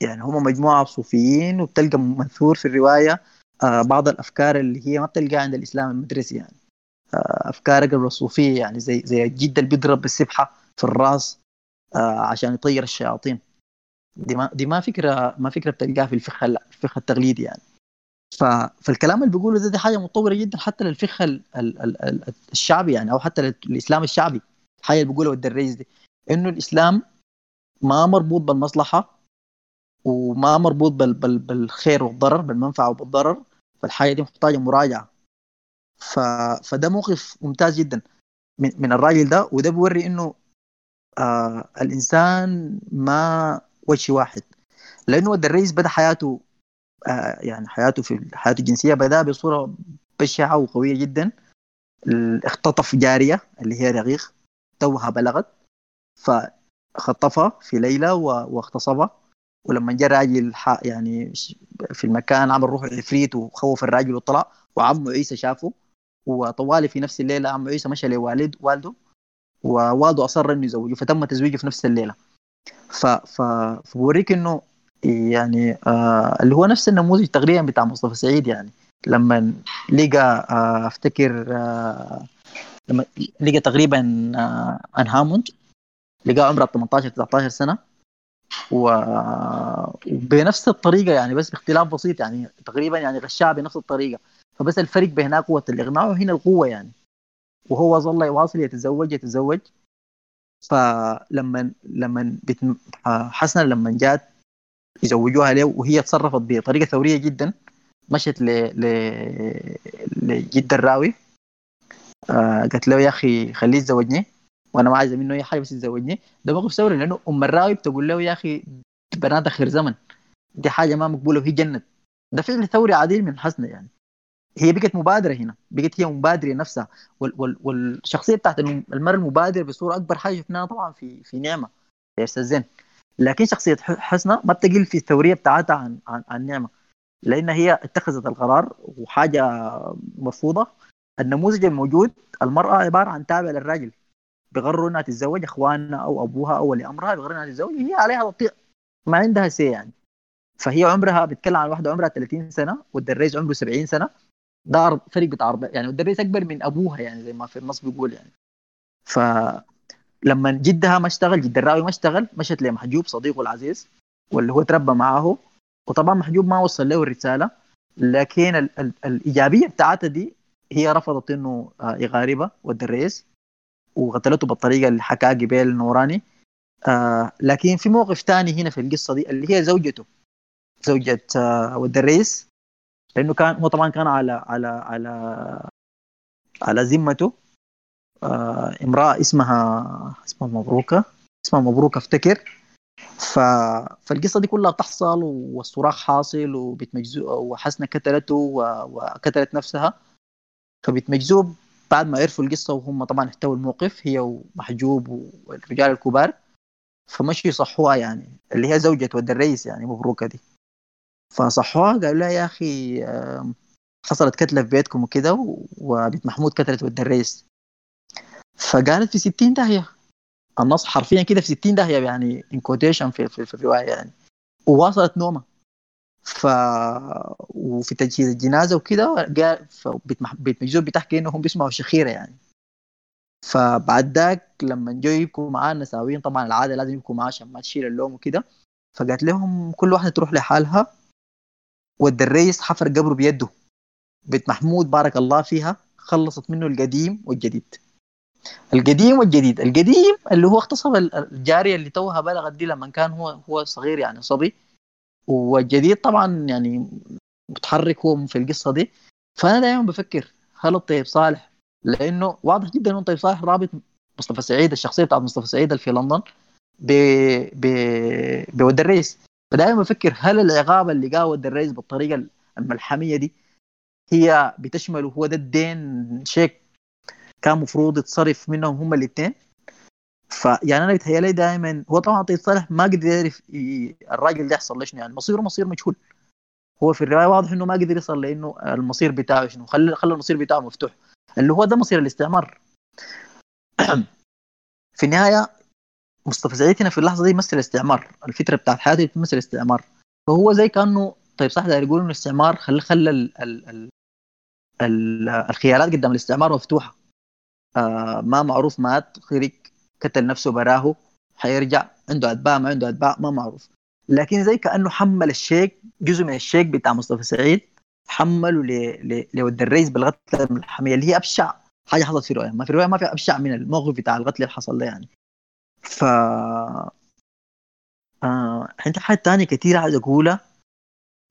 يعني هم مجموعة صوفيين وبتلقى منثور في الرواية آه بعض الأفكار اللي هي ما بتلقاها عند الإسلام المدرسي يعني. آه أفكار قبل الصوفية يعني زي زي الجد اللي بيضرب بالسبحة في الرأس آه عشان يطير الشياطين. دي ما دي ما فكره ما فكرة بتلقاها في الفقه الفقه التقليدي يعني. ف... فالكلام اللي بيقوله ده دي حاجة متطورة جدا حتى للفقه ال... ال... ال... الشعبي يعني أو حتى للاسلام الشعبي. الحاجة اللي بيقولها الدريس دي. إنه الإسلام ما مربوط بالمصلحة وما مربوط بال... بال... بالخير والضرر بالمنفعة وبالضرر فالحاجة دي محتاجة مراجعة. ف... فده موقف ممتاز جدا من, من الراجل ده. وده بيوري إنه آه الإنسان ما وجه واحد. لأنه الرئيس بدأ حياته آه يعني حياته في حياته الجنسية بدأ بصورة بشعة وقوية جدا. اختطف جارية اللي هي رغيق توها بلغت فخطفها في ليلة واغتصبها. ولما جاء راجل يعني في المكان عمل روح عفريت وخوف الراجل وطلع. وعمه عيسى شافه. وطوالي في نفس الليلة عم عيسى مشى لوالد والده. ووالده أصر إنه يزوجه فتم تزويجه في نفس الليلة. ف ف فبوريك إنه يعني آه اللي هو نفس النموذج تقريبا بتاع مصطفى سعيد يعني. لما لقى آه أفتكر آه لما لقى تقريبا آه ان هاموند لقى عمره 18 19 سنة. وبنفس الطريقة يعني بس باختلاف بسيط يعني. تقريبا يعني غشاها بنفس الطريقة. فبس الفرق بهناك قوة الاقناع وهنا القوة يعني. وهو ظل يواصل يتزوج يتزوج. فلما لما. حسنا لما جات يزوجوها له وهي تصرفت بطريقة ثورية جدا مشت ل ل لجد الراوي. آه قالت له يا أخي خليه يتزوجني وأنا ما عايزه منه أي حاجة بس يتزوجني. ده موقف ثوري لأنه أم الراوي بتقول له يا أخي بنات آخر زمن. دي حاجة ما مقبولة وهي جنت ده فعل ثوري عديل من حسنه يعني. هي بقت مبادرة هنا بقت هي مبادرة نفسها. وال وال والشخصية بتاعت الم- المرأة المبادرة بصورة أكبر حاجة شفناها طبعا في في نعمة يا أستاذ زين. لكن شخصية حسنة ما بتقل في الثورية بتاعتها عن عن, عن نعمة لأن هي اتخذت القرار وحاجة مرفوضه النموذج الموجود المرأة عبارة عن تابع للراجل بغروا إنها تتزوج إخوانها أو أبوها أو ولي امرها بغروا إنها تتزوج هي عليها تطيع ما عندها سي يعني. فهي عمرها بتتكلم عن واحدة عمرها 30 سنة والدريس عمره 70 سنة. ده فرق بتاع أربع يعني والدريس اكبر من أبوها يعني زي ما في النص بيقول يعني. فلما جدها ما اشتغل جد الراوي ما اشتغل مشت لمحجوب صديقه العزيز واللي هو تربى معاه وطبعا محجوب ما وصل له الرسالة لكن ال ال الإيجابية بتاعتها دي هي رفضت إنه آه، يغاربها والدريس وقتلته بالطريقة اللي حكاها قبيل نوراني آه لكن في موقف تاني هنا في القصة دي اللي هي زوجته زوجة آه ود الرئيس. لأنه كان هو طبعا كان على على على على ذمته. آه امرأة اسمها اسمها مبروكة. اسمها مبروكة افتكر. ف... فالقصة دي كلها بتحصل والصراخ حاصل وبتمجزو وحسنة قتلته و... وقتلت نفسها. فبتمجذوب بعد ما عرفوا القصة وهم طبعا احتووا الموقف هي ومحجوب والرجال الكبار. فمشوا يصحوها يعني اللي هي زوجة ود الرئيس يعني مبروكة دي. فصحوها قالوا لها يا أخي حصلت كتلة في بيتكم وكده و- وبنت محمود قتلت ود الرئيس. فقالت في 60 داهية. النص حرفيا كده في 60 داهية يعني in quotation في, في, في الرواية يعني. وواصلت نومة. ف وفي تجهيز الجنازة وكده قال بنت مجذوب بتحكي انهم بيسمعوا شخيرة يعني. فبعد ذاك لما جو يبكوا معاه النساويين طبعا العادة لازم يبكوا معاه عشان ما تشيل اللوم وكده. فقالت لهم كل واحدة تروح لحالها. ود الرئيس حفر قبره بيده. بنت محمود بارك الله فيها خلصت منه القديم والجديد. القديم والجديد. القديم اللي هو اغتصب ال- الجارية اللي توها بلغت دي لما كان هو هو صغير يعني صبي. والجديد طبعا يعني متحرك هو في القصة دي. فأنا دائما بفكر هل الطيب صالح؟ لأنه واضح جدا إنه طيب صالح رابط مصطفى سعيد الشخصية بتاعت مصطفى سعيد اللي في لندن ب ب بود الرئيس. فدائما بفكر هل العقاب اللي قاه ود الرئيس بالطريقة الملحمية دي هي بتشمل هو ده الدين شيك كان مفروض يتصرف منهم هم الاثنين فيعني أنا بيتهيألي دائما هو طبعا طيب صالح ما قدر يعرف الراجل ده يحصل شنو يعني مصيره مصير مجهول. هو في الرواية واضح إنه ما قدر يصل لإنه المصير بتاعه شنو خلى خلى المصير بتاعه مفتوح اللي هو ده مصير الاستعمار. في النهاية هنا في اللحظة دي يمثل استعمار الفترة بتاعت حياته بتمثل استعمار فهو زي كأنه طيب صح داير يقول الاستعمار خلى خلى ال ال ال ال الخيارات قدام الاستعمار مفتوحة. آه ما معروف مات خرج قتل نفسه براه حيرجع عنده أتباع ما عنده أتباع ما معروف. لكن زي كأنه حمل الشيك جزء من الشيك بتاع مصطفى سعيد حمله لود الرئيس بالقتله الحمية اللي هي أبشع حاجة حصلت في الروايه ما في الروايه ما في أبشع من الموقف بتاع القتل اللي حصل ده يعني. ف آه عندي حاجات تانية كتير عايز أقولها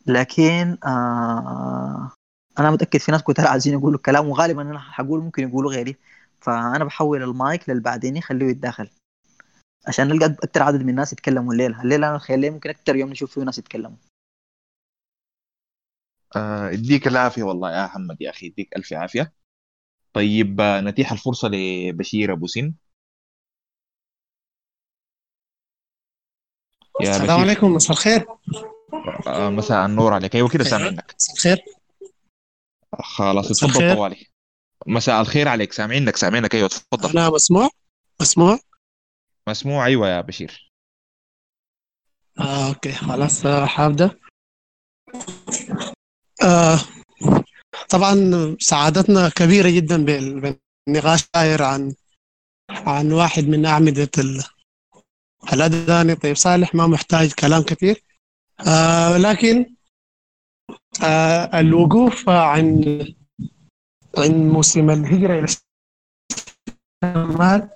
لكن آه أنا متأكد في ناس كتير عايزين يقولوا الكلام وغالبا أنا حقول ممكن يقولوا غيري. فأنا بحول المايك للبعدين خليه يتداخل عشان نلقى أكتر عدد من الناس يتكلموا الليلة. الليلة أنا خليه ممكن أكتر يوم نشوف فيه ناس يتكلموا. آه، يديك العافية والله يا محمد يا أخي يديك ألف عافية. طيب آه، نتيح الفرصة لبشير أبو سن يا السلام عليكم مساء الخير. آه، مساء النور عليك. أيوة كده سامعينك مساء الخير. خلاص اتفضل. طوالي مساء الخير عليك. سامعينك سامعينك. أيوه تفضل أنا مسموع؟ مسموع؟ مسموع أيوه يا بشير. آه أوكي خلاص آه، حابدأ آه طبعا سعادتنا كبيرة جدا بال- بالنقاش داير عن عن واحد من أعمدة ال- الأداني طيب صالح ما محتاج كلام كثير. آه لكن آه الوقوف عن عن موسم الهجرة إلى الشمال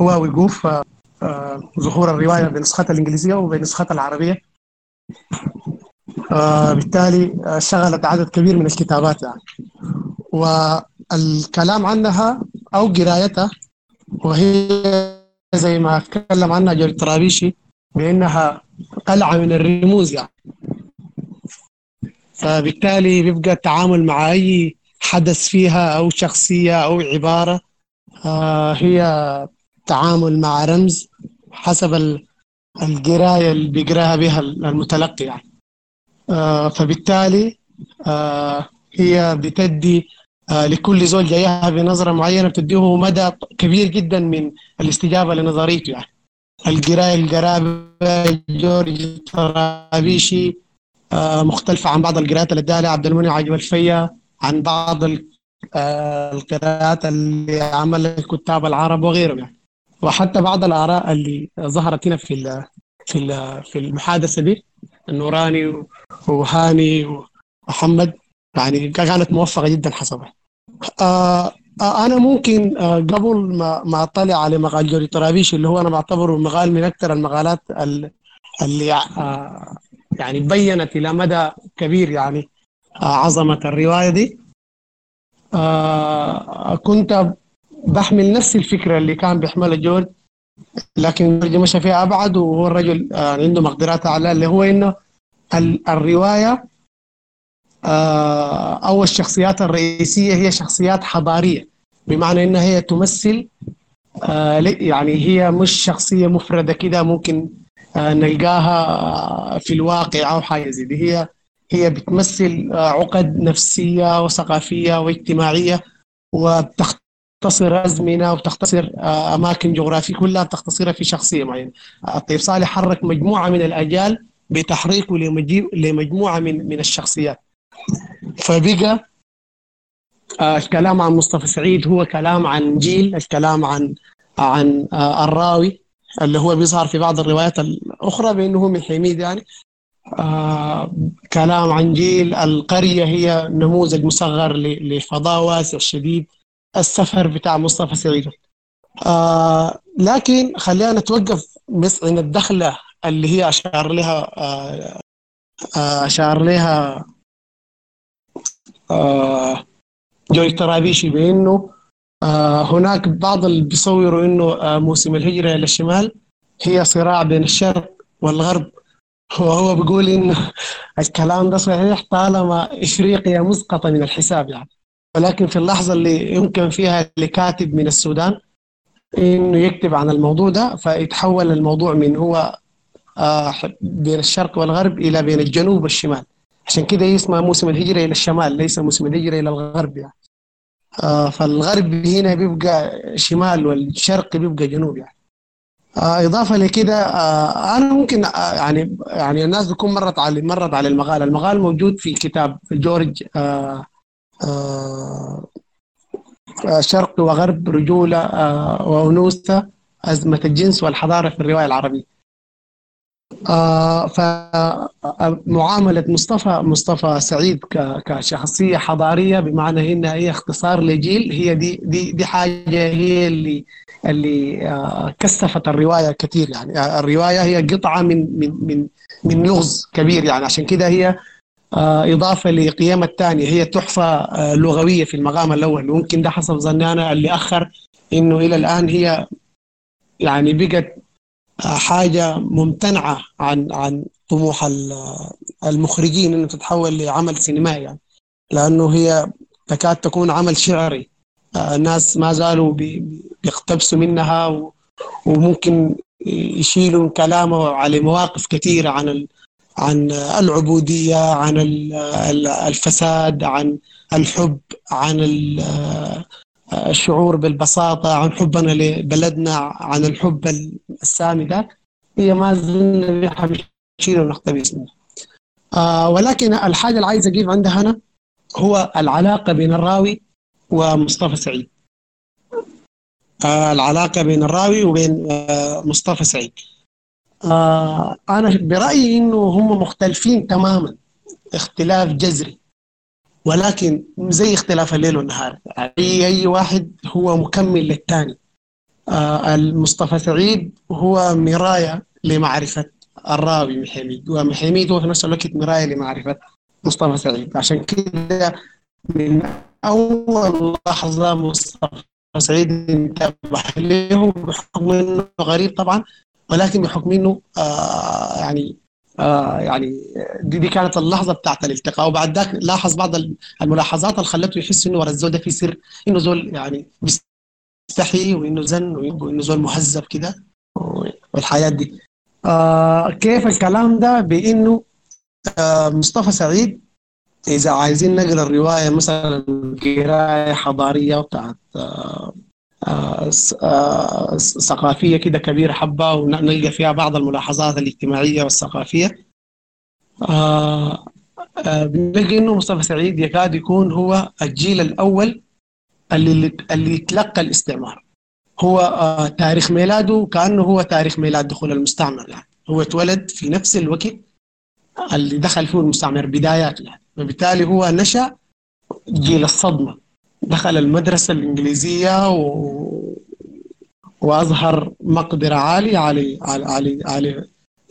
هو وقوف آه، آه، ظهور الرواية بنسختها الإنجليزية وبنسختها العربية. آه، بالتالي آه، شغلت عدد كبير من الكتابات يعني. والكلام عنها أو قرايتها وهي زي ما تكلم عنها جورج طرابيشي بأنها قلعة من الرموز يعني. فبالتالي بيبقى التعامل مع أي حدث فيها أو شخصية أو عبارة آه، هي تعامل مع رمز حسب ال- القراية اللي بيقراها بها المتلقي يعني. آه، فبالتالي آه، هي بتدي لكل زول جايها بنظرة معينة بتديه مدى كبير جدا من الاستجابة لنظريته. يعني القراية القرابة جورج طرابيشي آه، مختلفة عن بعض القراءات اللي اداها عبد المنعم عجب الفيا عن بعض آه، القراءات اللي عملها الكتاب العرب وغيرهم يعني. وحتى بعض الآراء اللي ظهرت هنا في في في المحادثة دي النوراني وهاني ومحمد يعني كانت موفقة جدا حسبها آه آه، أنا ممكن آه قبل ما ما أطلع على مقال جوري طرابيشي اللي هو أنا بعتبره مقال من أكثر المقالات ال- اللي آه يعني بينت إلى مدى كبير يعني عظمة الرواية دي. كنت بحمل نفس الفكرة اللي كان بيحملها جورج لكن جورج مشى فيها أبعد وهو الرجل عنده مقدرات أعلى اللي هو إنه ال- آه، أو الشخصيات الرئيسية هي شخصيات حضارية بمعنى إنها هي تمثل آه، يعني هي مش شخصية مفردة كده ممكن آه، نلقاها في الواقع أو حاجة زي دي. هي هي بتمثل عقد نفسية وثقافية واجتماعية وبتختصر أزمنة وبتختصر أماكن جغرافية كلها بتختصرها في شخصية معينة. آه، طيب صالح حرك مجموعة من الأجيال بتحريكه لمجموعة من من الشخصيات. فبقى آه، الكلام عن مصطفى سعيد هو كلام عن جيل الكلام عن عن آه، الراوي اللي هو بيظهر في بعض الروايات الأخرى بأنه هو من حميد يعني. آه كلام عن جيل القرية هي نموذج مصغر لفضاء واسع شديد السفر بتاع مصطفى سعيد. لكن خلينا نتوقف بس عند الدخلة اللي هي أشار لها أشار لها جوي طرابيشي بأنه آه هناك بعض اللي بيصوروا أنه آه موسم الهجرة إلى الشمال هي صراع بين الشرق والغرب. وهو بيقول إنه الكلام ده صحيح طالما إفريقيا مسقطة من الحساب يعني. ولكن في اللحظة اللي يمكن فيها لكاتب من السودان إنه يكتب عن الموضوع ده فيتحول الموضوع من هو آه بين الشرق والغرب إلى بين الجنوب والشمال. عشان كده اسمها موسم الهجرة إلى الشمال ليس موسم الهجرة إلى الغرب يعني. آه فالغرب هنا بيبقى شمال والشرق بيبقى جنوب يعني. آه إضافة لكده آه أنا ممكن آه يعني يعني الناس بتكون مرت على مرت على المقال المقال موجود في كتاب جورج آه آه آه، شرق وغرب رجولة آه وأنوثة أزمة الجنس والحضارة في الرواية العربية. آه فمعاملة مصطفى مصطفى سعيد كشخصية حضارية بمعنى إنها هي اختصار لجيل هي دي دي دي حاجة هي اللي اللي آه كثفت الرواية كثير يعني. آه، الرواية هي قطعة من من من من لغز كبير يعني. عشان كده هي آه إضافة لقيمة الثانية. هي تحفة آه لغوية في المقام الأول. وممكن ده حسب ظني أنا اللي أخر إنه إلى الآن هي يعني بقت حاجة ممتنعة عن عن طموح ال- المخرجين انه تتحول لعمل سينمائي يعني. لأنه هي تكاد تكون عمل شعري. آه، الناس ما زالوا بي- بي- بيقتبسوا منها وممكن يشيلوا كلامه على مواقف كثيرة عن عن العبودية عن ال- ال- الفساد عن الحب عن ال- الشعور بالبساطة عن حبنا لبلدنا عن الحب السامي ده هي ما زلنا بنشيل ونقتبس منها آه ولكن الحاجة اللي عايز أجيب عندها هنا هو العلاقة بين الراوي ومصطفى سعيد. آه العلاقة بين الراوي وبين آه مصطفى سعيد. آه أنا برأيي إنه هم مختلفين تماما. اختلاف جذري. ولكن زي اختلاف الليل والنهار. أي أي واحد هو مكمل للثاني. آه المصطفى سعيد هو مراية لمعرفة الراوي محميد ومحميد هو في نفس الوقت مراية لمعرفة مصطفى سعيد. عشان كده من أول لحظة مصطفى سعيد انتبه له بحكم إنه غريب طبعا ولكن بحكم إنه آه يعني يعني دي, دي كانت اللحظة بتاعت الالتقاء. وبعد ذاك لاحظ بعض الملاحظات اللي خلته يحس إنه ورا الزول ده في سر إنه زول يعني بيستحي وإنه زن وانه زول مهذب كده. والحياة دي. آه كيف الكلام ده؟ بإنه آه مصطفى سعيد إذا عايزين نقرأ الرواية مثلا قراية حضارية بتاعت آه آه آه ثقافية كده كبيرة حبة ونلقى فيها بعض الملاحظات الاجتماعية والثقافية. بنلقى إنه مصطفى سعيد يكاد يكون هو الجيل الأول اللي اللي تلقى الاستعمار. هو تاريخ ميلاده كأنه هو تاريخ ميلاد دخول المستعمر. يعني هو اتولد في نفس الوقت اللي دخل فيه المستعمر بداياته. يعني وبالتالي هو نشأ جيل الصدمة. دخل المدرسة الإنجليزية و... وأظهر مقدرة عالية على على على,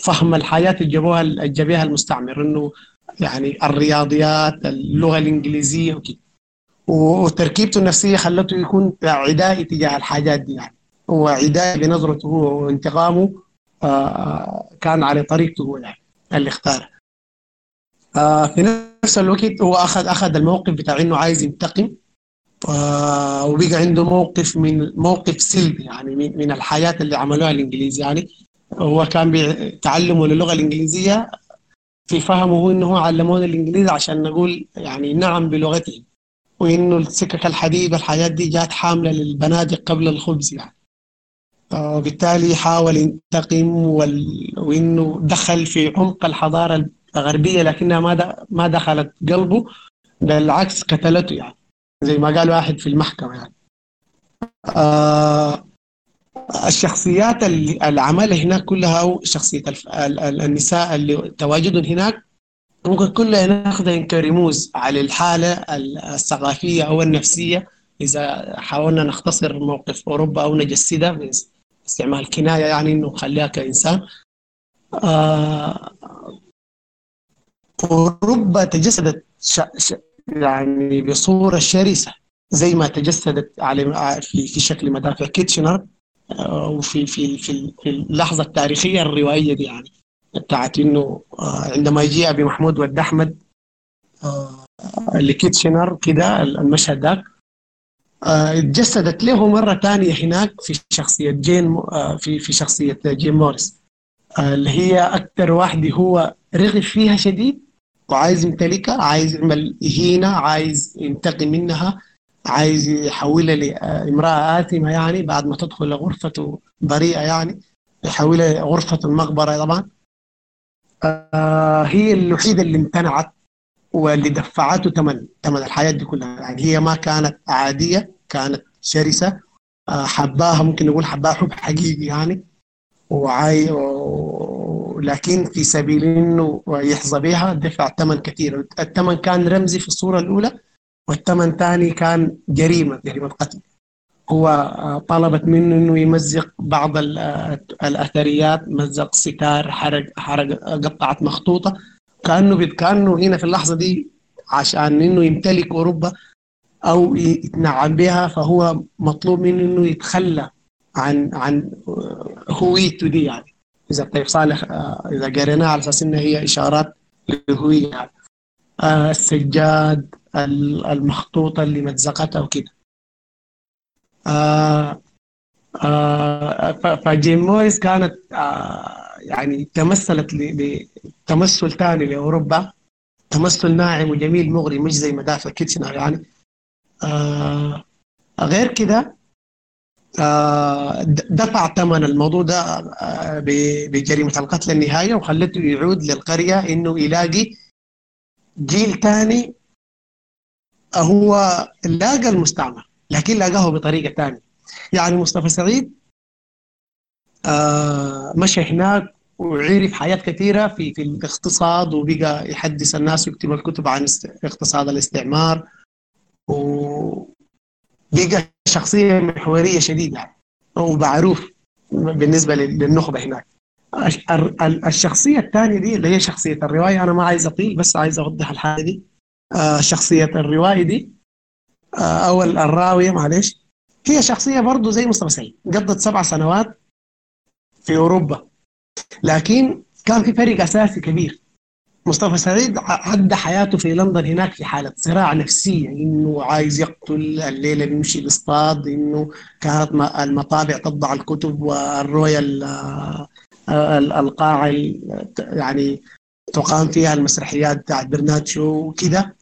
فهم الحياة اللي جابوها المستعمر إنه يعني الرياضيات اللغة الإنجليزية وكده وتركيبته النفسية خلته يكون عدائي تجاه الحاجات دي يعني. هو عدائي بنظرته هو وانتقامه آه كان على طريقته هو يعني اللي اختارها آه في نفس الوقت هو اخذ أخذ الموقف بتاع إنه عايز ينتقم. وبقى عنده موقف من موقف سلبي يعني من, الحياة اللي عملوها الانجليز يعني هو كان بتعلمه للغة الإنجليزية في فهمه إنه علمونا الإنجليزي عشان نقول يعني نعم بلغتهم وإنه السكك الحديد الحياة دي جات حاملة للبنادق قبل الخبز يعني وبالتالي حاول ينتقم وال... وإنه دخل في عمق الحضارة الغربية لكنها ما. ما دخلت قلبه بالعكس قتلته يعني زي ما قال واحد في المحكمة يعني آه الشخصيات اللي, عملها هناك كلها أو. ال... النساء اللي تواجدهم هناك ممكن كلها ناخذها كرموز على الحالة الثقافية أو النفسية إذا حاولنا نختصر موقف أوروبا أو نجسدها باستعمال كناية يعني إنه نخليها كانسان آه أوروبا تجسدت. يعني بصورة شرسة زي ما تجسدت على في في شكل مدافع كيتشنر آه وفي في في اللحظة التاريخية الروائية دي يعني بتاعت إنه آه عندما يجي أبي محمود ود أحمد آه لكيتشنر كده المشهد ذاك اتجسدت له مرة ثانية هناك في شخصية جين في في شخصية جين موريس اللي هي أكثر واحدة هو رغب فيها شديد وعايز يمتلكها عايز يعمل إهينة عايز ينتقم منها عايز يحولها لامرأة آثمة يعني بعد ما تدخل غرفته بريئة يعني يحولها غرفة المقبرة طبعا. هي الوحيدة اللي امتنعت واللي دفعته ثمن ثمن الحياة دي كلها. يعني هي ما كانت عادية كانت شرسة. حباها ممكن نقول حباها حب حقيقي يعني. وعاي. لكن في سبيل إنه يحظى بها دفع ثمن كثير. الثمن كان رمزي في الصورة الأولى والثمن ثاني كان جريمة جريمة قتل. هو طلبت منه إنه يمزق بعض الأثريات مزق ستار حرق حرق قطعت مخطوطة. كأنه كأنه هنا في اللحظة دي عشان إنه يمتلك أوروبا أو يتنعم بها فهو مطلوب منه إنه يتخلى عن عن هويته دي يعني. إذا طيب صالح إذا قريناها على أساس انها هي إشارات للهويه يعني. السجاد المخطوطه اللي متزقتها وكده آه آه فجيم موريس كانت آه يعني تمثلت تمثل ثاني لأوروبا تمثل ناعم وجميل مغري مش زي مدافع كيتشنر يعني آه غير كده آه دفع ثمن الموضوع ده آه بجريمة القتل النهائية وخلته يعود للقرية إنه يلاقي جيل ثاني هو لاقى المستعمر لكن لاقاه بطريقة ثانية يعني مصطفى سعيد آه مشى هناك وعرف حاجات كثيرة في في الاقتصاد وبقى يحدث الناس ويكتب الكتب عن اقتصاد الاستعمار وبقى شخصية محورية شديدة ومعروف بالنسبة للنخبة هناك. الشخصية الثانية دي اللي هي شخصية الرواية أنا ما عايز أطيل بس عايز أوضح الحاجة دي. شخصية الرواية دي. أو الراوية معلش هي شخصية برضه زي مصطفى سعيد. قضت سبع سنوات في أوروبا. لكن كان في فرق أساسي كبير. مصطفى سعيد عدى حياته في لندن هناك في حالة صراع نفسية إنه عايز يقتل الليلة بيمشي بيصطاد إنه كانت المطابع تطبع الكتب والرؤية القاعة يعني تقام فيها المسرحيات بتاعت برنارد شو وكده.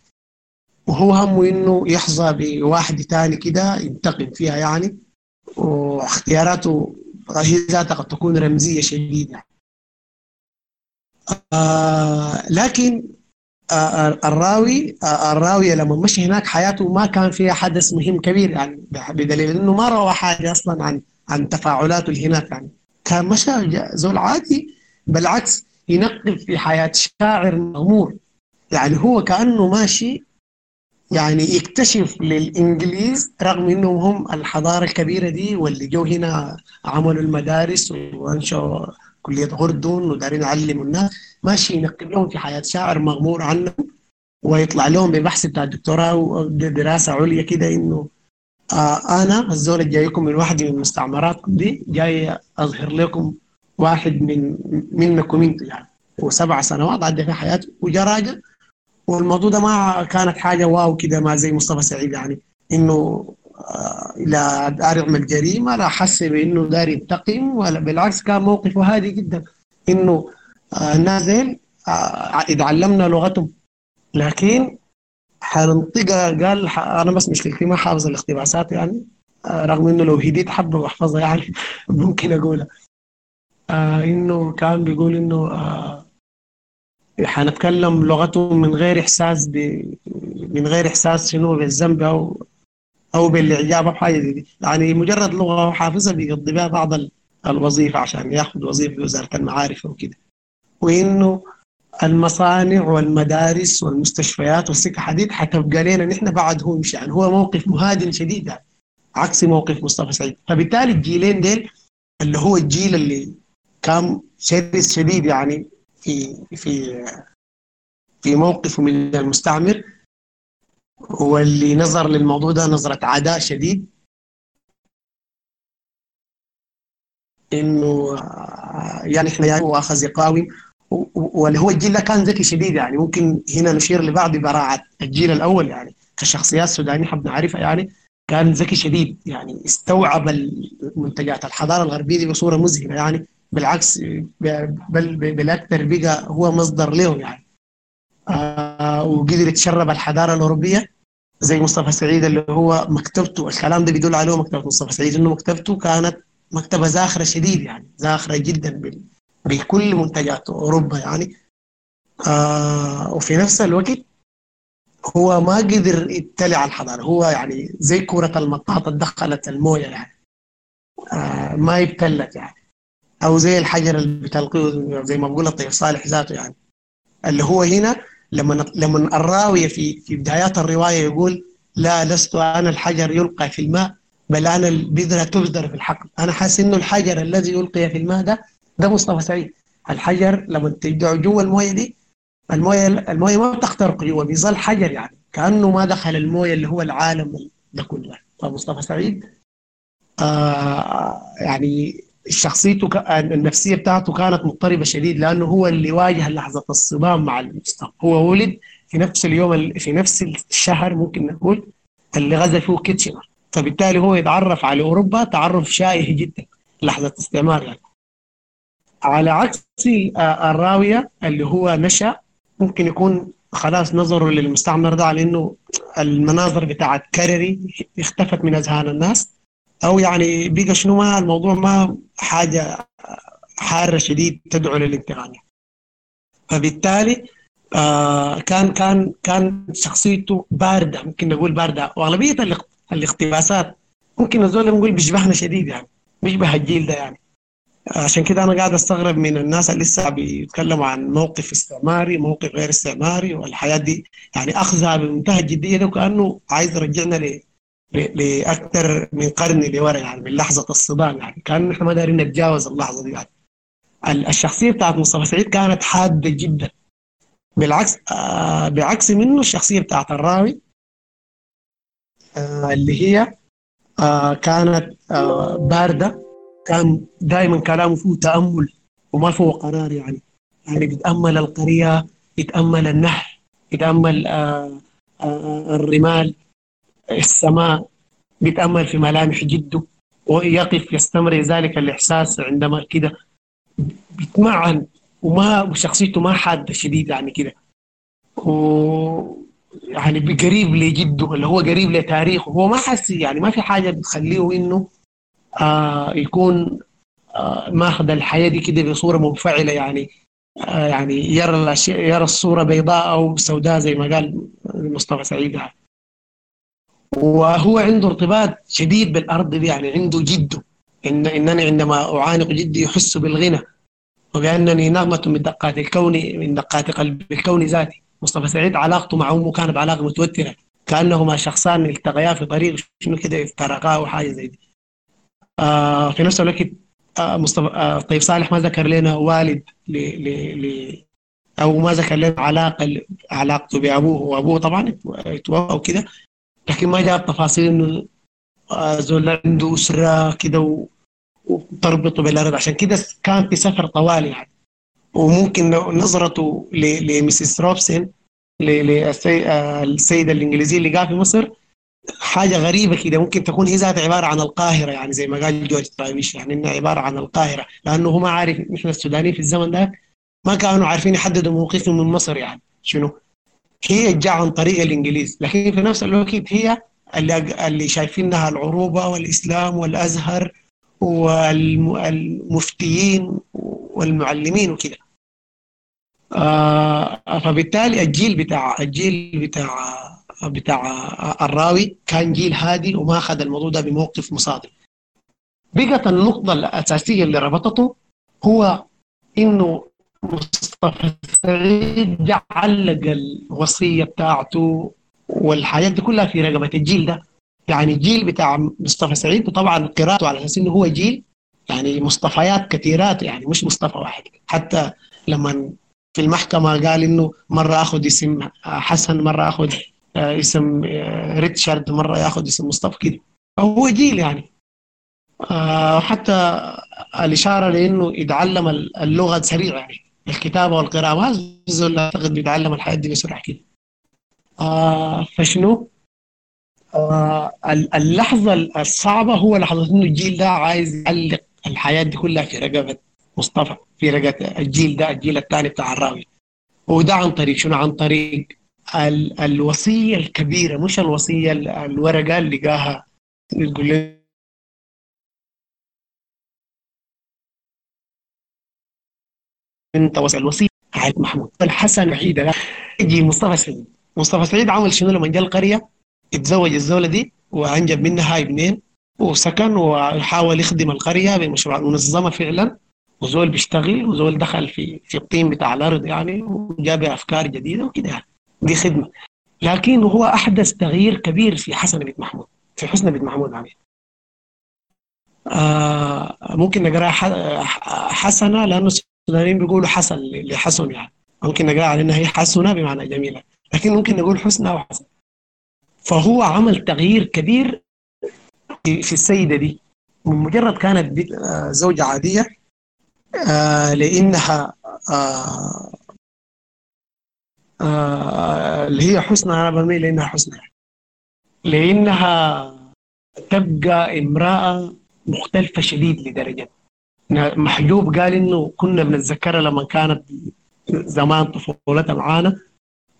وهو همه إنه يحظى بواحد تاني كده ينتقم فيها يعني. واختياراته هي ذاتها قد تكون رمزية شديدة. آه لكن آه الراوي آه الراوية لما مشي هناك حياته ما كان فيها حدث مهم كبير يعني بدليل إنه ما روى حاجة أصلا عن عن تفاعلاته اللي هناك يعني كان مشى زول عادي بالعكس ينقب في حياة شاعر مغمور يعني هو كأنه ماشي يعني يكتشف للإنجليز رغم إنهم هم الحضارة الكبيرة دي واللي جو هنا عملوا المدارس وأنشأوا كلية غردون ودارين يعلموا الناس ماشي ينقب لهم في حياة شاعر مغمور عنهم ويطلع لهم ببحث بتاع الدكتوراه ودراسة عليا كده إنه آه أنا الزول جايكم من واحدة من مستعمراتكم دي جاي أظهر لكم واحد من منكم أنتم يعني. وسبع سنوات عدى في حياته وجا راجل والموضوع ده ما كانت حاجة واو كده ما زي مصطفى سعيد يعني إنه آه لا دار يعمل جريمه لا حس بإنه دار ينتقم ولا بالعكس كان موقفه هادي جدا إنه آه نازل آه إذا علمنا لغتهم لكن حننطقها قال أنا بس مشكلتي ما حافظ الاقتباسات يعني آه رغم إنه لو هديت حبه واحفظها يعني ممكن اقولها آه إنه كان بيقول إنه آه حنتكلم لغتهم من غير إحساس ب... من غير إحساس شنو بالذنب أو أو بالإعجاب أو حاجة دي. يعني مجرد لغة حافظها بيقضي بها بعض الوظيفة عشان ياخذ وظيفة في وزارة المعارف وكده. وإنه المصانع والمدارس والمستشفيات والسكه حديد حتبقى لنا نحن بعد هو يمشي يعني هو موقف مهادن شديد يعني. عكس موقف مصطفى سعيد. فبالتالي الجيلين ديل اللي هو الجيل اللي كان شرس شديد يعني في في في موقفه من المستعمر واللي نظر للموضوع ده نظرة عداء شديد. إنه يعني إحنا يعني واخذ يقاوم. واللي هو الجيل ده كان ذكي شديد يعني. ممكن هنا نشير لبعض براعة الجيل الأول يعني. كشخصيات سودانية حب نعرفها يعني كان ذكي شديد يعني. استوعب المنتجات. الحضارة الغربية دي بصورة مذهلة يعني. بالعكس بل بالأكثر بقى هو مصدر لهم يعني. آه وقدر يتشرب الحضارة الأوروبية زي مصطفى سعيد اللي هو مكتبته الكلام ده بيدل عليه مكتبة مصطفى سعيد إنه مكتبته كانت مكتبة زاخرة شديد يعني زاخرة جدا بكل منتجات أوروبا يعني. آه وفي نفس الوقت هو ما قدر على الحضارة هو يعني زي كرة المطاط دخلت الموية يعني. آه ما يبتلت يعني. أو زي الحجر اللي بتلقيه زي ما بقول الطيب صالح ذاته يعني. اللي هو هنا لما لما الراويه في في بدايات الرواية يقول لا لست أنا الحجر يلقى في الماء بل أنا البذرة تبذر في الحقل. أنا حاسس إنه الحجر الذي يلقي في الماء ده ده مصطفى سعيد. الحجر لما تدعو جوا الموية دي الموية الموية ما بتخترق جوا بيظل حجر يعني. كأنه ما دخل الموية اللي هو العالم ده كله. فمصطفى سعيد؟ آه يعني شخصيته النفسية بتاعته كانت مضطربة شديد لأنه هو اللي واجه لحظة الصدام مع المستقبل. هو ولد في نفس اليوم في نفس الشهر ممكن نقول اللي غزا فيه كيتشنر. فبالتالي هو يتعرف على أوروبا تعرف شائع جدا لحظة استعمار يعني. على عكس آه، الراوية اللي هو نشأ ممكن يكون خلاص نظره للمستعمر ده على انه المناظر بتاعت كرري اختفت من أذهان الناس. أو يعني بقى شنو ما الموضوع ما حاجة حارة شديد تدعو للانتقام فبالتالي آه كان كان كان شخصيته باردة ممكن نقول باردة. وأغلبية الاق- الاقتباسات ممكن نزول نقول بيشبهنا شديد يعني بيشبه الجيل ده يعني. عشان كده أنا قاعد أستغرب من الناس اللي لسه بيتكلموا عن موقف استعماري موقف غير استعماري والحياة دي يعني اخذها بمنتهى الجدية ده وكأنه عايز يرجعنا لأكثر من قرن لورا يعني من لحظة الصدام يعني كان إحنا ما دارين نتجاوز اللحظة دي يعني. ال- الشخصية بتاعت مصطفى سعيد كانت حادة جدا. بالعكس آه بعكس منه الشخصية بتاعت الراوي آه اللي هي آه كانت آه باردة. كان دائما كلامه فيه تأمل وما فيه قرار يعني. يعني بيتأمل القرية يتامل النهر يتامل آه آه الرمال. السماء بيتأمل في ملامح جده ويقف يستمر ذلك الإحساس عندما كده بيتمعن وما وشخصيته ما حادة شديد يعني كده و يعني قريب لجده اللي هو قريب لتاريخه هو ما حس يعني ما في حاجة بتخليه إنه آه يكون آه ماخذ الحياة دي كده بصورة منفعلة يعني آه يعني يرى يرى الصورة بيضاء أو سوداء زي ما قال مصطفى سعيد يعني. وهو عنده ارتباط شديد بالأرض دي يعني عنده جده. إن إنني عندما أعانق جدي يحس بالغنى وبانني نغمة من دقات الكون من دقات قلب الكون ذاتي. مصطفى سعيد علاقته مع أمه كانت علاقة متوترة. كأنهما شخصان التقيا في طريق شنو كده افترقا أو حاجة زي دي. آه في نفس الوقت آه مصطفى آه طيب صالح ما ذكر لنا والد ل ل ل أو ما ذكر لنا علاقة علاقته بأبوه. وأبوه طبعا اتوفى وكده. لكن ما جاب تفاصيل إنه زول عنده أسرة كده وتربطه بالأرض. عشان كده كان في سفر طوالي يعني. وممكن نظرته لميسيس روبسون للسيدة الإنجليزية اللي قاعد في مصر حاجة غريبة كده. ممكن تكون هي ذات عبارة عن القاهرة يعني زي ما قال جورج طايبيش يعني إنها عبارة عن القاهرة. لأنه هو ما عارف نحن السودانيين في الزمن ده ما كانوا عارفين يحددوا موقفهم من مصر يعني. شنو؟ هي جاء عن طريق الإنجليز. لكن في نفس الوقت هي اللي, اللي شايفينها العروبة والإسلام والأزهر والمفتيين والمعلمين وكده. آه فبالتالي الجيل بتاع الجيل بتاع بتاع الراوي كان جيل هادي وما أخذ الموضوع ده بموقف مصادم بقت النقطة الأساسية اللي ربطته هو إنه مصطفى سعيد جا علق الوصية بتاعته والحاجات دي كلها في رقبة الجيل ده. يعني الجيل بتاع مصطفى سعيد وطبعا قراءته على أساس إنه هو جيل يعني مصطفيات كثيرات يعني مش مصطفى واحد. حتى لما في المحكمة قال إنه مرة أخذ اسم حسن مرة أخذ اسم ريتشارد مرة ياخذ اسم مصطفى كده. هو جيل يعني. حتى الإشارة لأنه يتعلم اللغة سريع يعني. الكتابة والقراءة ما زول أعتقد بيتعلم الحياة دي بسرعة كده. فشنو؟ اللحظة الصعبة هو لحظة إنه الجيل ده عايز يعلق الحياة دي كلها في رقبة مصطفى في رقبة الجيل ده الجيل الثاني بتاع الراوي. وده عن طريق شنو؟ عن طريق ال الوصية الكبيرة مش الوصية الورقة اللي لقاها يقول أنت وصل الوصية. على محمود. الحسن وحيدة يجي مصطفى سعيد. مصطفى سعيد عمل شنو لما جاء القرية؟ اتزوج الزولة دي وأنجب منها ابنين وسكن وحاول يخدم القرية بمشروع. منظمة فعلا. وزول بيشتغل وزول دخل في في الطين بتاع الأرض يعني وجاب أفكار جديدة وكده يعني. دي خدمة. لكن هو أحدث تغيير كبير في حسن بن محمود. في حسن بن محمود عمير آه ممكن نقرأ حسنة لأنه السودانيين بيقولوا حسن لحسن يعني. ممكن نقرأ على إنها هي حسنة بمعنى جميلة. لكن ممكن نقول حسنى أو حسن فهو عمل تغيير كبير في السيدة دي. من مجرد كانت زوجة عادية آه لأنها آه آه اللي هي حسنى أنا بميل لأنها حسنى لأنها تبقى امرأة مختلفة شديد لدرجة. محجوب قال إنه كنا بنتذكرها لما كانت زمان طفولتها معانا.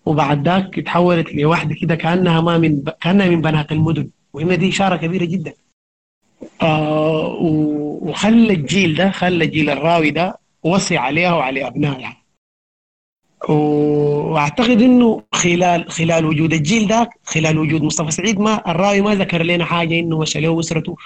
وبعد ذاك تحولت لواحده كده كأنها ما من كأنها من بنات المدن. وهنا دي إشارة كبيرة جدا. آه وخلى الجيل ده خلى جيل الراوي ده وصي عليها وعلى أبنائها. وأعتقد إنه خلال خلال وجود الجيل ده خلال وجود مصطفى سعيد ما الراوي ما ذكر لنا حاجة إنه مشى له أسرته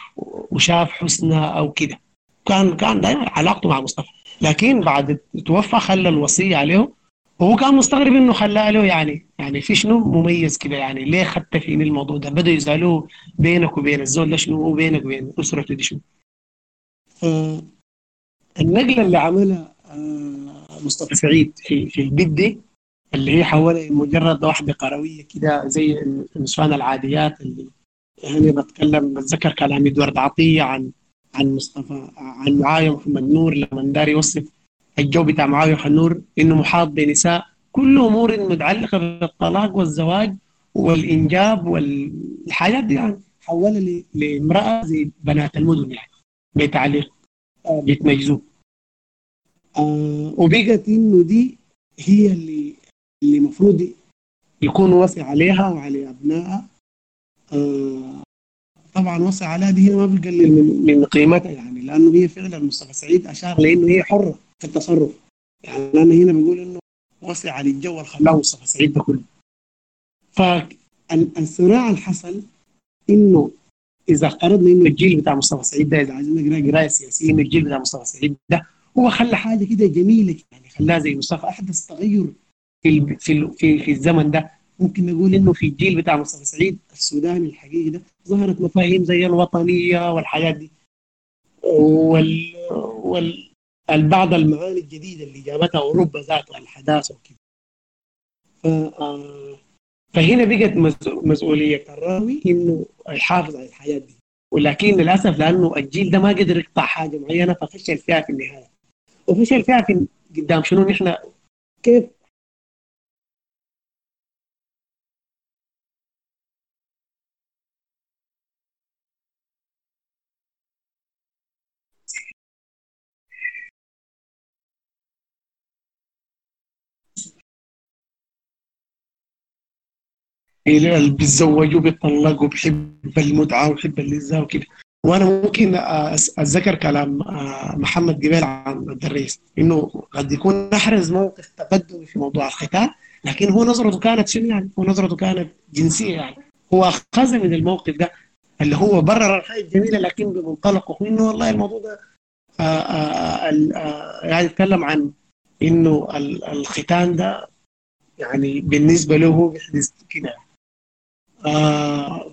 وشاف حسنها أو كده. كان كان دائما علاقته مع مصطفى. لكن بعد توفى خلى الوصية عليه. وهو كان مستغرب إنه خلاه له يعني يعني في شنو مميز كده؟ يعني ليه خدت فيني الموضوع ده؟ بدأوا يسالوه بينك وبين الزول ده شنو وبينك وبين أسرته دي شنو؟ النقلة اللي عملها مصطفى سعيد في في البيت دي اللي هي حولها مجرد واحدة قروية كده زي النسوان العاديات اللي يعني بتكلم بتذكر كلام إدوارد عطية عن عن مصطفى عن معاوية محمد نور لما دار يوصف الجو بتاع معاوية محمد نور إنه محاط بنساء. كل أمور متعلقة بالطلاق والزواج والإنجاب والحاجات دي يعني. حولها لامرأة زي بنات المدن يعني. بتعليق بيت مجذوب آه وبقت إنه دي هي اللي اللي المفروض يكون وصي عليها وعلى أبنائها. آه طبعا وصي عليها دي هي ما بتقلل من, من قيمتها. يعني لأنه هي فعلا مصطفى سعيد أشار لأنه هي حرة في التصرف. يعني أنا هنا بقول إنه الجو اللي خلاه مصطفى سعيد ده كله. فالصراع اللي حصل إنه إذا افترضنا إنه الجيل بتاع مصطفى سعيد ده إذا عايزين نقرأ قراية سياسية إنه الجيل بتاع مصطفى سعيد ده هو خلى حاجة كده جميلة. يعني خلاها زي مصطفى. أحدث تغير في في, في الزمن ده. ممكن نقول إنه في الجيل بتاع مصطفى سعيد السوداني الحقيقي ده ظهرت مفاهيم زي الوطنية والحاجات دي. وال وال البعض المعاني الجديدة اللي جابتها أوروبا ذاتها الحداثة وكده. فهنا بقت مسؤولية الراوي إنه يحافظ على الحياة دي. ولكن للأسف لأنه الجيل ده ما قدر يقطع حاجة معينة ففشل فيها في النهاية. وفشل فيها في قدام شنو نحن؟ كيف اللي بيتزوجوا بيطلقوا بيحب المتعة وبيحب اللذه وكده. وأنا ممكن أتذكر كلام محمد جبال عن الدريس إنه قد يكون نحرز موقف تقدمي في موضوع الختان لكن هو نظرته كانت شنو يعني؟ هو نظرته كانت جنسية يعني. هو أخذ من الموقف ده اللي هو برر الحاجة الجميلة لكن بمنطلقه إنه والله الموضوع ده يعني يتكلم عن إنه الختان ده يعني بالنسبة له هو بيحدث كده. آه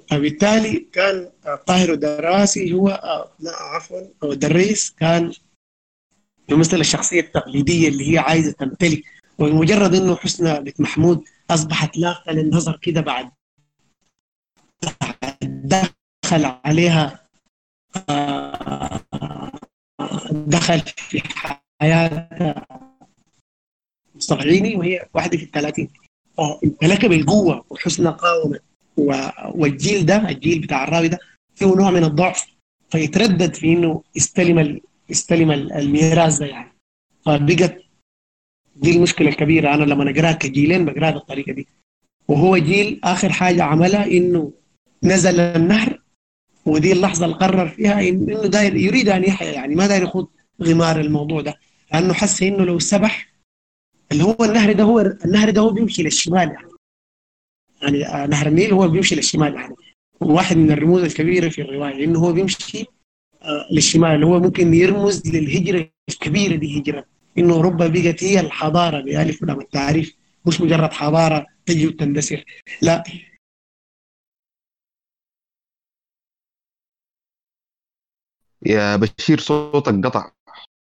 فبالتالي كان طاهر الدراسي هو آه لا عفوا. أو الدريس كان يمثل الشخصية التقليدية اللي هي عايزة تمتلك. ومجرد إنه حسنى بنت محمود أصبحت لافته للنظر كده بعد دخل عليها آه دخل في حياتها مستضعيني وهي واحدة في الثلاثين. امتلكها بالقوة وحسنى قاومت والجيل ده الجيل بتاع الراوي ده فيه نوع من الضعف فيتردد في إنه يستلم. يستلم الميراث ده يعني. فبقت دي المشكلة الكبيرة. أنا لما أقرأها كجيلين بقرأها بالطريقة دي. وهو جيل آخر حاجة عملها إنه نزل النهر ودي اللحظة اللي قرر فيها إنه داير يريد أن يحيا يعني ما داير يخوض غمار الموضوع ده. لأنه حس إنه لو سبح اللي هو النهر ده هو النهر ده هو بيمشي للشمال يعني. يعني نهر النيل هو بيمشي للشمال يعني. واحد من الرموز الكبيرة في الرواية إنه هو بيمشي للشمال هو ممكن يرمز للهجرة الكبيرة دي هجرة. إنه اوروبا بقت هي الحضارة بألف ولام التعريف مش مجرد حضارة تجي وتندثر. لا. يا بشير صوتك قطع.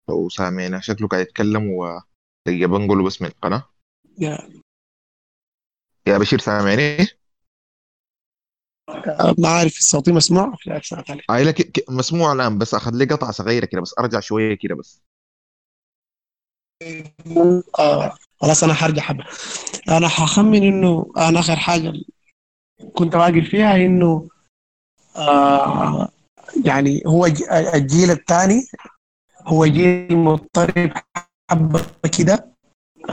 لو سامعنا شكله قاعد يتكلم و بنقوله بس من القناة. يا يا بشير سامعني؟ ما عارف صوتي مسموع؟ لا سمعت عليه هاي لك مسموع الآن بس أخذ لي قطعة صغيرة كده بس أرجع شوية كده بس. آه خلاص أنا حرجع حبة. أنا حخمن إنه أنا آخر حاجة كنت واقف فيها إنه آه يعني هو الجيل الثاني هو جيل مضطرب حبة كده. آه،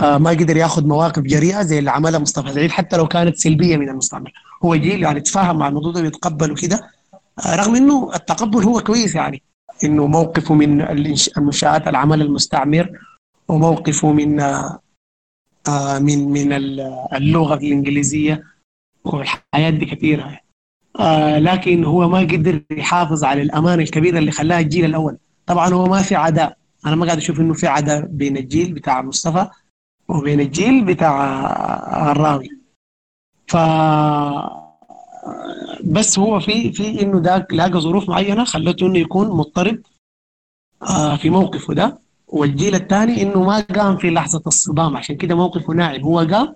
ما قدر ياخذ مواقف جريئة زي اللي عملها مصطفى سعيد حتى لو كانت سلبية من المستعمر هو جيل يعني تفاهم مع الموضوع ده ويتقبل وكده. آه، رغم إنه التقبل هو كويس يعني إنه موقفه من المنشآت العمل المستعمر وموقفه من آه، آه، من من ال- اللغة الإنجليزية والحياة دي كثيرة آه، لكن هو ما قدر يحافظ على الأمانة الكبيرة اللي خلاها الجيل الأول. طبعا هو ما في عداء. أنا ما قاعد أشوف إنه في عداء بين الجيل بتاع مصطفى. وبين الجيل بتاع الراوي. ف بس هو في في إنه ذاك لاقى ظروف معينة خلته إنه يكون مضطرب آه، في موقفه ده. والجيل الثاني إنه ما قام في لحظة الصدام عشان كده موقفه ناعم هو قام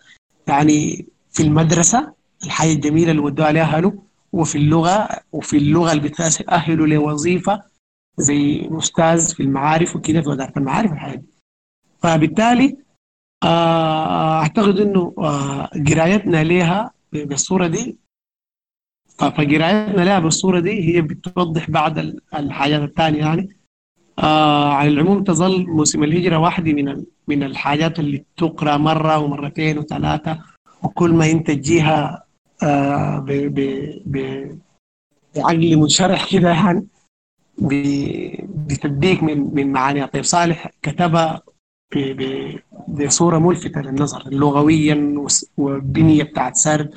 يعني في المدرسة الحياة الجميلة اللي ودوها عليها أهله وفي اللغة وفي اللغة اللي بتأهله لوظيفة زي أستاذ في المعارف وكده في وزارة المعارف الحياة فبالتالي أعتقد إنه آه، قرايتنا لها بالصورة دي. فقرايتنا لها بالصورة دي هي بتوضح بعض ال- الحاجات الثانية يعني. آه على العموم تظل موسم الهجرة واحدة من من الحاجات اللي تقرأ مرة ومرتين وثلاثة وكل ما أنت تجيها آه بعقل منشرح كده يعني بتديك من من معانيها. طيب صالح كتبها ب- ب- بصورة ملفتة للنظر لغويا والبنية بتاعت سرد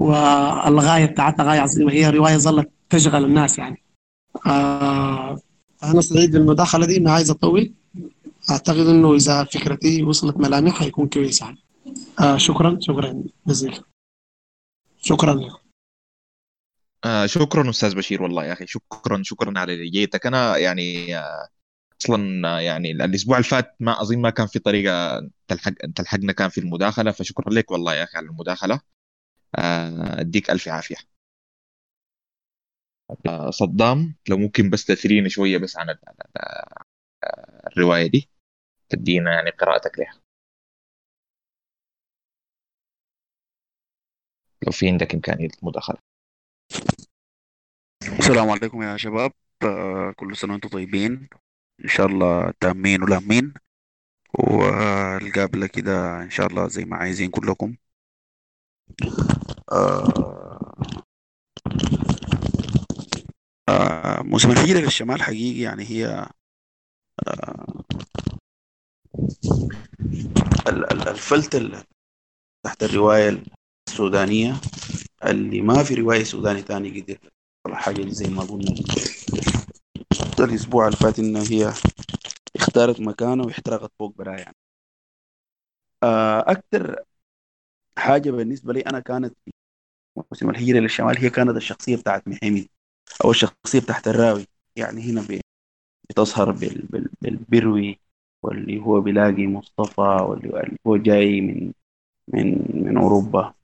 والغاية بتاعتها غاية عظيمة. هي رواية ظلت تشغل الناس يعني. آه أنا سعيد بالمداخلة دي ما عايز أطول أعتقد إنه إذا فكرتي وصلت ملامح هيكون كويس يعني. آه شكرا شكرا جزيلا. شكرا لكم آه شكرا أستاذ بشير والله يا أخي. شكرا شكرا على جيتك أنا يعني آه أصلا آه، يعني الأسبوع اللي فات ما أظن ما كان في طريقة تلحق تلحقنا كان في المداخلة فشكرا لك والله يا أخي على المداخلة. آه، أديك ألف عافية. آه، صدام لو ممكن بس تثرينا شوية بس عن ال- الرواية دي. تدينا يعني قراءتك لها لو في عندك إمكانية مداخله السلام عليكم يا شباب. آه، كل سنة وأنتم طيبين. إن شاء الله تأمين ولامين والقابلة كده إن شاء الله زي ما عايزين كلكم. آه، آه، موسم الهجرة للشمال حقيقي يعني هي آه، ال- ال- الفلت ال- تحت الرواية السودانية اللي ما في رواية سوداني تاني قدر حاجة زي ما قلنا. الأسبوع اللي فات إن هي اختارت مكانه واحترقت فوق براها يعني آه، أكتر حاجة بالنسبة لي أنا كانت في موسم الهجرة للشمال هي كانت الشخصية بتاعت محمد أو الشخصية بتاعت الراوي. يعني هنا بتظهر بال- بال- بالبروي واللي هو بيلاقي مصطفى واللي هو جاي من من من أوروبا.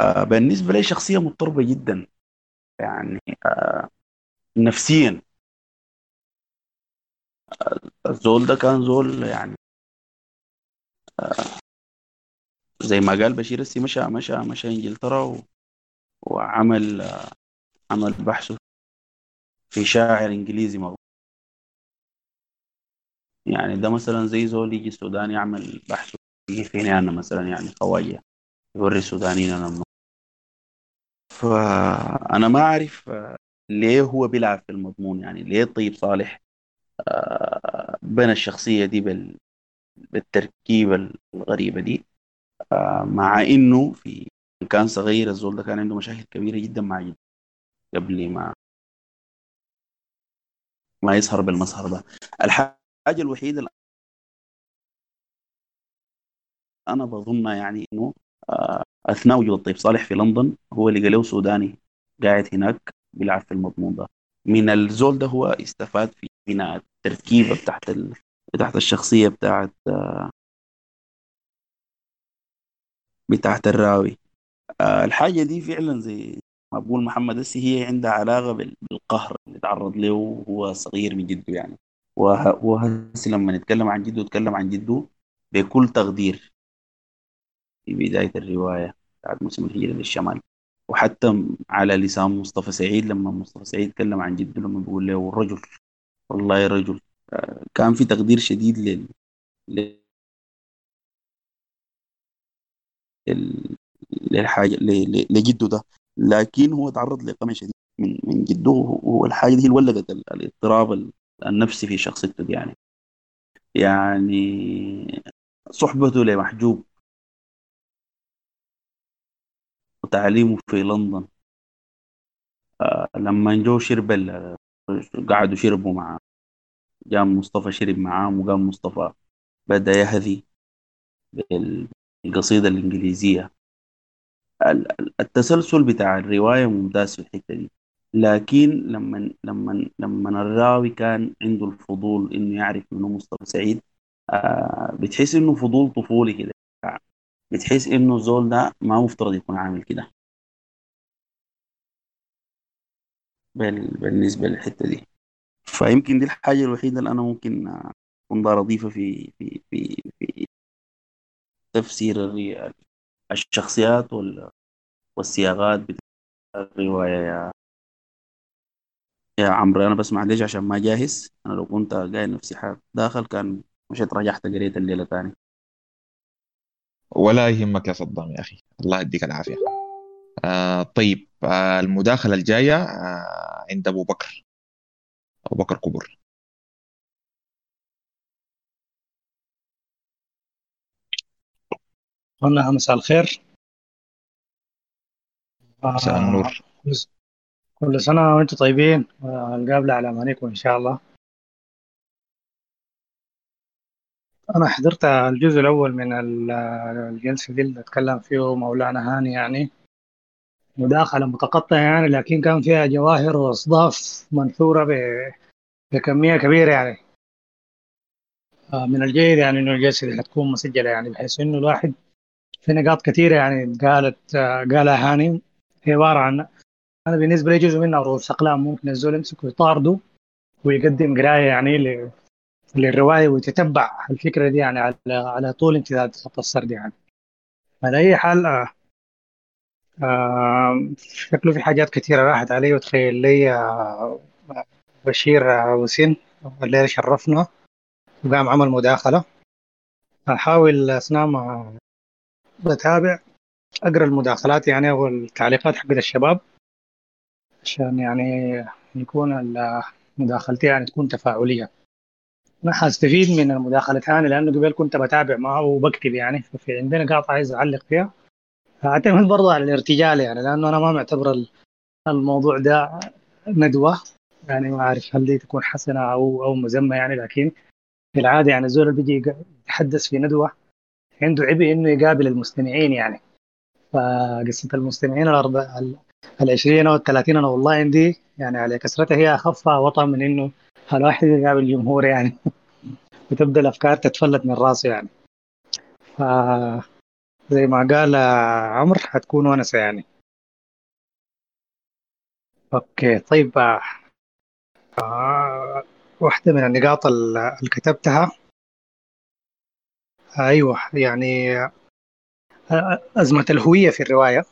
آه، بالنسبة لي شخصية مضطربة جدا. يعني آه، نفسيا. الزول ده كان زول يعني زي ما قال بشير السي مشى مشى مشى إنجلترا و... وعمل آه، عمل بحثه في شاعر إنجليزي مغرب يعني ده مثلا زي زول يجي السودان يعمل بحثه يجي فيني أنا مثلا يعني خواجة؟ يوري السودانيين أنا فأنا ما أعرف آه، ليه هو بيلعب في المضمون؟ يعني ليه طيب صالح آه، بنى الشخصية دي بال... بالتركيبة الغريبة دي؟ آه، مع إنه في كان صغير الزول ده كان عنده مشاكل كبيرة جدا مع جده قبل ما ما يظهر بالمظهر ده. الحاجة الوحيدة اللي أنا بظنها يعني إنه آه، أثناء وجود الطيب صالح في لندن هو اللي له سوداني قاعد هناك. بيلعب في المضمون ده. من الزول ده هو استفاد في بناء التركيبة بتاعت ال... بتاعت الشخصية بتاعت بتاعت الراوي. آه، الحاجة دي فعلا زي ما بقول محمد هسي هي عندها علاقة بال- بالقهر اللي تعرض له وهو صغير من جده يعني. وه- وهسي لما نتكلم عن جده نتكلم عن جده بكل تقدير في بداية الرواية بتاعت موسم الهجرة للشمال. وحتى على لسان مصطفى سعيد لما مصطفى سعيد تكلم عن جده لما بيقول له الرجل والله رجل. كان في تقدير شديد لل لل- لل- للحاجة لجده ده. لكن هو تعرض لقمع شديد من من جده والحاجة دي ولدت ال- الاضطراب ال- النفسي في شخصيته يعني. يعني صحبته لمحجوب. وتعليمه في لندن. آه، لما جو شرب قعدوا شربوا مع قام مصطفى شرب معاه وقام مصطفى بدأ يهذي بالقصيدة الإنجليزية. ال- ال- التسلسل بتاع الرواية ممتاز في الحتة دي. لكن لما لما لما الراوي كان عنده الفضول إنه يعرف منو مصطفى سعيد آه بتحس إنه فضول طفولي كده. بتحس إنه الزول ده ما مفترض يكون عامل كده. بال- بالنسبة للحتة دي. فيمكن دي الحاجة الوحيدة اللي أنا ممكن أكون دار أضيفها في في في في تفسير الشخصيات وال- والصياغات بتاع الرواية. يا يا عمرو أنا بس معلش عشان ما جاهز أنا لو كنت قايل نفسي حاب داخل كان مشيت رجعت قريت الليلة تاني. ولا يهمك يا صدام يا أخي. الله يديك العافية. آه طيب آه المداخلة الجاية آه عند أبو بكر. أبو بكر كبر. قلنا مساء الخير. مساء آه، النور. كل كل سنة وأنتم طيبين. ونقابل على أمانيكم إن شاء الله. أنا حضرت الجزء الأول من ال- الجلسة دي اللي أتكلم فيه مولانا هاني يعني. مداخلة متقطعة يعني لكن كان فيها جواهر وأصداف منثورة بكمية كبيرة يعني. آه، من الجيد يعني إنه الجلسة دي حتكون مسجلة يعني بحيث إنه الواحد في نقاط كثيرة يعني قالت آه، قالها هاني. هي عبارة عن أنا بالنسبة لي جزء منها رؤوس أقلام ممكن الزول يمسكه يطارده ويقدم قراية يعني ل- للرواية ويتتبع الفكرة دي يعني على على طول امتداد خط السرد يعني. على أي حال آه، آه، شكله في حاجات كثيرة راحت علي وتخيل لي آه، بشير آه، وسين الليلة شرفنا وقام عمل مداخلة. أحاول أثناء ما بتابع أقرأ المداخلات يعني والتعليقات حقت الشباب عشان يعني يكون مداخلتي يعني تكون تفاعلية. أنا حستفيد من المداخلة هاني لأنه قبل كنت بتابع معه وبكتب يعني. ففي عندنا نقاط عايز أعلق فيها. أعتمد برضه على الارتجال يعني لأنه أنا ما معتبر ال- الموضوع ده ندوة. يعني ما أعرف هل دي تكون حسنة أو أو مذمة يعني لكن في العادة يعني الزول اللي بيجي يتحدث في ندوة عنده عبء إنه يقابل المستمعين يعني. فقصة المستمعين الأربع ال- العشرين أو الثلاثين أنا والله عندي يعني على كثرتها هي أخف وطأ من إنه الواحد يقابل الجمهور يعني. وتبدأ الأفكار تتفلت من راسه يعني. فزي ما قال عمرو حتكون ونسة يعني. أوكي طيب آه، آه، واحدة من النقاط ال- اللي كتبتها. أيوه يعني آه، أزمة الهوية في الرواية.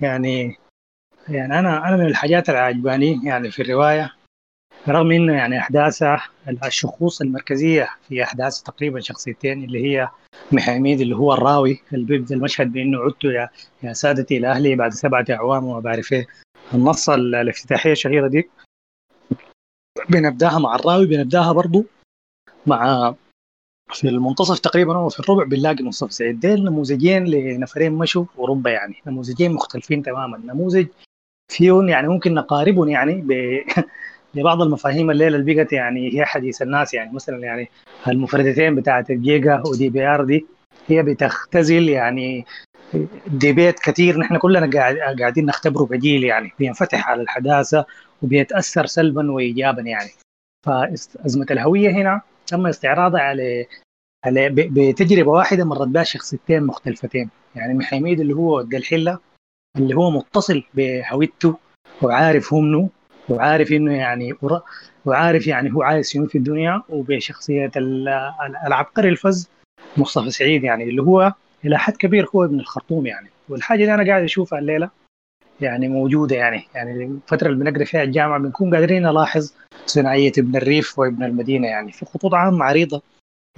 يعني يعني أنا أنا من الحاجات اللي يعني في الرواية رغم إنه يعني أحداثها الشخوص المركزية في أحداث تقريبا شخصيتين اللي هي محاميد اللي هو الراوي اللي بيبدأ المشهد بإنه عدت يا يا سادتي إلى أهلي بعد سبعة أعوام وما بعرف إيه. النص ال- الافتتاحية الشهيرة دي بنبدأها مع الراوي بنبدأها برضو مع في المنتصف تقريبا أو في الربع بنلاقي مصطفى سعيد. ديل نموذجين لنفرين مشوا أوروبا يعني. نموذجين مختلفين تماما. نموذج فيهم يعني ممكن نقاربهم يعني ب... ببعض المفاهيم اللي بقت يعني هي حديث الناس يعني. مثلا يعني المفردتين بتاعت الجيجا ودي بي آر دي هي بتختزل يعني ديبيت كثير نحن كلنا قاعد قاعدين نختبره كجيل يعني. بينفتح على الحداثة وبيتأثر سلبا وايجابا يعني. فازمه الهوية هنا تم استعراضها على على بتجربة واحدة مرت بها شخصيتين مختلفتين. يعني محميد اللي هو ود الحله اللي هو متصل بهويته وعارف هو منه وعارف إنه يعني وعارف يعني هو عايز شنو في الدنيا وبشخصية ال- ال- العبقري الفز مصطفى سعيد يعني اللي هو إلى حد كبير هو ابن الخرطوم يعني. والحاجة اللي أنا قاعد أشوفها الليلة يعني موجودة يعني يعني الفترة اللي بنقرأ فيها الجامعة بنكون قادرين نلاحظ ثنائيه ابن الريف وابن المدينة يعني في خطوط عامة عريضة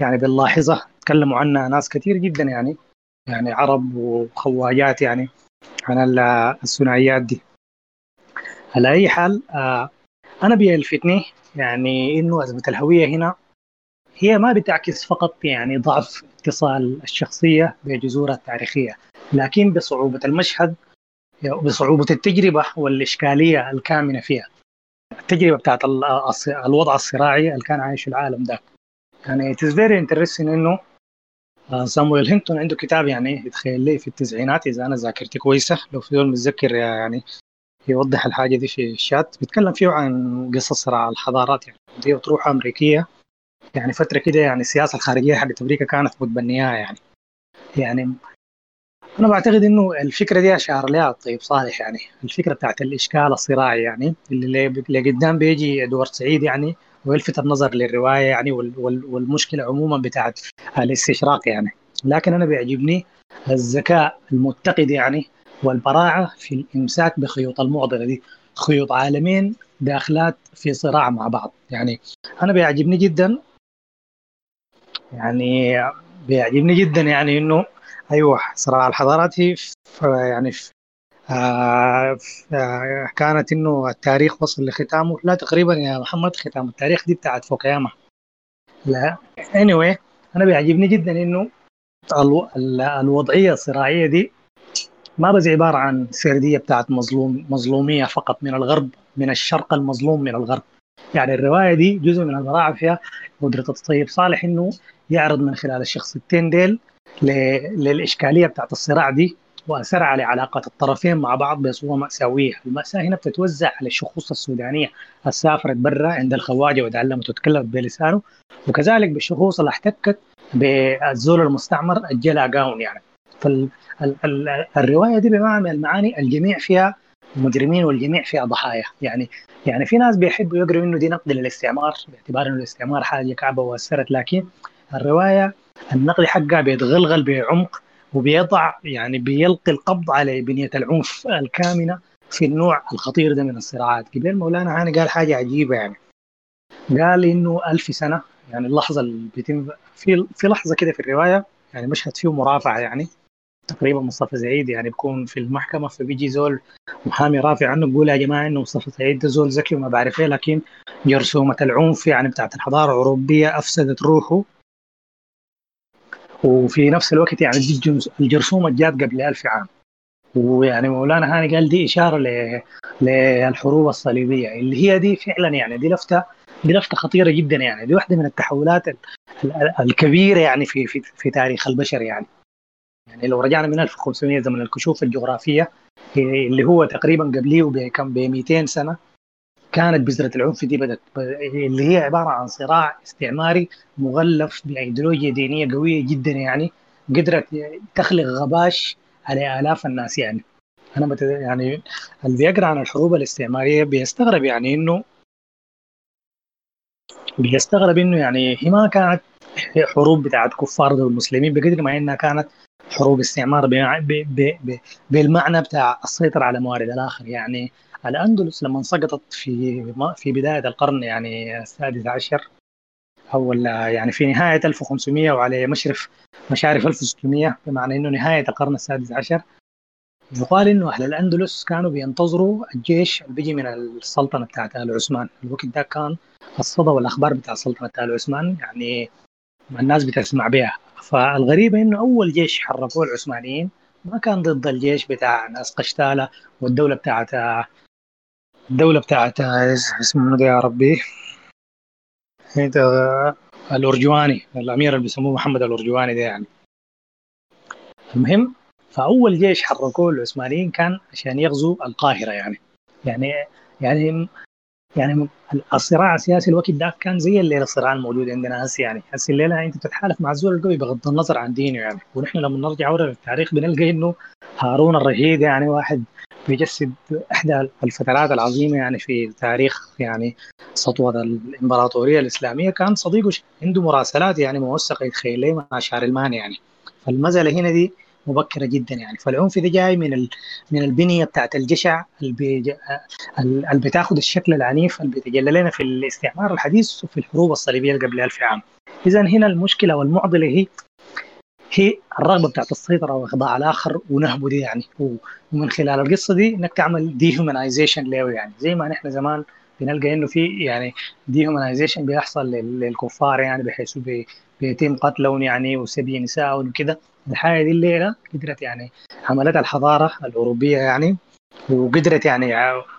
يعني بنلاحظها تكلموا عنها ناس كثير جدا يعني يعني عرب وخواجات يعني عن الثنائيات دي. على أي حال آه أنا بيلفتني يعني إنه أزمة الهوية هنا هي ما بتعكس فقط يعني ضعف اتصال الشخصية بجذورها التاريخية لكن بصعوبة المشهد بصعوبة التجربة والإشكالية الكامنة فيها. التجربة بتاعت الوضع الصراعي اللي كان عايشه العالم ده. يعني it is very interesting إنه سامويل هينتون عنده كتاب يعني يتخيل لي في التسعينات إذا أنا ذاكرتي كويسة لو في دول متذكر يعني يوضح الحاجة دي في الشات. بيتكلم فيه عن قصص صراع الحضارات يعني. دي اطروحه أمريكية يعني فترة كده يعني السياسة الخارجية حقت أمريكا كانت متبنياها يعني. يعني أنا بعتقد إنه الفكرة دي اشار لها الطيب صالح يعني. الفكرة بتاعت الإشكال الصراعي يعني اللي, اللي قدام بيجي إدوارد سعيد يعني ويلفت النظر للرواية يعني والمشكلة عموما بتاعت الاستشراق يعني. لكن أنا بيعجبني الذكاء المتقد يعني والبراعة في الإمساك بخيوط المعضلة دي. خيوط عالمين داخلات في صراع مع بعض. يعني أنا بيعجبني جدا يعني بيعجبني جدا يعني إنه أيوه صراع الحضارات هي يعني آه آه كانت إنه التاريخ وصل لختامه. لا تقريبا يا محمد ختام التاريخ دي بتاعت فوكياما لا. anyway أنا بيعجبني جدا إنه ألو... الوضعية الصراعية دي ما بس عبارة عن سرديه بتاعت مظلوم مظلومية فقط من الغرب من الشرق المظلوم من الغرب. يعني الرواية دي جزء من البراعه فيها قدرة الطيب صالح إنه يعرض من خلال الشخصيتين ديل للإشكالية بتاعت الصراع دي وأثر على علاقه الطرفين مع بعض بصوره مأساوية، المأساة هنا بتتوزع على الشخوص السودانية سافرت برا عند الخواجة وتعلمت وتكلمت بلسانه وكذلك بالشخوص اللي احتكت بالزول المستعمر الجلا جاون يعني. فالروايه دي بمعنى من المعاني الجميع فيها مجرمين والجميع فيها ضحايا. يعني يعني في ناس بيحبوا يقروا إنه دي نقد للاستعمار باعتبار إنه الاستعمار حاجة كعبة واثرت لكن الرواية النقد حقها بيتغلغل بعمق وبيضع يعني بيلقي القبض على بنية العنف الكامنة في النوع الخطير ده من الصراعات. قبل مولانا هاني قال حاجة عجيبة يعني. قال إنه ألف سنة يعني اللحظة اللي بيتم في في لحظة كده في الرواية يعني مشهد فيه مرافعة يعني. تقريبا مصطفى سعيد يعني بيكون في المحكمة فبيجي زول محامي رافع عنه بيقول يا جماعة إنه مصطفى سعيد ده زول ذكي وما بعرف إيه لكن جرثومه العنف يعني بتاعت الحضارة الأوروبية أفسدت روحه. وفي نفس الوقت يعني دي الجرثومه جات قبل ألف عام. ويعني مولانا هاني قال دي إشارة للحروب الصليبية. اللي هي دي فعلا يعني دي لفته دي لفتة خطيرة جدا يعني. دي واحدة من التحولات الكبيرة يعني في في في تاريخ البشر يعني. يعني لو رجعنا من 1500 زمن الكشوف الجغرافية اللي هو تقريبا قبليه بكم ب 200 سنة كانت بذرة العنف دي بدأت اللي هي عبارة عن صراع استعماري مغلف بأيديولوجيا دينية قوية جدا يعني قدرت تخلق غباش على آلاف الناس يعني. بت... يعني اللي بيقرأ عن الحروب الاستعمارية بيستغرب يعني إنه بيستغرب إنه يعني هي ما كانت حروب بتاعت كفار ضد المسلمين بقدر ما إنها كانت حروب استعمار. بالمعنى بتاع السيطرة على موارد الآخر يعني الأندلس لما سقطت في في بداية القرن يعني السادس عشر أو يعني في نهاية 1500 وعلى مشرف مشارف 1600 بمعنى إنه نهاية القرن السادس عشر يقال إنه أهل الأندلس كانوا بينتظروا الجيش اللي بيجي من السلطنة بتاعت آل عثمان الوقت ده كان الصدى والأخبار بتاع سلطنة آل عثمان يعني الناس بتسمع بها فالغريب إنه أول جيش حركوه العثمانيين ما كان ضد الجيش بتاع ناس قشتالة والدولة بتاعت الدولة بتاعت اسمه ده يا ربي؟ الأرجواني الأمير اللي بيسموه محمد الأرجواني ده يعني. المهم فأول جيش حركوه العثمانيين كان عشان يغزوا القاهرة يعني. يعني يعني يعني الصراع السياسي الوقت ده كان زي الليلة الصراع الموجود عندنا هسه يعني. هسه الليلة انت بتتحالف مع الزول القوي بغض النظر عن دينه يعني. ونحن لما نرجع ورا للتاريخ بنلقى انه هارون الرشيد يعني واحد بيجسد إحدى الفترات العظيمة يعني في تاريخ يعني سطوة الإمبراطورية الإسلامية. كان صديقه عنده مراسلات يعني موثقة يتخيل مع شارلمان يعني. فالمساله هنا دي مبكرة جدا يعني. فالعنف ده جاي من ال... من البنية بتاعت الجشع اللي, بي... اللي بتاخذ الشكل العنيف اللي بيتجلى لنا في الاستعمار الحديث وفي الحروب الصليبية اللي قبل 1000 عام. اذا هنا المشكلة والمعضلة هي هي الرغبة بتاعت السيطرة وإخضاع الآخر ونهبه دي يعني. ومن خلال القصة دي إنك تعمل dehumanization له يعني. زي ما نحن زمان بنلقى إنه في يعني dehumanization بيحصل للكفار يعني بحيث بي بيتم قتلهم يعني وسبي نسائهم وكده. الحاجة دي الليلة قدرت يعني عملت الحضارة الأوروبية يعني وقدرت يعني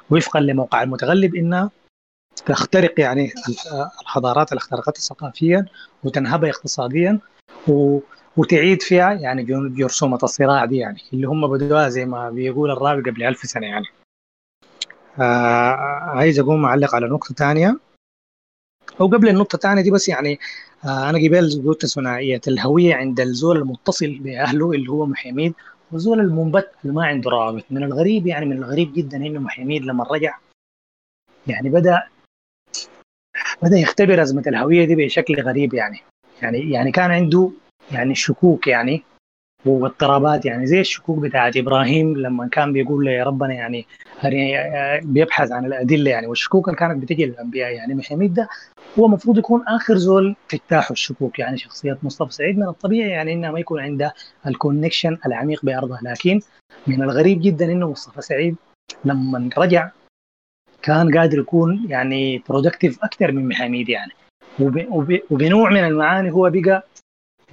وفقا لموقع المتغلب إنها تخترق يعني الحضارات اللي اخترقتها ثقافيا وتنهبها اقتصاديا و وتعيد فيها يعني جرثومة الصراع دي يعني اللي هم بدوها زي ما بيقول الراوي قبل ألف سنة يعني. آه عايز أقوم أعلق على نقطة ثانية أو قبل النقطة الثانية دي بس يعني آه أنا قبل قلت ثنائية الهوية عند الزول المتصل بأهله اللي هو محميد والزول المنبت اللي ما عنده روابط من الغريب يعني من الغريب جدا إنه محميد لما رجع يعني بدأ بدأ يختبر أزمة الهوية دي بشكل غريب يعني. يعني يعني كان عنده يعني شكوك يعني. واضطرابات يعني زي الشكوك بتاعت إبراهيم لما كان بيقول يا ربنا يعني بيبحث عن الأدلة يعني والشكوك اللي كانت بتجي للأنبياء يعني محمد ده هو المفروض يكون آخر زول تجتاحه الشكوك يعني شخصية مصطفى سعيد. من الطبيعي يعني إنه ما يكون عنده ال connection العميق بأرضه لكن من الغريب جدا إنه مصطفى سعيد لما رجع كان قادر يكون يعني productive أكثر من محاميد يعني وبنوع من المعاني هو بقى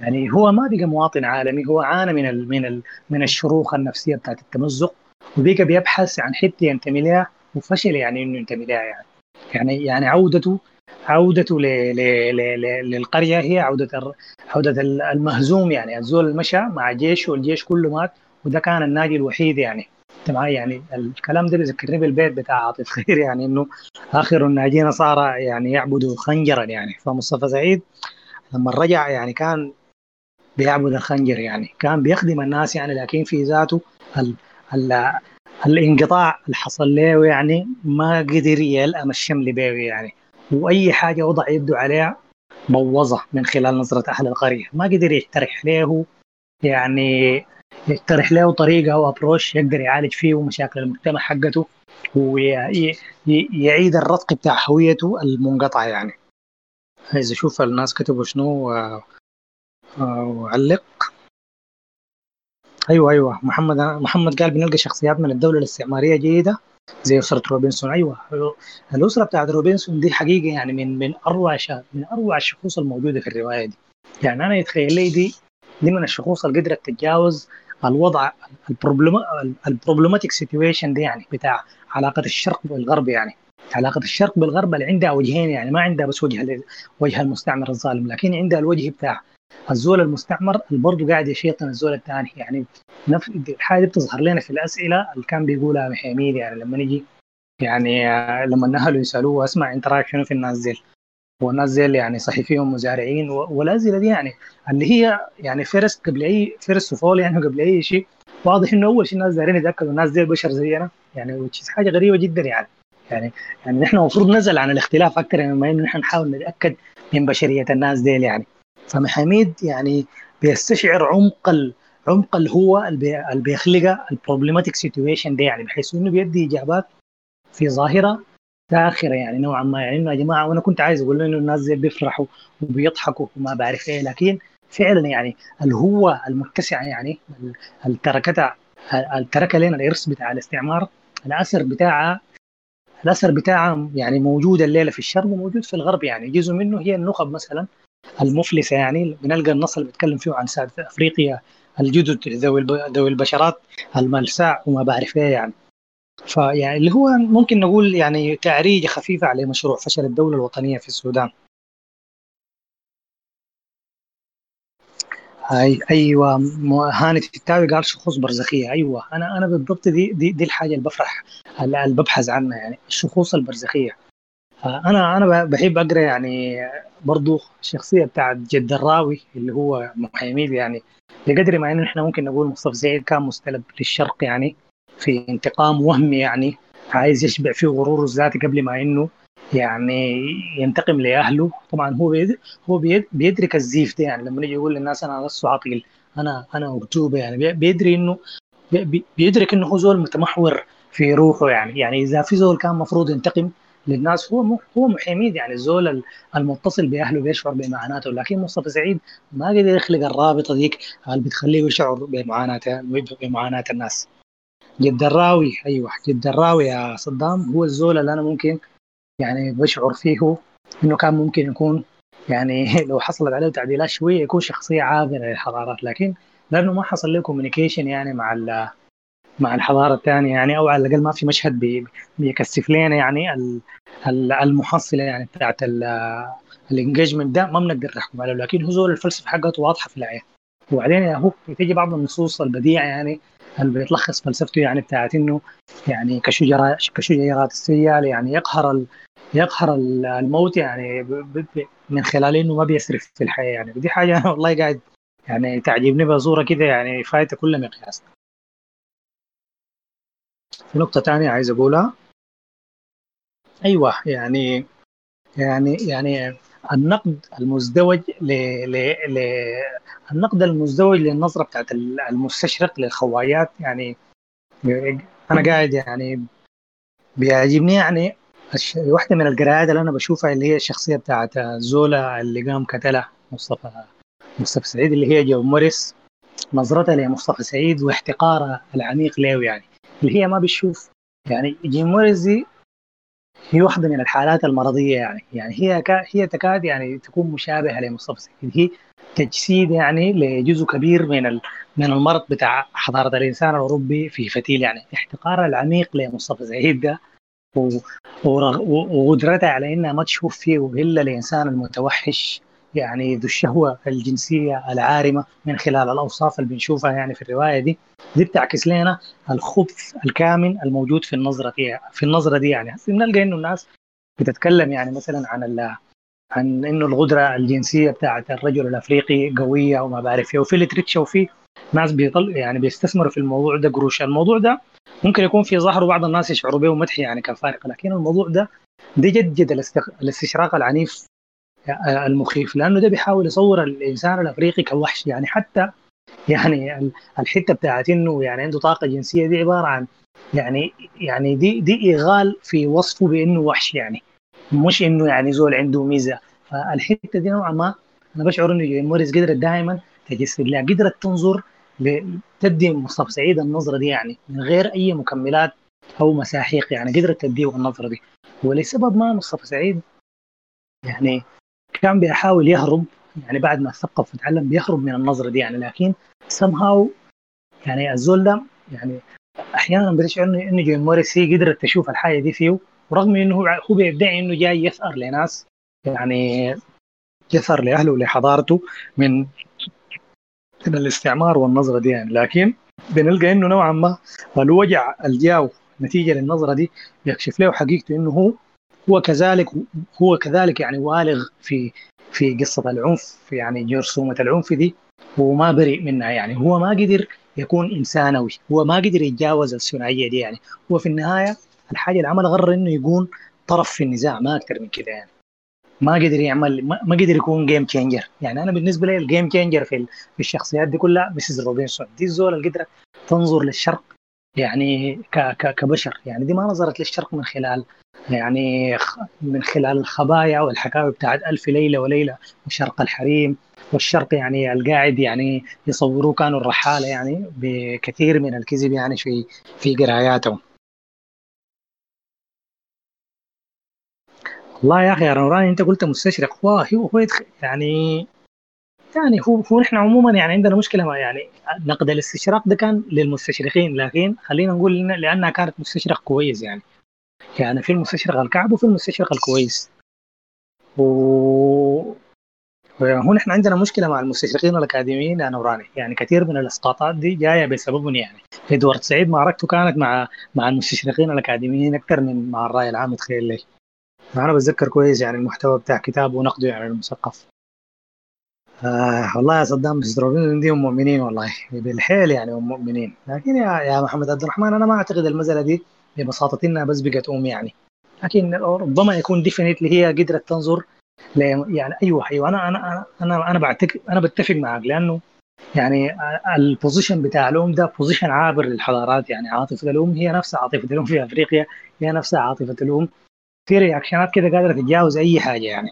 يعني هو ما بقى مواطن عالمي هو عانى من ال من ال من الشروخ النفسية بتاعت التمزق وبقى بيبحث عن حتة ينتمي لها وفشل يعني إنه ينتمي لها يعني. يعني يعني عودته عودته ل ل ل ل للقرية هي عودة عودة المهزوم يعني الزول المشى مع جيش والجيش كله مات وده كان الناجي الوحيد يعني. معي يعني الكلام ده بيذكرني بالبيت بتاع عاطف خير يعني إنه آخر الناجين صار يعني يعبدوا خنجرا يعني. فمصطفى سعيد لما رجع يعني كان بيعبد الخنجر يعني. كان بيخدم الناس يعني لكن في ذاته ال ال الانقطاع اللي حصل له يعني ما قدر يلأم الشمل بيه يعني. وأي حاجة وضع يده عليها بوظها من خلال نظرة أهل القرية. ما قدر يقترح له يعني يقترح له طريقة أو ابروش يقدر يعالج فيه مشاكل المجتمع حقته ويعيد الرتق بتاع هويته المنقطعه يعني. عايز أشوف الناس كتبوا شنو وعلق أيوه أيوه. محمد محمد قال بنلقى شخصيات من الدولة الاستعمارية جيده زي أسرة روبنسون. أيوه. الأسرة بتاعت روبنسون دي حقيقه يعني من من أروع من أروع الشخوص الموجودة في الرواية دي. يعني أنا يتخيل لي دي دي من الشخوص اللي قدرت تتجاوز الوضع ال problematic situation دي يعني بتاع علاقة الشرق والغرب يعني. علاقة الشرق بالغرب اللي عندها وجهين يعني ما عندها بس وجه وجه المستعمر الظالم لكن عندها الوجه بتاع الزول المستعمر اللي برضه قاعد يشيطن الزول الثاني يعني نفس الحاجة دي بتظهر لنا في الأسئلة اللي كان بيقولها محميد يعني لما نجي يعني لما اهله يسألوه أسمع أنت رايك شنو في الناس ديل؟ والناس ديل يعني صحفيهم مزارعين والاسئله دي يعني اللي هي يعني فرس قبل اي فرس طفوله يعني قبل أي شيء. واضح إنه أول شيء الناس دايرين يتأكدوا الناس دي بشر زينا. يعني حاجة غريبة جدا يعني. يعني يعني نحن المفروض نزل عن الاختلاف أكثر مما انه نحن نحاول نتأكد من بشرية الناس ديل يعني. فمحاميد يعني بيستشعر عمق ال... عمق الهوة اللي بيخلقها ال problematic situation دي يعني بحيث إنه بيدي إجابات في ظاهرة ساخره يعني نوعا ما. يعني إنه يا جماعة وأنا كنت عايز أقول إنه الناس زي بيفرحوا وبيضحكوا وما بعرف إيه لكن فعلا يعني الهوة المتسعة يعني التركتها الترك لنا الإرث بتاع الاستعمار الأثر بتاعها الأثر بتاعها يعني موجود الليلة في الشرق وموجود في الغرب يعني. جزء منه هي النخب مثلا المفلسة يعني بنلقى النص اللي بيتكلم فيه عن سادة أفريقيا الجدد ذوي ذوي البشرات الملساء وما بعرف إيه يعني. فيعني اللي هو ممكن نقول يعني تعريجة خفيفة على مشروع فشل الدولة الوطنية في السودان. أي أيوه هاني التاوي قال شخوص برزخية. أيوه أنا أنا بالضبط دي دي, دي الحاجة اللي بفرح اللي ببحث عنها يعني الشخوص البرزخية. أنا أنا بحب أقرأ يعني برضو الشخصيه بتاعت جد الراوي اللي هو محامي يعني بقدر ما انه إحنا ممكن نقول مصطفى زيد كان مستلب للشرق يعني في انتقام وهمي يعني عايز يشبع فيه غروره الذاتي قبل ما إنه يعني ينتقم لأهله. طبعا هو بيد هو بيد بيدرك الزيف ده يعني لما يجي يقول للناس أنا لست عقيل أنا أنا أكذوبة يعني بي- بيدري إنه بي- بي- بيدرك إنه هو زول متمحور في روحه يعني يعني إذا في زول كان مفروض ينتقم للناس. هو هو محميد يعني الزول ال- المتصل بأهله بيشعر بمعاناته لكن مصطفى سعيد ما قدر يخلق الرابطة ديك اللي بتخليه يشعر بمعاناه بمعاناة الناس. جد الراوي أيوه جد الراوي يا صدام هو الزول اللي أنا ممكن يعني بشعر فيه إنه كان ممكن يكون يعني لو حصلت عليه تعديلات شوية يكون شخصية عابرة للحضارات لكن لأنه ما حصل له communication يعني مع مع الحضارة الثانية يعني أو على الأقل ما في مشهد بي- بيكثف لنا يعني ال- ال- المحصلة يعني بتاعت ال engagement ده ما بنقدر نحكم عليه لكن هو زول الفلسفة حقته واضحة في العين وبعدين هو بتيجي بعض النصوص البديعة يعني اللي بيتلخص فلسفته يعني بتاعت إنه يعني كشجرة كشجرات السيال يعني يقهر ال... يقهر ال- الموت يعني ب... ب... من خلال إنه ما بيسرف في الحياة يعني. ودي حاجة والله قاعد يعني تعجبني بصوره كده يعني فايتة كل مقياس في نقطة ثانية عايز أقولها. أيوه يعني يعني يعني النقد المزدوج ل... ل... ل... النقد المزدوج للنظرة بتاعت المستشرق للخوايات يعني أنا قاعد يعني بيعجبني يعني واحدة من القراءات اللي أنا بشوفها اللي هي الشخصية بتاعت زولا اللي قام قتلها مصطفى مصطفى سعيد اللي هي جو موريس نظرتها لمصطفى سعيد واحتقارها العميق له يعني. اللي هي ما بتشوف. يعني جيم موريس دي هي واحدة من الحالات المرضية يعني. يعني هي كا هي تكاد يعني تكون مشابهة لمصطفى سعيد. هي تجسيد يعني لجزء كبير من ال... من المرض بتاع حضارة الإنسان الأوروبي في فتيل. يعني احتقارها العميق لمصطفى سعيد ده. وقدرتها على انها ما تشوف فيه الا الانسان المتوحش. يعني ذو الشهوة الجنسية العارمة من خلال الأوصاف اللي بنشوفها يعني في الرواية دي. دي بتعكس لنا الخبث الكامن الموجود في النظرة دي في النظرة دي يعني. بنلقى إنه الناس بتتكلم يعني مثلا عن عن إنه القدره الجنسية بتاعت الرجل الأفريقي قوية وما بعرف إيه وفي لتريتشر وفي ناس بيطل يعني بيستثمروا في الموضوع ده قروش الموضوع ده ممكن يكون في ظهره بعض الناس يشعروا به مدح يعني كفارقه لكن الموضوع ده ده جد الاستخ- الاستشراق العنيف المخيف لأنه ده بيحاول يصور الإنسان الأفريقي كوحش. يعني حتى يعني ال- الحتة بتاعت إنه يعني عنده طاقة جنسية دي عبارة عن يعني يعني دي دي اغال في وصفه بإنه وحش يعني. مش إنه يعني زول عنده ميزة. فالحتة دي نوعا ما أنا بشعر إنه جيم موريس قدرت دائما تجسد لها قدرت تنظر تدي مصطفى سعيد النظرة دي يعني من غير أي مكملات أو مساحيق يعني قدرت تديه النظرة دي. ولسبب ما مصطفى سعيد يعني كان بيحاول يهرب يعني بعد ما ثقف وتعلم بيهرب من النظرة دي يعني لكن somehow يعني الزول ده يعني أحيانا بتشعر انه إنه جيم موريس هي قدرت تشوف الحاجة دي فيه ورغم إنه هو بيدعي إنه جاي يثأر لناس يعني يثأر لأهله ولحضارته من من الاستعمار والنظرة دي يعني لكن بنلقى إنه نوعا ما الوجع الجاو نتيجة للنظرة دي بيكشف له حقيقته إنه هو هو كذلك هو كذلك يعني والغ في في قصة العنف يعني جرثومه العنف دي هو ما بريء منها يعني. هو ما قدر يكون إنسانوي هو ما قدر يتجاوز الثنائية دي يعني. هو في النهاية الحاجة اللي عملها غير إنه يكون طرف في النزاع ما أكثر من كده يعني. ما قدر يعمل ما قدر يكون game changer يعني أنا بالنسبة لي ال game changer في في الشخصيات دي كلها Mrs. روبنسون دي الزول اللي قدرت تنظر للشرق يعني كبشر. يعني دي ما نظرت للشرق من خلال يعني من خلال الخبايا والحكاوي بتاعت ألف ليلة وليلة وشرق الحريم. والشرق يعني القاعد يعني يصوروه كانوا الرحالة يعني بكثير من الكذب يعني في في قراياتهم. والله يا أخي يا نوراني أنت قلت مستشرق. هو هو يعني يعني هو هو نحن عموما يعني عندنا مشكلة ما يعني نقد الاستشراق ده كان للمستشرقين لكن خلينا نقول لأنها كانت مستشرق كويس يعني. يعني في المستشرق الكعب وفي المستشرق الكويس. و هو نحن عندنا مشكلة مع المستشرقين الأكاديميين يا نوراني. يعني كثير من الإسقاطات دي جاية بسببهم يعني. إدوارد سعيد معركته كانت مع مع المستشرقين الأكاديميين أكثر من مع الرأي العام تخيل لي أنا بتذكر كويس يعني المحتوى بتاع كتابه ونقده يعني المثقف. آه والله يا صدام بس روبن دي هم مؤمنين والله بالحيل يعني هم مؤمنين. لكن يا يا محمد عبد الرحمن أنا ما أعتقد المساله دي ببساطه انها بس بقت أم يعني. لكن ربما يكون definitely هي قدرت تنظر يعني أيوه أيوه أنا أنا أنا أنا بعتقد أنا بتفق معك لأنه يعني ال position بتاع الأم ده position عابر للحضارات يعني عاطفة الأم هي نفسها عاطفة الأم في أفريقيا هي نفسها عاطفة الأم. في reaction ات كده قادرة تتجاوز أي حاجة يعني.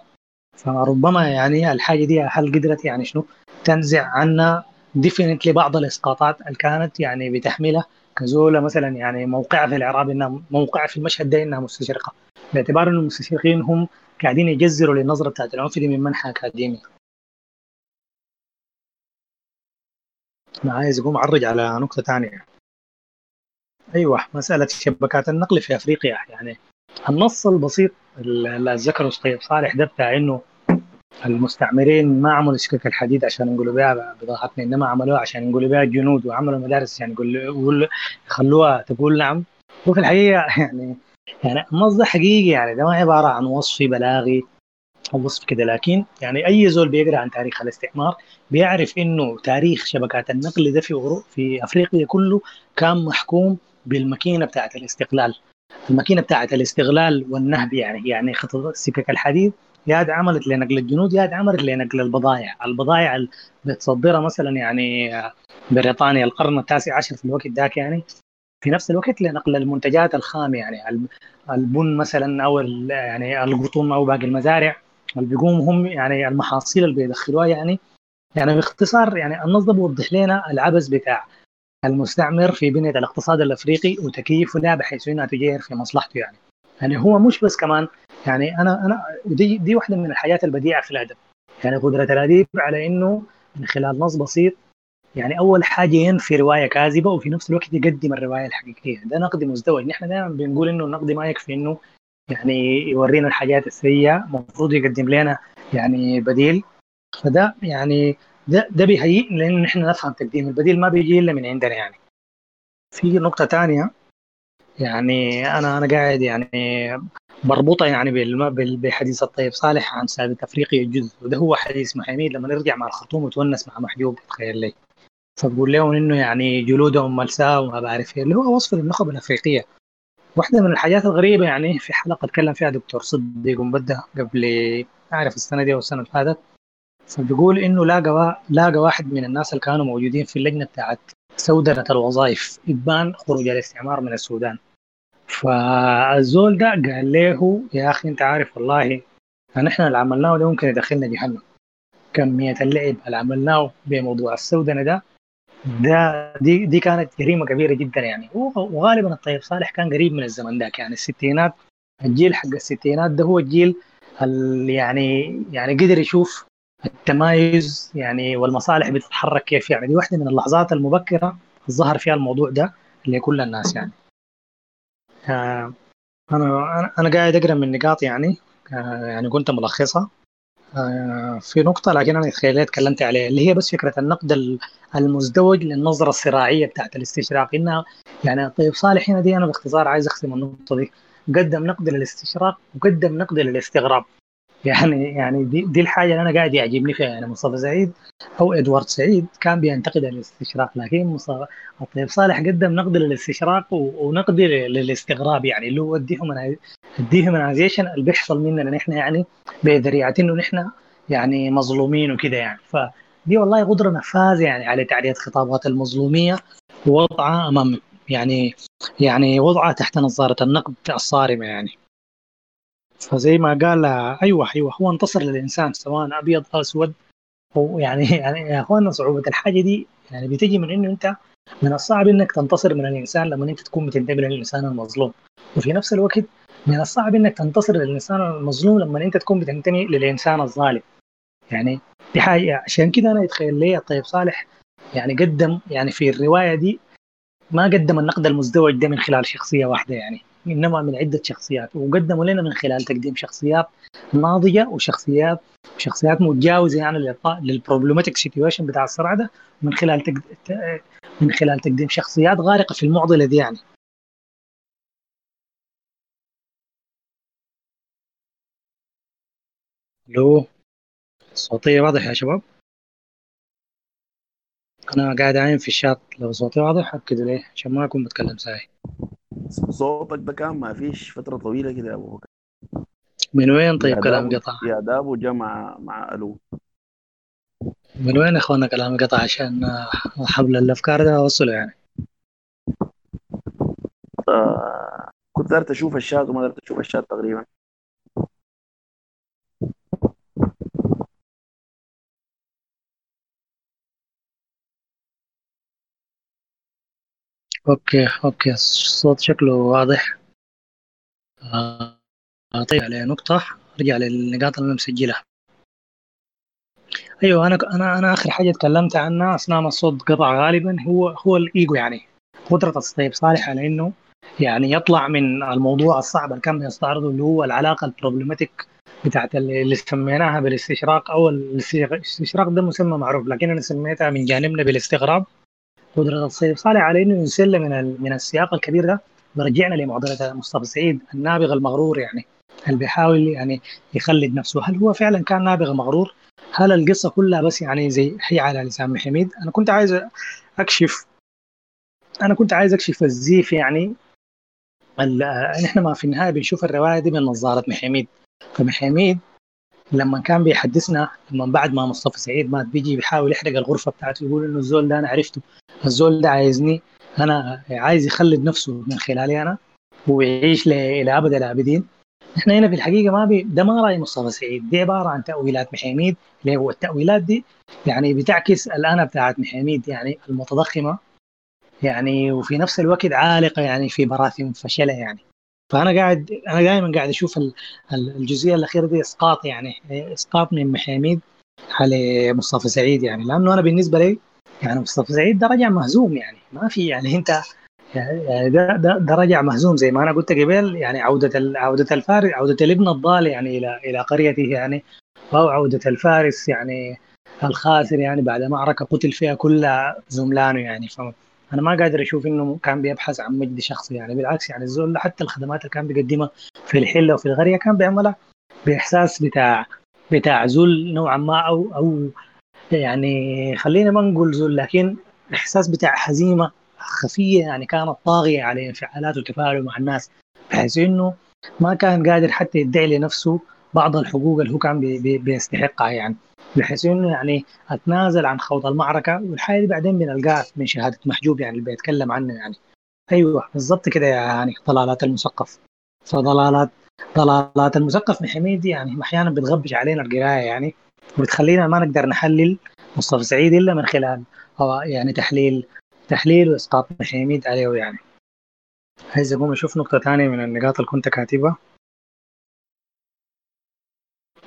فربما يعني الحاجة دي هل قدرت يعني شنو تنزع عنا definitely بعض الإسقاطات اللي كانت يعني بتحملها كزولة مثلا يعني موقعها في الإعراب إنها موقعها في المشهد ده إنها مستشرقة. باعتبار انه المستشرقين هم قاعدين يجزروا للنظرة بتاعت العنف دي من منحى أكاديمي. أنا عايز أقوم أعرج على نقطة ثانية أيوه مسألة شبكات النقل في أفريقيا يعني النص البسيط اللي ذكره طيب صالح ده بتاع إنه المستعمرين ما عملوا سكك الحديد عشان ينقلوا بها بضاعتنا إنما عملوها عشان ينقلوا بها الجنود وعملوا مدارس عشان يقول يخلوها تقول نعم. وفي الحقيقة يعني يعني النص ده حقيقي يعني ده ما عبارة عن وصف بلاغي أو وصف كده لكن يعني أي زول بيقرأ عن تاريخ الاستعمار بيعرف إنه تاريخ شبكات النقل ده في في أفريقيا كله كان محكوم بالماكينة بتاعت الاستقلال. الماكينة بتاعت الاستغلال والنهب يعني يعني سكك الحديد يا عملت لنقل الجنود يا عملت لنقل البضائع. البضائع اللي بتصدرها مثلا يعني بريطانيا القرن التاسع عشر في الوقت ذاك يعني. في نفس الوقت لنقل المنتجات الخام يعني البن مثلا أو يعني القطن أو باقي المزارع. اللي بيقوموا هم يعني المحاصيل اللي بيدخلوها يعني. يعني باختصار يعني النص ده بيوضح لنا العبث بتاع المستعمر في بنية الاقتصاد الأفريقي وتكييفه لها بحيث إنها تجير في مصلحته يعني. يعني هو مش بس كمان يعني أنا أنا دي دي واحدة من الحاجات البديعة في الأدب. يعني قدرة الأديب على إنه من خلال نص بسيط يعني أول حاجة ينفي رواية كاذبة وفي نفس الوقت يقدم الرواية الحقيقية. ده نقد مزدوج. نحن دائما بنقول إنه النقد ما يكفي إنه يعني يورينا الحاجات السيئة المفروض يقدم لنا يعني بديل. فده يعني ده ده بيهيئ لأن نحن نفهم تقديم. البديل ما بيجي إلا من عندنا يعني. في نقطة ثانية يعني أنا أنا قاعد يعني بربطها يعني بحديث الطيب صالح عن سادة افريقيا الجزء. وده هو حديث محاميد لما نرجع مع الخرطوم وتونس مع محجوب تخيل لي. فبقول لهم إنه يعني جلودهم ملساء وما بعرف إيه اللي هو وصف للنخب الأفريقية. واحدة من الحاجات الغريبة يعني في حلقة تكلم فيها دكتور صديق مبدة قبل أعرف السنة دي أو السنة اللي فاتت. فبيقول إنه لاقى لاقى واحد من الناس اللي كانوا موجودين في اللجنة بتاعت سودنة الوظائف إبان خروج الاستعمار من السودان. فالزول ده قال له يا أخي أنت عارف والله نحن اللي عملناه ده ممكن يدخلنا جهنم. كمية اللعب اللي عملناه بموضوع السودنة ده ده دي دي كانت جريمة كبيرة جدا يعني. وغالبا الطيب صالح كان قريب من الزمن ذاك يعني. الستينات الجيل حق الستينات ده هو الجيل اللي يعني يعني قدر يشوف التمايز يعني والمصالح بتتحرك كيف يعني. دي واحدة من اللحظات المبكرة ظهر فيها الموضوع ده لكل الناس يعني. آه أنا أنا قاعد أقرأ من نقاط يعني آه يعني كنت ملخصها. آه في نقطة لكن أنا تخيلت تكلمت عليها اللي هي بس فكرة النقد المزدوج للنظرة الصراعية بتاعت الاستشراق. انها يعني طيب صالح هنا دي أنا باختصار عايز أختم النقطة دي. قدم نقد للاستشراق وقدم نقد للاستغراب. يعني يعني دي, دي الحاجة اللي أنا قاعد يعجبني فيها. يعني مصطفى سعيد أو إدوارد سعيد كان بينتقد الاستشراق لكن مصطفى الطيب صالح قدم نقد للاستشراق ونقد للاستغراب يعني اللي هو الديهومنايزيشن اللي بيحصل مننا نحن يعني بذريعه إنه نحن يعني مظلومين وكده يعني. فدي والله قدرة نفاذه يعني على تعريه خطابات المظلومية ووضعها أمام يعني يعني وضعها تحت نظارة النقد الصارمة يعني. فزي ما قال أيوه أيوه هو انتصر للإنسان سواء أبيض أو أسود. هو يعني يعني يا اخوانا صعوبة الحاجة دي يعني بتجي من إنه أنت من الصعب إنك تنتصر من الإنسان لما أنت تكون بتنتمي للإنسان المظلوم. وفي نفس الوقت من الصعب إنك تنتصر للإنسان المظلوم لما أنت تكون بتنتمي للإنسان الظالم. يعني دي حاجة عشان كده أنا يتخيل لي الطيب صالح يعني قدم يعني في الرواية دي ما قدم النقد المزدوج ده من خلال شخصية واحدة يعني. إنما من عدة شخصيات. وقدموا لنا من خلال تقديم شخصيات ناضجه وشخصيات شخصيات متجاوزة يعني لل problematic situation بتاع الصراع ده من خلال. من خلال تقديم شخصيات غارقة في المعضلة دي يعني. ألو صوتي واضح يا شباب؟ أنا قاعد عايم في الشات لو صوتي واضح اكدوا لي عشان ما أكون بتكلم ساي صوتك ده كان ما فيش فترة طويلة كده يا أبو بكر. من وين طيب كلام قطع؟ يا داب وجا مع مع ألو. من وين يا اخوانا كلامي قطع عشان حبل الأفكار ده أوصله يعني؟ آه كنت قدرت أشوف الشات وما قدرت أشوف الشات تقريبا. okay okay. الصوت شكله واضح. آه طيب على نقطة. أرجع للنقاط اللي أنا مسجلها. أيوه أنا أنا أنا آخر حاجة تكلمت عنها أثناء ما الصوت قطع غالبا هو هو الإيجو يعني. قدرة الطيب صالح على انه يعني يطلع من الموضوع الصعب اللي كان بيستعرضه اللي هو العلاقة ال problematic بتاعت اللي سميناها بالاستشراق أو الاستشراق ده مسمى معروف لكن أنا سميتها من جانبنا بالاستغراب. قدرة السيد صالح على إنه ينسل من من السياق الكبير ده ورجعنا لمعضلة مصطفى سعيد النابغه المغرور يعني اللي بيحاول يعني يخلد نفسه هل هو فعلا كان نابغه مغرور؟ هل القصة كلها بس يعني زي حي على لسان محمد؟ أنا كنت عايز أكشف أنا كنت عايز أكشف الزيف يعني نحن ما في النهاية بنشوف الرواية دي من نظارة محمد فمحمد لما كان بيحدثنا من بعد ما مصطفى سعيد مات بيجي بيحاول يحرق الغرفة بتاعته يقول إنه الزول ده أنا عرفته. الزول ده عايزني أنا عايز يخلد نفسه من خلالي أنا ويعيش ل- إلى أبد الأبدين. إحنا هنا في الحقيقة ما بي ده ما رأي مصطفى سعيد. دي عبارة عن تأويلات محميد اللي هو التأويلات دي يعني بتعكس الانا بتاعت محميد يعني المتضخمة يعني وفي نفس الوقت عالقة يعني في براثن فشلة يعني. فأنا قاعد أنا دائما قاعد أشوف ال- ال- الجزئية الأخيرة دي إسقاط يعني إسقاط من محاميد على مصطفى سعيد يعني. لأنه أنا بالنسبة لي يعني مصطفى سعيد ده رجع مهزوم يعني. ما في يعني أنت يعني ده ده, ده رجع مهزوم زي ما أنا قلت قبل يعني. عودة عودة الفارس عودة الابن الضال يعني إلى إلى قريته يعني. أو عودة الفارس يعني الخاسر يعني بعد معركه قتل فيها كل زملانه يعني. فانا ما قادر أشوف إنه كان بيبحث عن مجد شخصي يعني بالعكس يعني الزول حتى الخدمات اللي كان بيقدمها في الحله وفي القريه كان بيعملها بإحساس بتاع بتاع ذل نوعا ما أو أو يعني خلينا ما نقول ذل لكن إحساس بتاع هزيمه خفية يعني كانت طاغية على انفعالاته وتفاعله مع الناس بحيث إنه ما كان قادر حتى يدعي لنفسه بعض الحقوق اللي هو كان بي بي بيستحقها يعني. بحيث إنه يعني أتنازل عن خوض المعركة والحاجة دي بعدين بنلقاها من شهادة محجوب يعني اللي بيتكلم عنه يعني. أيوه بالضبط كده يعني ضلالات المثقف. فضلالات ضلالات المثقف من حميد دي يعني أحيانا بتغبش علينا القراية يعني وبتخلينا ما نقدر نحلل مصطفى سعيد إلا من خلال يعني تحليل تحليل وإسقاط حميد عليه يعني. عايز أقوم أشوف نقطة ثانية من النقاط اللي كنت كاتبها.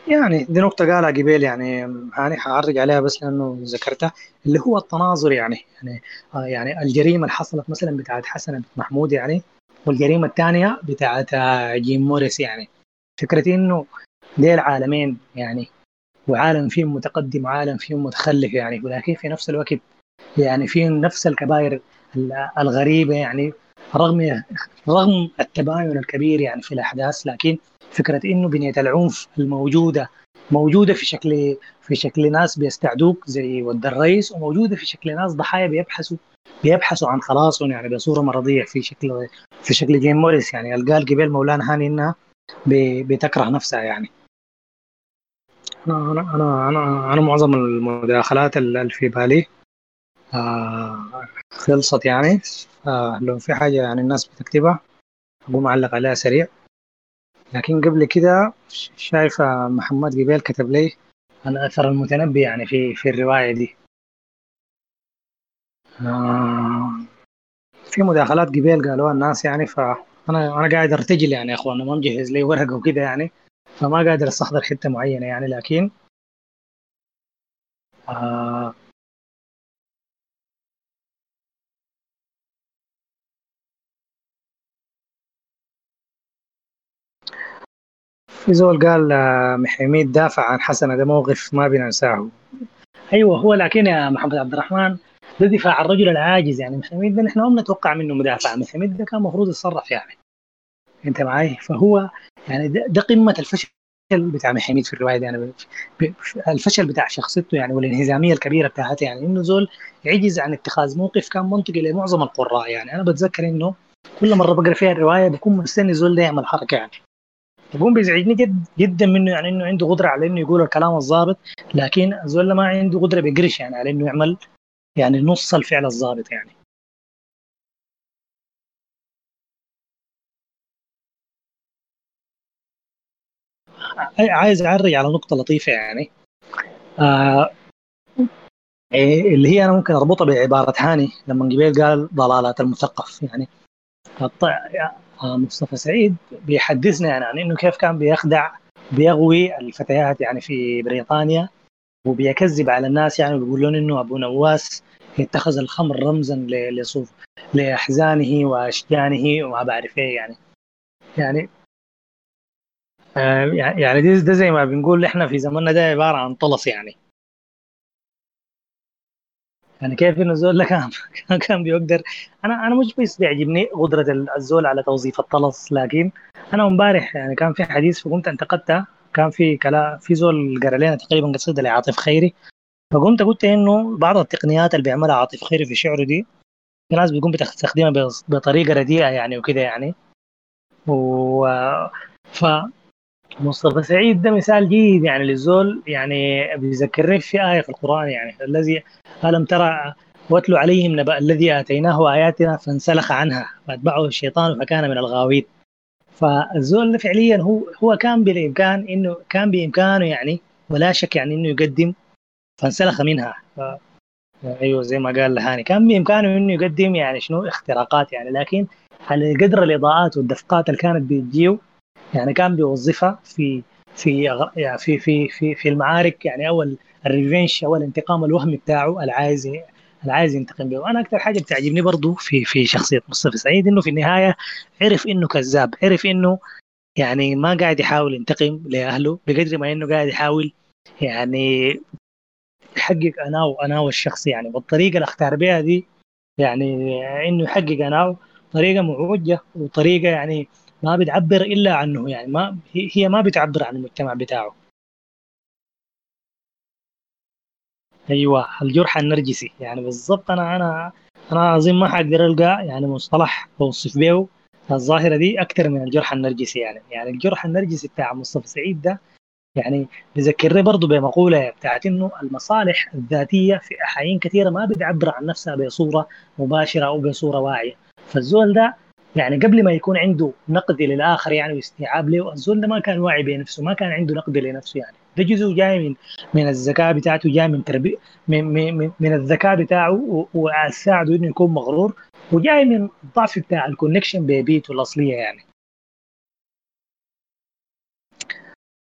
يعني دي نقطة قالها قبيل يعني هاني حعرج عليها بس لأنه ذكرتها اللي هو التناظر يعني يعني آه يعني الجريمة اللي حصلت مثلا بتاعت حسن محمود يعني والجريمة الثانية بتاعت آه، جيم موريس يعني. فكرة إنه ديل عالمين يعني وعالم فيهم متقدم وعالم فيهم متخلف يعني ولكن في نفس الوقت يعني فيهم نفس الكبائر ال- الغريبة يعني رغم رغم التباين الكبير يعني في الأحداث لكن فكرة إنه بنيه العنف الموجودة موجودة في شكل في شكل ناس بيستعدوك زي ود الرئيس وموجودة في شكل ناس ضحايا بيبحثوا بيبحثوا عن خلاصهم يعني بصورة مرضية في شكل في شكل جيم موريس يعني قال قبل مولانا هاني إنها بتكره نفسها يعني. أنا أنا أنا أنا, أنا معظم المداخلات اللي في بالي آه خلصت يعني آه لو في حاجة يعني الناس بتكتبها أقوم أعلق عليها سريع. لكن قبل كده ش- شايفة محمد قبيل كتب لي الأثر المتنبي يعني في في الرواية دي. آه في مداخلات قبيل قالوها الناس يعني فأنا أنا قاعد أرتجل يعني يا أخوان ما مجهز لي ورقة وكده يعني فما قادر أستحضر حتة معينة يعني لكن آه في زول قال آه، محميد دافع عن حسنة ده موقف ما بننساه. أيوه هو لكن يا محمد عبد الرحمن ده دفاع الرجل العاجز يعني. محمد ده نحن ما بنتوقع منه مدافع. محمد ده كان المفروض يتصرف يعني. أنت معي فهو يعني ده, قمة الفشل بتاع محمد في الرواية دي أنا ب- الفشل بتاع شخصيته يعني والانهزامية الكبيرة بتاعته يعني. إنه زول عجز عن اتخاذ موقف كان منطقي لمعظم القراء يعني. أنا بتذكر إنه كل مرة بقرأ فيها الرواية بكون مستني زول ده يعمل حركة يعني. بقوم بيزعجني جد جدا منه يعني إنه عنده قدرة على إنه يقول الكلام الضابط لكن الزول ما عنده قدرة بقرش يعني على إنه يعمل يعني نص الفعل الضابط يعني. عايز أعرج على نقطة لطيفة يعني. آه إيه، اللي هي أنا ممكن أربطها بعبارة هاني لما قبيل قال ضلالات المثقف يعني. آه، مصطفى سعيد بيحدثنا يعني عن إنه كيف كان بيخدع بيغوي الفتيات يعني في بريطانيا وبيكذب على الناس يعني وبيقول لهم إنه أبو نواس اتخذ الخمر رمزا لصوف لأحزانه وأشجانه وما بعرف إيه يعني. يعني آه، يعني دي ده زي ما بنقول إحنا في زماننا ده عبارة عن طلس يعني. يعني كيف إنه الزول كان كان بيقدر. أنا أنا مش بس بيعجبني قدرة الزول على توظيف الطلس لكن أنا امبارح يعني كان في حديث فقمت انتقدتها كان في كلام في زول قرأ لنا تقريبا قصيده لعاطف خيري. فقمت قلت إنه بعض التقنيات اللي بيعملها عاطف خيري في شعره دي في ناس بيقوم بتستخدمها بطريقة رديئة يعني وكده يعني. و ف مصطفى سعيد ده مثال جيد يعني للزول يعني بيذكرني في آية في القرآن يعني الذي ألم ترى واتلو عليهم نبأ الذي آتيناه آياتنا فانسلخ عنها فأتبعه الشيطان فكان من الغاوين فالزول ده فعليا هو هو كان بالإمكان إنه كان بإمكانه يعني ولا شك يعني إنه يقدم فانسلخ منها. أيوه زي ما قال هاني كان بإمكانه إنه يقدم يعني شنو اختراقات يعني لكن على قدر الإضاءات والدفقات اللي كانت بتجيه يعني كان بيوظفها في في يعني في في في في المعارك يعني أو الريفنش أو الانتقام الوهمي بتاعه العايز العايز ينتقم به. وأنا أكثر حاجة بتعجبني برضه في في شخصية مصطفى سعيد إنه في النهاية عرف إنه كذاب عرف إنه يعني ما قاعد يحاول ينتقم لأهله بقدر ما إنه قاعد يحاول يعني يحقق أنا وأنا والشخص يعني والطريقة اللي أختار بها دي يعني إنه يحقق أنا طريقه معوجة وطريقة يعني ما بتعبر إلا عنه يعني ما هي ما بتعبر عن المجتمع بتاعه. أيوه الجرح النرجسي. يعني بالضبط أنا أنا أنا اظن ما حقدر ألقى يعني مصطلح أوصف به الظاهرة دي أكثر من الجرح النرجسي يعني. يعني الجرح النرجسي بتاع مصطفى سعيد ده يعني بذكرني برضه بمقولة بتاعت إنه المصالح الذاتية في أحايين كثيرة ما بتعبر عن نفسها بصورة مباشرة أو بصورة واعية. فالزول ده يعني قبل ما يكون عنده نقد للآخر يعني واستيعاب له الزول ده ما كان واعي بنفسه ما كان عنده نقد لنفسه يعني. ده جزء جاي من من الذكاء بتاعته جاي من تربيه من, من, من الذكاء بتاعه وساعده إنه يكون مغرور وجاي من الضعف بتاع الكونكشن ببيته الأصلية يعني.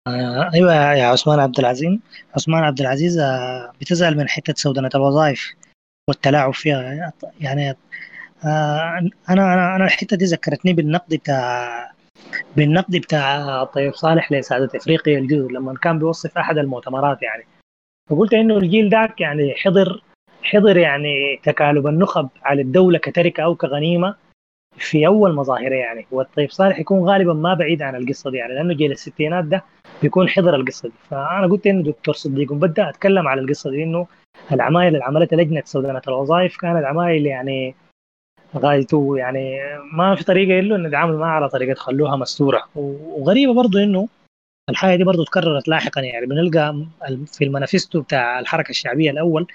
آه أيوه يا عثمان عبد العزيز عثمان عبد العزيز آه بتزعل من حتة سودنه الوظائف والتلاعب فيها يعني أنا أنا أنا الحتة دي ذكرتني بالنقد بتاع بالنقد بتاع طيب صالح لسعادة إفريقيا الجزء لما كان بيوصف أحد المؤتمرات يعني. فقلت إنه الجيل ذاك يعني حضر حضر يعني تكالب النخب على الدولة كتركة أو كغنيمة في أول مظاهرة يعني. والطيب صالح يكون غالبا ما بعيد عن القصة دي يعني لأنه جيل الستينات ده بيكون حضر القصة دي. فأنا قلت إنه دكتور صديق وبدا أتكلم على القصة دي إنه العمايل اللي عملتها لجنة سودانه الوظائف كانت عمايل يعني غايته. يعني ما في طريقة إلا إنه نتعامل معها على طريقة خلوها مستورة. وغريبة برضه إنه الحاجة دي برضه تكررت لاحقا. يعني بنلقى في المانيفستو بتاع الحركة الشعبية الأول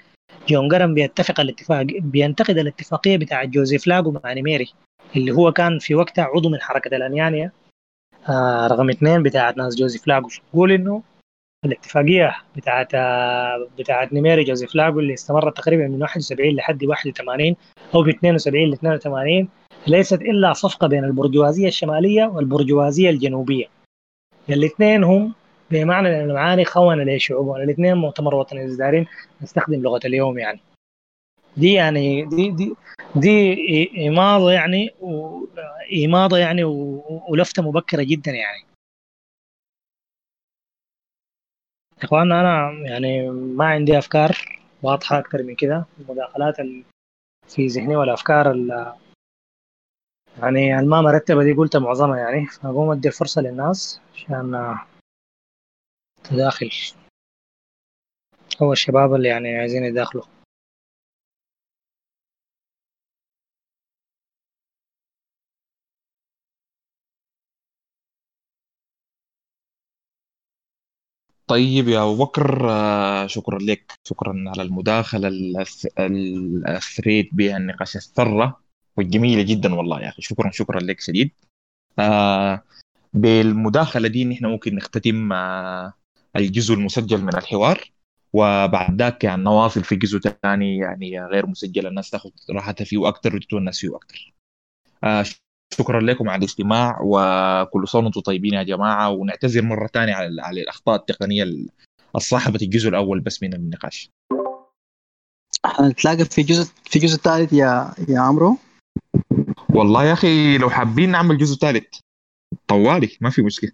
جون قرنق بيتفق الاتفاق بينتقد الاتفاقية بتاع جوزيف لاغو مع نميري اللي هو كان في وقتها عضو من حركة الانيانيا آه رقم اثنين بتاعت ناس جوزيف لاغو بيقول إنه الاتفاقية بتاعت بتاعت نميري جوزيف لاغو اللي استمرت تقريبا من 71 لحد 81 أو من 72 ل 82 ليست إلا صفقة بين البرجوازية الشمالية والبرجوازية الجنوبية. الاثنين هم بمعنى من المعاني خونه لشعوبهم الاثنين مؤتمر وطني دارين نستخدم لغة اليوم يعني. دي يعني دي دي دي إماضة يعني وإماضة يعني ولفتة مبكرة جدا يعني. إخواننا أنا يعني ما عندي أفكار واضحة أكثر من كده. المداخلات في ذهني والأفكار يعني الما مرتبه دي قلت معظمها يعني. فأقوم أدي الفرصة للناس عشان تداخل. هو الشباب اللي يعني عايزين يداخلوا. طيب يا أبو بكر آه، شكرا لك. شكرا على المداخلة الث- الثريد بها النقاش الثرة والجميله جدا والله يا أخي. شكرا شكرا لك شديد. آه بالمداخلة دي نحن ممكن نختتم آه الجزء المسجل من الحوار. وبعد ذاك يعني نواصل في جزء ثاني يعني غير مسجل. الناس تاخذ راحتها فيه أكثر وتتونس فيه أكثر آه شكرا لكم على الاستماع وكل سنه وأنتم طيبين يا جماعة ونعتذر مرة ثانية على على الأخطاء التقنية الصاحبة الجزء الأول بس من النقاش. هنتلاقى في جزء في جزء ثالث يا يا عمرو. والله يا أخي لو حابين نعمل جزء ثالث طوالي ما في مشكلة.